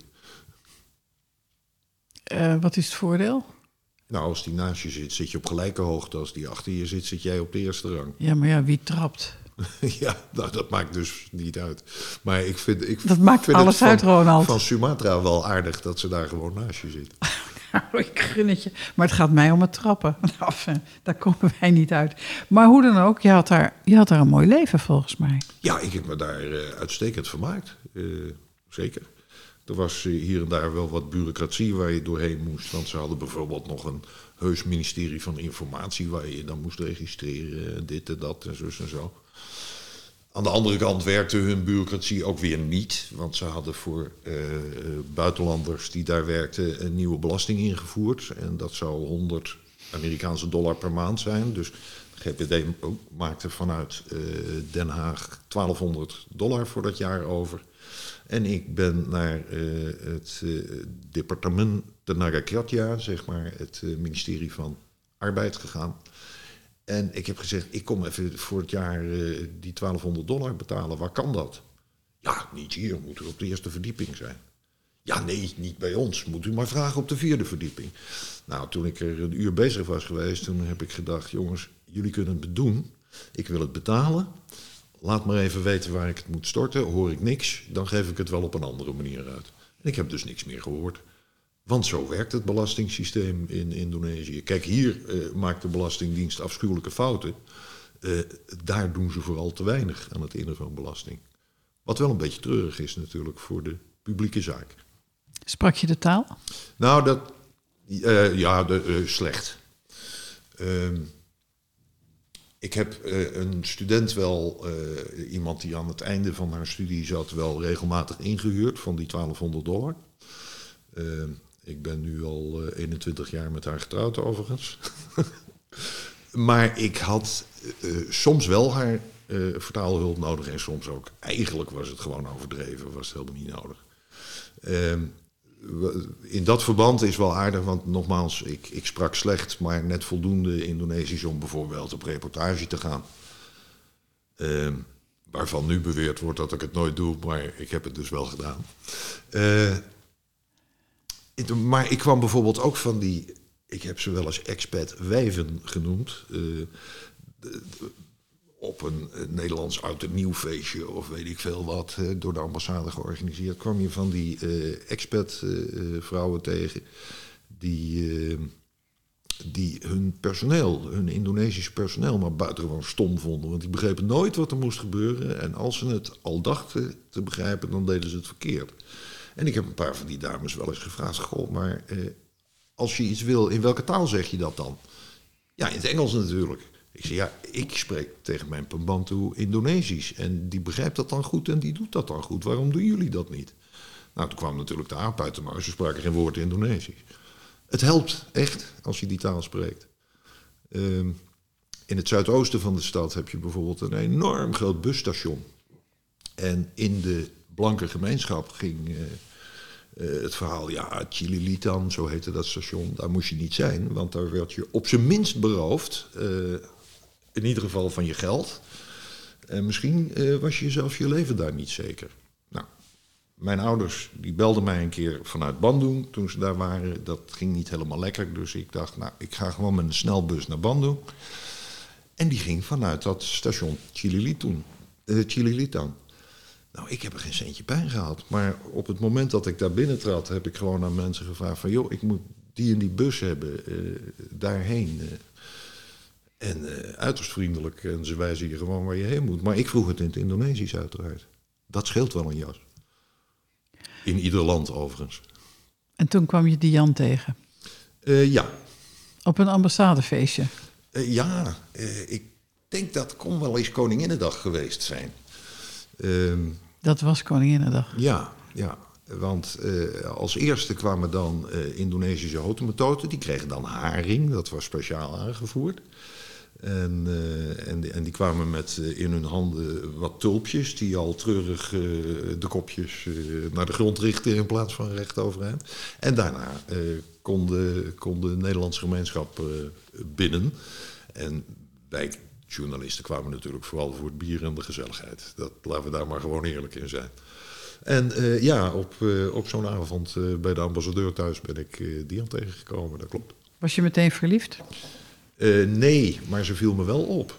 Wat is het voordeel? Nou, als die naast je zit, zit je op gelijke hoogte. Als die achter je zit, zit jij op de eerste rang. Ja, maar ja, wie trapt? ja, nou, dat maakt dus niet uit. Maar ik vind, ik Dat maakt vind alles het uit, van, Ronald. Van Sumatra wel aardig dat ze daar gewoon naast je zit. Nou, ik gun het je. Maar het gaat mij om het trappen. Nou, enfin, daar komen wij niet uit. Maar hoe dan ook, je had daar, je had daar een mooi leven volgens mij. Ja, ik heb me daar eh, uitstekend vermaakt. Eh, zeker. Er was eh, hier en daar wel wat bureaucratie waar je doorheen moest. Want ze hadden bijvoorbeeld nog een heus ministerie van informatie... waar je dan moest registreren, eh, dit en dat en zus en zo. Aan de andere kant werkte hun bureaucratie ook weer niet. Want ze hadden voor eh, buitenlanders die daar werkten een nieuwe belasting ingevoerd. En dat zou 100 Amerikaanse dollar per maand zijn. Dus de GPD maakte vanuit eh, Den Haag 1200 dollar voor dat jaar over. En ik ben naar eh, het departement de Nagakratja, zeg maar, het ministerie van Arbeid gegaan. En ik heb gezegd, ik kom even voor het jaar eh, die 1200 dollar betalen. Waar kan dat? Ja, niet hier, moet er op de eerste verdieping zijn. Ja, nee, niet bij ons. Moet u maar vragen op de vierde verdieping. Nou, toen ik er een uur bezig was geweest, toen heb ik gedacht, jongens, jullie kunnen het doen. Ik wil het betalen. Laat maar even weten waar ik het moet storten. Hoor ik niks, dan geef ik het wel op een andere manier uit. En ik heb dus niks meer gehoord. Want zo werkt het belastingssysteem in Indonesië. Kijk, hier eh, maakt de Belastingdienst afschuwelijke fouten. Eh, daar doen ze vooral te weinig aan het innen van belasting. Wat wel een beetje treurig is natuurlijk voor de publieke zaak. Sprak je de taal? Nou, dat. eh, ja, de, slecht. Ehm, ik heb een student wel, iemand die aan het einde van haar studie zat, wel regelmatig ingehuurd van die 1200 dollar. Ik ben nu al eh, 21 jaar met haar getrouwd, overigens. maar ik had eh, soms wel haar eh, vertaalhulp nodig en soms ook. Eigenlijk was het gewoon overdreven, was het helemaal niet nodig. Ehm, in dat verband is wel aardig, want nogmaals, ik, ik sprak slecht, maar net voldoende Indonesisch om bijvoorbeeld op reportage te gaan. Ehm, waarvan nu beweerd wordt dat ik het nooit doe, maar ik heb het dus wel gedaan. Eh, het- maar ik kwam bijvoorbeeld ook van die, ik heb ze wel eens expat wijven genoemd. eh, op een, eh, Nederlands oud en nieuw feestje of weet ik veel wat, door de ambassade georganiseerd, kwam je van die eh, expat vrouwen tegen die, die hun personeel, hun Indonesisch personeel, maar buitengewoon stom vonden. Want die begrepen nooit wat er moest gebeuren. En als ze het al dachten te begrijpen, dan deden ze het verkeerd. En ik heb een paar van die dames wel eens gevraagd: Goh, maar eh, als je iets wil, in welke taal zeg je dat dan? Ja, in het Engels natuurlijk. Ik zei, ja, ik spreek tegen mijn Pembantu Indonesisch. En die begrijpt dat dan goed en die doet dat dan goed. Waarom doen jullie dat niet? Nou, toen kwam natuurlijk de aap uit de. Ze spraken geen woord Indonesisch. Het helpt echt als je die taal spreekt. Ehm, in het zuidoosten van de stad heb je bijvoorbeeld een enorm groot busstation. En in de blanke gemeenschap ging eh, eh, het verhaal, ja, Chililitan, zo heette dat station, daar moest je niet zijn, want daar werd je op zijn minst beroofd, eh, in ieder geval van je geld. En misschien was je zelfs je leven daar niet zeker. Nou, mijn ouders die belden mij een keer vanuit Bandung toen ze daar waren. Dat ging niet helemaal lekker, dus ik dacht, nou, ik ga gewoon met een snelbus naar Bandung. En die ging vanuit dat station Chililitan. eh, Chililitan. Nou, ik heb er geen centje bij gehad. Maar op het moment dat ik daar binnen trad, heb ik gewoon aan mensen gevraagd van... joh, ik moet die en die bus hebben, eh, daarheen. eh. en eh, uiterst vriendelijk. En ze wijzen je gewoon waar je heen moet. Maar ik vroeg het in het Indonesisch uiteraard. Dat scheelt wel een jas. In ieder land overigens. En toen kwam je Dian tegen. Eh, ja, Op een ambassadefeestje. Ja ik denk dat kon wel eens Koninginnedag geweest zijn. Ehm Dat was Koninginnedag. Ja, ja. Want eh, als eerste kwamen dan eh, Indonesische hotemetoten. Die kregen dan haring, dat was speciaal aangevoerd. En, eh, en, die- en die kwamen met in hun handen wat tulpjes... die al treurig de kopjes naar de grond richten... in plaats van recht overeind. En daarna kon, de, kon de Nederlandse gemeenschap binnen. En wij journalisten kwamen natuurlijk vooral voor het bier en de gezelligheid. Dat, laten we daar maar gewoon eerlijk in zijn. En eh, ja, op, eh, op zo'n avond eh, bij de ambassadeur thuis ben ik Dian tegengekomen, dat klopt. Was je meteen verliefd? Nee, maar ze viel me wel op.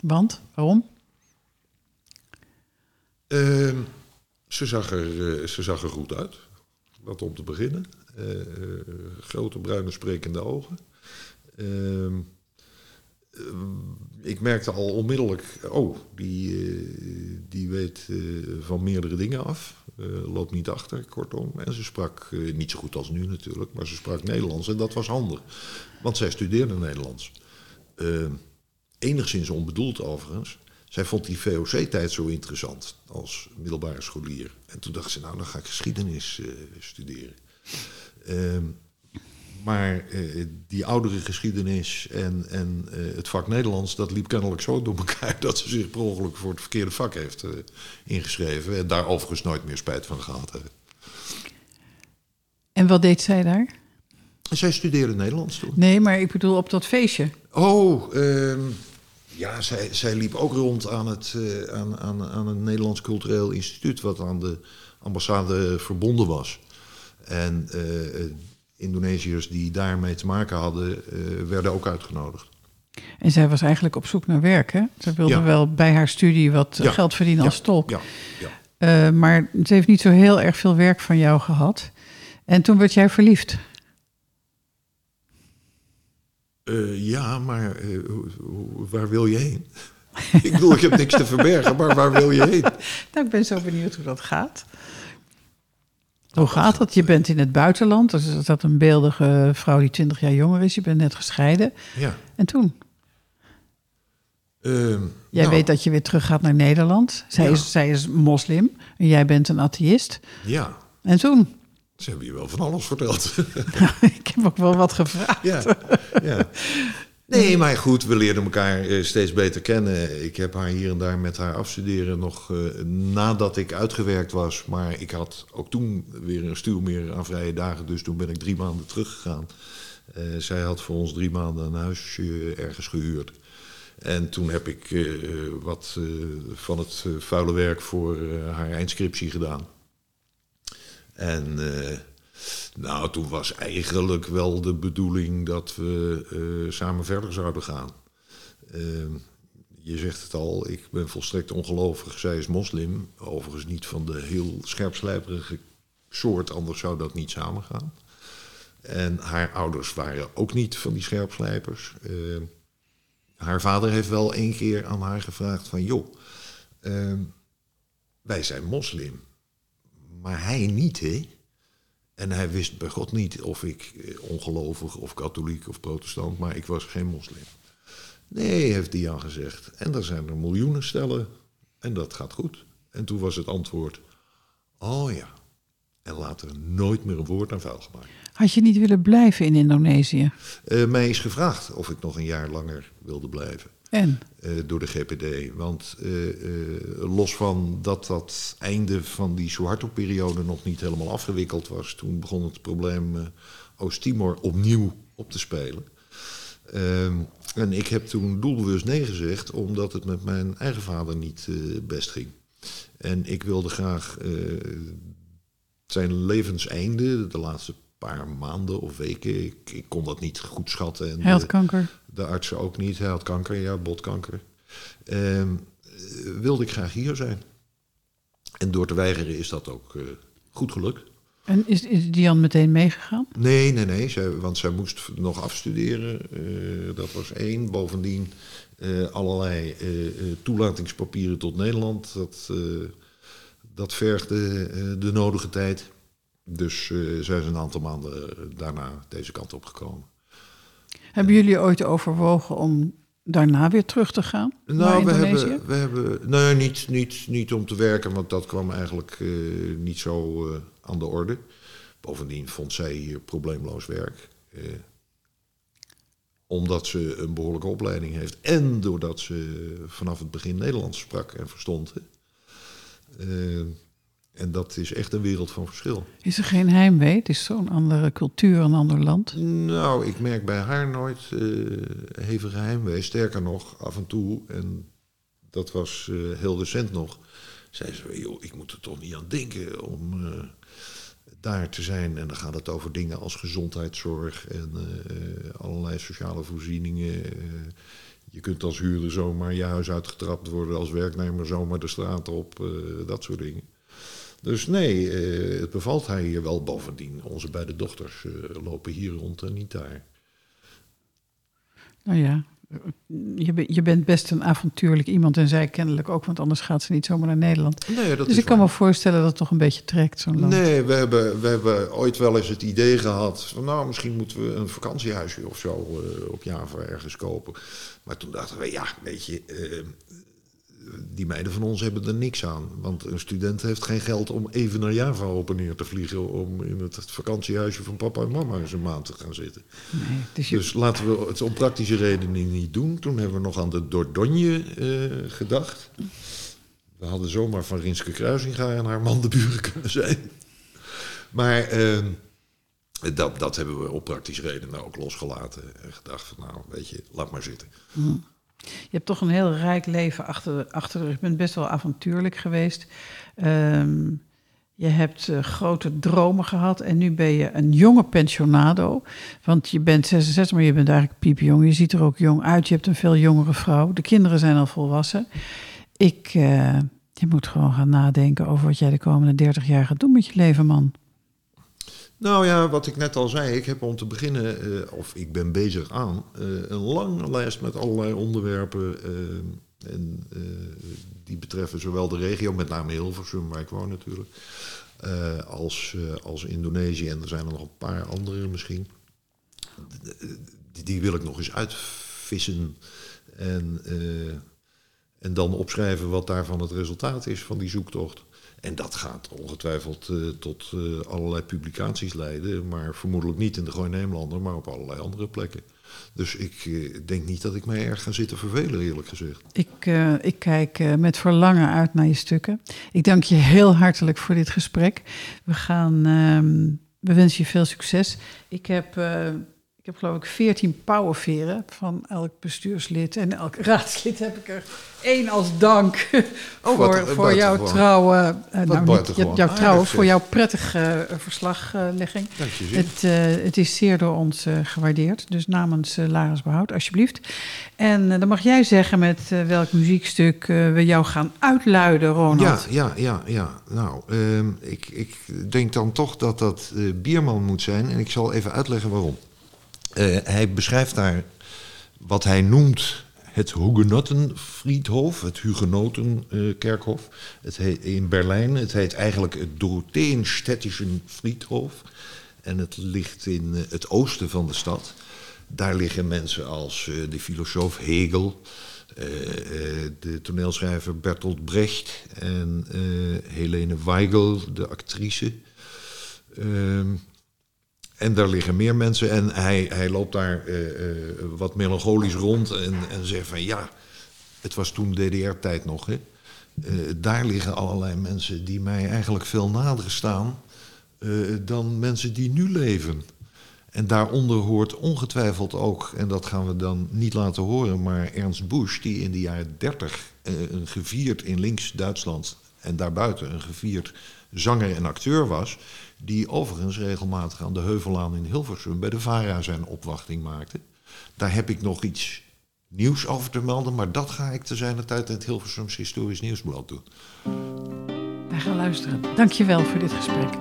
Want? Waarom? Ehm, ze, zag er, ze zag er goed uit, dat om te beginnen. Grote bruine sprekende ogen. Ehm, eh, ik merkte al onmiddellijk, oh, die, eh, die weet eh, van meerdere dingen af. Eh, loopt niet achter, kortom. En ze sprak, eh, niet zo goed als nu natuurlijk, maar ze sprak Nederlands en dat was handig. Want zij studeerde Nederlands. Enigszins onbedoeld overigens. Zij vond die VOC-tijd zo interessant als middelbare scholier. En toen dacht ze, nou, dan ga ik geschiedenis eh, studeren. Ehm, maar eh, die oudere geschiedenis en, en eh, het vak Nederlands, dat liep kennelijk zo door elkaar dat ze zich per ongeluk voor het verkeerde vak heeft eh, ingeschreven. En daar overigens nooit meer spijt van gehad heeft. En wat deed zij daar? Zij studeerde Nederlands toen. Nee, maar ik bedoel op dat feestje. Oh, ehm, ja, zij, zij liep ook rond aan het, aan, aan, aan Nederlands Cultureel Instituut, wat aan de ambassade verbonden was. En Indonesiërs die daarmee te maken hadden, eh, werden ook uitgenodigd. En zij was eigenlijk op zoek naar werk, hè? Ze wilde Ja. wel bij haar studie wat Ja. geld verdienen als tolk. Ja, ja. Eh, maar ze heeft niet zo heel erg veel werk van jou gehad. En toen werd jij verliefd. Eh, ja, maar waar wil je heen? ik bedoel, ik heb niks te verbergen, maar waar wil je heen? Nou, ik ben zo benieuwd hoe dat gaat. Hoe gaat dat? Je bent in het buitenland. Dus is dat een beeldige vrouw die 20 jaar jonger is. Je bent net gescheiden. Ja. En toen? Ehm, Jij nou, weet dat je weer terug gaat naar Nederland. Zij, Ja. is, zij is moslim en jij bent een atheïst. Ja, En toen? ze hebben je wel van alles verteld. ik heb ook wel wat gevraagd. Ja, ja. Nee, maar goed, we leerden elkaar eh, steeds beter kennen. Ik heb haar hier en daar met haar afstuderen nog eh, nadat ik uitgewerkt was. Maar ik had ook toen weer een stuur meer aan vrije dagen, dus toen ben ik drie maanden teruggegaan. Eh, zij had voor ons drie maanden een huisje ergens gehuurd. En toen heb ik wat van het vuile werk voor haar eindscriptie gedaan. En nou, toen was eigenlijk wel de bedoeling dat we eh, samen verder zouden gaan. Ehm, je zegt het al, ik ben volstrekt ongelovig. Zij is moslim. Overigens niet van de heel scherpslijperige soort, anders zou dat niet samengaan. En haar ouders waren ook niet van die scherpslijpers. Ehm, haar vader heeft wel één keer aan haar gevraagd van... joh, ehm, wij zijn moslim, maar hij niet, hè? En hij wist bij God niet of ik eh, ongelovig of katholiek of protestant... maar ik was geen moslim. Nee, heeft Dian gezegd. En er zijn er miljoenen stellen en dat gaat goed. En toen was het antwoord... oh ja, en later nooit meer een woord aan vuil gemaakt. Had je niet willen blijven in Indonesië? Eh, mij is gevraagd of ik nog een jaar langer wilde blijven. En? eh, door de GPD. Want eh, eh, los van dat dat einde van die Suharto-periode nog niet helemaal afgewikkeld was... toen begon het probleem Oost-Timor opnieuw op te spelen. Ehm, en ik heb toen doelbewust nee gezegd... omdat het met mijn eigen vader niet best ging. En ik wilde graag eh, zijn levenseinde, de laatste paar maanden of weken... ik, ik kon dat niet goed schatten. En Hij had de- kanker. De artsen ook niet. Hij had kanker, ja, botkanker. Ehm, eh, wilde ik graag hier zijn. En door te weigeren is dat ook eh, goed gelukt. En is, is Dian meteen meegegaan? Nee, nee, nee, zij, want zij moest nog afstuderen. eh, dat was één. Bovendien allerlei toelatingspapieren tot Nederland. Dat, dat vergde de nodige tijd. Dus zij is een aantal maanden daarna deze kant op gekomen. Hebben jullie ooit overwogen om daarna weer terug te gaan naar Nou, we hebben, we hebben nee, niet, niet, niet om te werken, want dat kwam eigenlijk eh, niet zo eh, aan de orde. Bovendien vond zij hier probleemloos werk. eh, omdat ze een behoorlijke opleiding heeft en doordat ze vanaf het begin Nederlands sprak en verstond. En dat is echt een wereld van verschil. Is er geen heimwee? Het is zo'n andere cultuur, een ander land. Nou, ik merk bij haar nooit eh hevige heimwee. Sterker nog, af en toe, en dat was eh, heel recent nog, zei ze, joh, ik moet er toch niet aan denken om eh, daar te zijn. En dan gaat het over dingen als gezondheidszorg en allerlei sociale voorzieningen. je kunt als huurder zomaar je huis uitgetrapt worden, als werknemer zomaar de straat op, dat soort dingen. Dus nee, eh, het bevalt haar hier wel. Bovendien, onze beide dochters eh, lopen hier rond en niet daar. Nou ja, je, je bent best een avontuurlijk iemand en zij kennelijk ook, want anders gaat ze niet zomaar naar Nederland. Nee, dat dus ik kan waar. me voorstellen dat het toch een beetje trekt, zo'n land. Nee, we hebben, we hebben ooit wel eens het idee gehad van nou, misschien moeten we een vakantiehuisje of zo eh, op Java ergens kopen. Maar toen dachten we, ja, weet je, die meiden van ons hebben er niks aan. Want een student heeft geen geld om even naar Java op en neer te vliegen om in het vakantiehuisje van papa en mama eens een maand te gaan zitten. Nee, dus je, Dus laten we het om praktische redenen niet doen. Toen hebben we nog aan de Dordogne eh, gedacht. We hadden zomaar van Rinske Kruisinga en haar man de buren kunnen zijn. Maar eh, dat, dat hebben we op praktische redenen ook losgelaten. En gedacht van nou, weet je, laat maar zitten. Je hebt toch een heel rijk leven achter, achter de rug. Je bent best wel avontuurlijk geweest. Ehm, je hebt eh, grote dromen gehad en nu ben je een jonge pensionado. Want je bent 66, maar je bent eigenlijk piepjong. Je ziet er ook jong uit. Je hebt een veel jongere vrouw. De kinderen zijn al volwassen. Ik, eh, je moet gewoon gaan nadenken over wat jij de komende 30 jaar gaat doen met je leven, man. Nou ja, wat ik net al zei, ik heb om te beginnen, eh, of ik ben bezig aan, eh, een lange lijst met allerlei onderwerpen. eh, en, die betreffen zowel de regio, met name Hilversum, waar ik woon natuurlijk, als, als Indonesië. En er zijn er nog een paar andere misschien. Die, die wil ik nog eens uitvissen. En, en dan opschrijven wat daarvan het resultaat is van die zoektocht. En dat gaat ongetwijfeld eh, tot eh, allerlei publicaties leiden, maar vermoedelijk niet in de Gooi Neemlander, maar op allerlei andere plekken. Dus ik eh, denk niet dat ik mij erg ga zitten vervelen, eerlijk gezegd. Ik, ik kijk met verlangen uit naar je stukken. Ik dank je heel hartelijk voor dit gesprek. We gaan, ehm, we wensen je veel succes. Ik heb, Ik heb geloof ik 14 pauwenveren van elk bestuurslid en elk raadslid heb ik er één als dank Oh, voor, voor jouw trouwe, eh, nou niet jouw trouwe, zeg. voor jouw prettige eh, verslaglegging. Dank je zeer. Het, eh, het is zeer door ons gewaardeerd. Dus namens Laris Behoud, alsjeblieft. En dan mag jij zeggen met welk muziekstuk we jou gaan uitluiden, Ja, Ronald. ja, ja, ja. Nou, ehm, ik, ik denk dan toch dat dat Bierman moet zijn. En ik zal even uitleggen waarom. Eh, hij beschrijft daar wat hij noemt het Hugenottenfriedhof, het Hugenotenkerkhof. het heet in Berlijn. Het heet eigenlijk het Dorotheenstädtischen Friedhof. En het ligt in eh, het oosten van de stad. Daar liggen mensen als eh, de filosoof Hegel, de toneelschrijver Bertolt Brecht en Helene Weigel, de actrice. En daar liggen meer mensen en hij, hij loopt daar eh, eh, wat melancholisch rond en, en zegt van ja, het was toen DDR-tijd nog. Hè? Eh, daar liggen allerlei mensen die mij eigenlijk veel nader staan dan mensen die nu leven. En daaronder hoort ongetwijfeld ook, en dat gaan we dan niet laten horen, maar Ernst Busch, die in de jaren 30 eh, een gevierd in links-Duitsland en daarbuiten een gevierd zanger en acteur was, die overigens regelmatig aan de Heuvelaan in Hilversum bij de VARA zijn opwachting maakte. Daar heb ik nog iets nieuws over te melden, maar dat ga ik te zijner tijd in het Hilversums Historisch Nieuwsblad doen. Wij gaan luisteren. Dank je wel voor dit gesprek.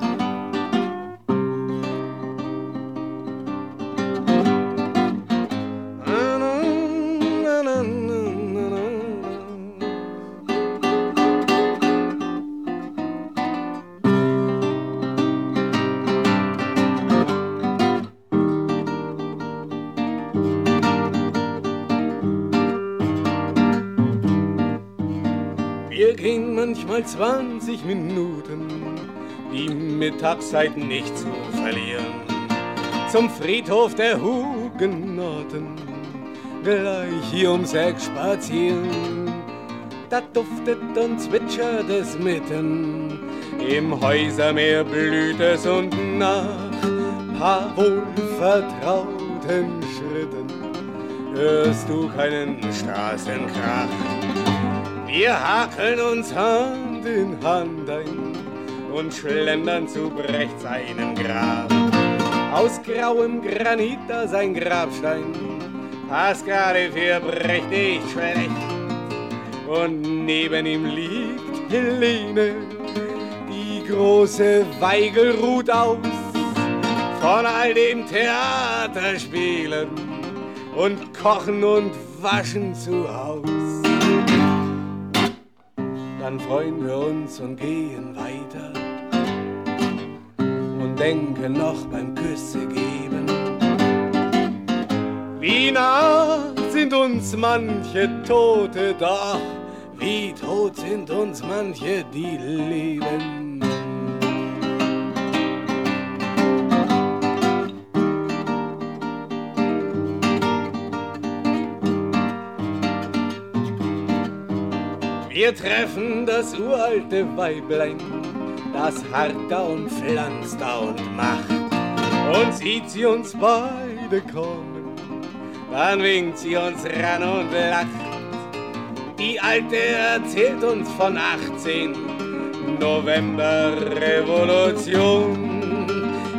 Manchmal 20 Minuten, die Mittagszeit nicht zu verlieren, zum Friedhof der Hugenotten, gleich hier ums Eck spazieren. Da duftet und zwitschert es mitten, im Häusermeer blüht es und nach paar wohlvertrauten Schritten hörst du keinen Straßenkrach. Wir hakeln uns Hand in Hand ein und schlendern zu Brecht seinem Grab. Aus grauem Granit da sein Grabstein, passt gerade für Brecht nicht schlecht. Und neben ihm liegt Helene, die große Weigel ruht aus von all dem Theaterspielen und Kochen und Waschen zu Haus. Dann freuen wir uns und gehen weiter und denken noch beim Küsse geben. Wie nah sind uns manche Tote, doch wie tot sind uns manche, die leben. Wir treffen das uralte Weiblein, das hart da und pflanzt da und macht. Und sieht sie uns beide kommen, dann winkt sie uns ran und lacht. Die Alte erzählt uns von 18 November Revolution.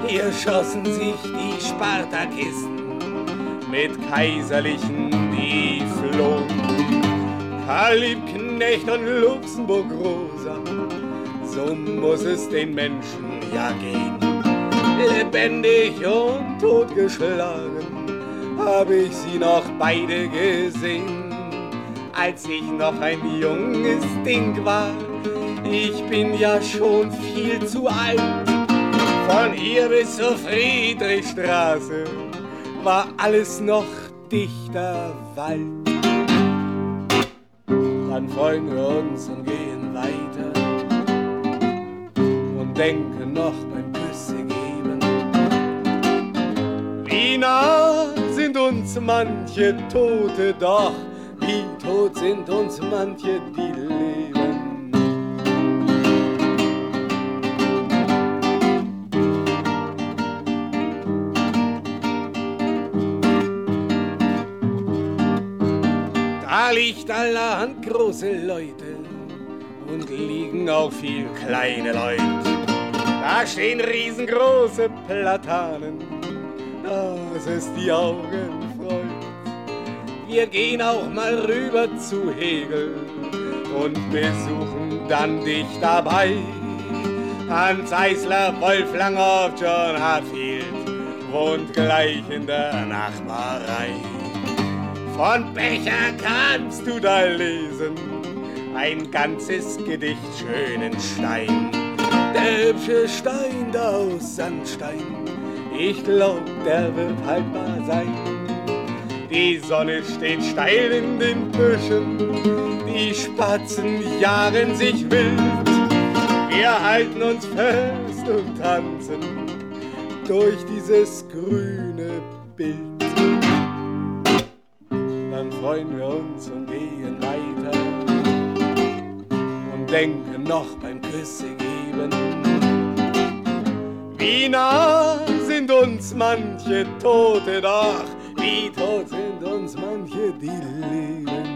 Hier schossen sich die Spartakisten mit Kaiserlichen, die flohen. Karl Liebknecht und Luxemburg Rosa, so muss es den Menschen ja gehen. Lebendig und totgeschlagen hab ich sie noch beide gesehen, als ich noch ein junges Ding war. Ich bin ja schon viel zu alt. Von hier bis zur Friedrichstraße war alles noch dichter Wald. Dann freuen wir uns und gehen weiter und denken noch beim Küsse geben. Wie nah sind uns manche Tote, doch wie tot sind uns manche, die leben. Nicht allerhand große Leute und liegen auch viel kleine Leute. Da stehen riesengroße Platanen, dass es die Augen freut. Wir gehen auch mal rüber zu Hegel und besuchen dann dich dabei. Hans Eisler, Wolf Langhoff, John Hartfield wohnt gleich in der Nachbarei. Von Becher kannst du da lesen, ein ganzes Gedicht schönen Stein. Der hübsche Stein da aus Sandstein, ich glaub, der wird haltbar sein. Die Sonne steht steil in den Büschen, die Spatzen jagen sich wild. Wir halten uns fest und tanzen durch dieses grüne Bild. Freuen wir uns und gehen weiter und denken noch beim Küsse geben. Wie nah sind uns manche Tote doch, wie tot sind uns manche, die leben.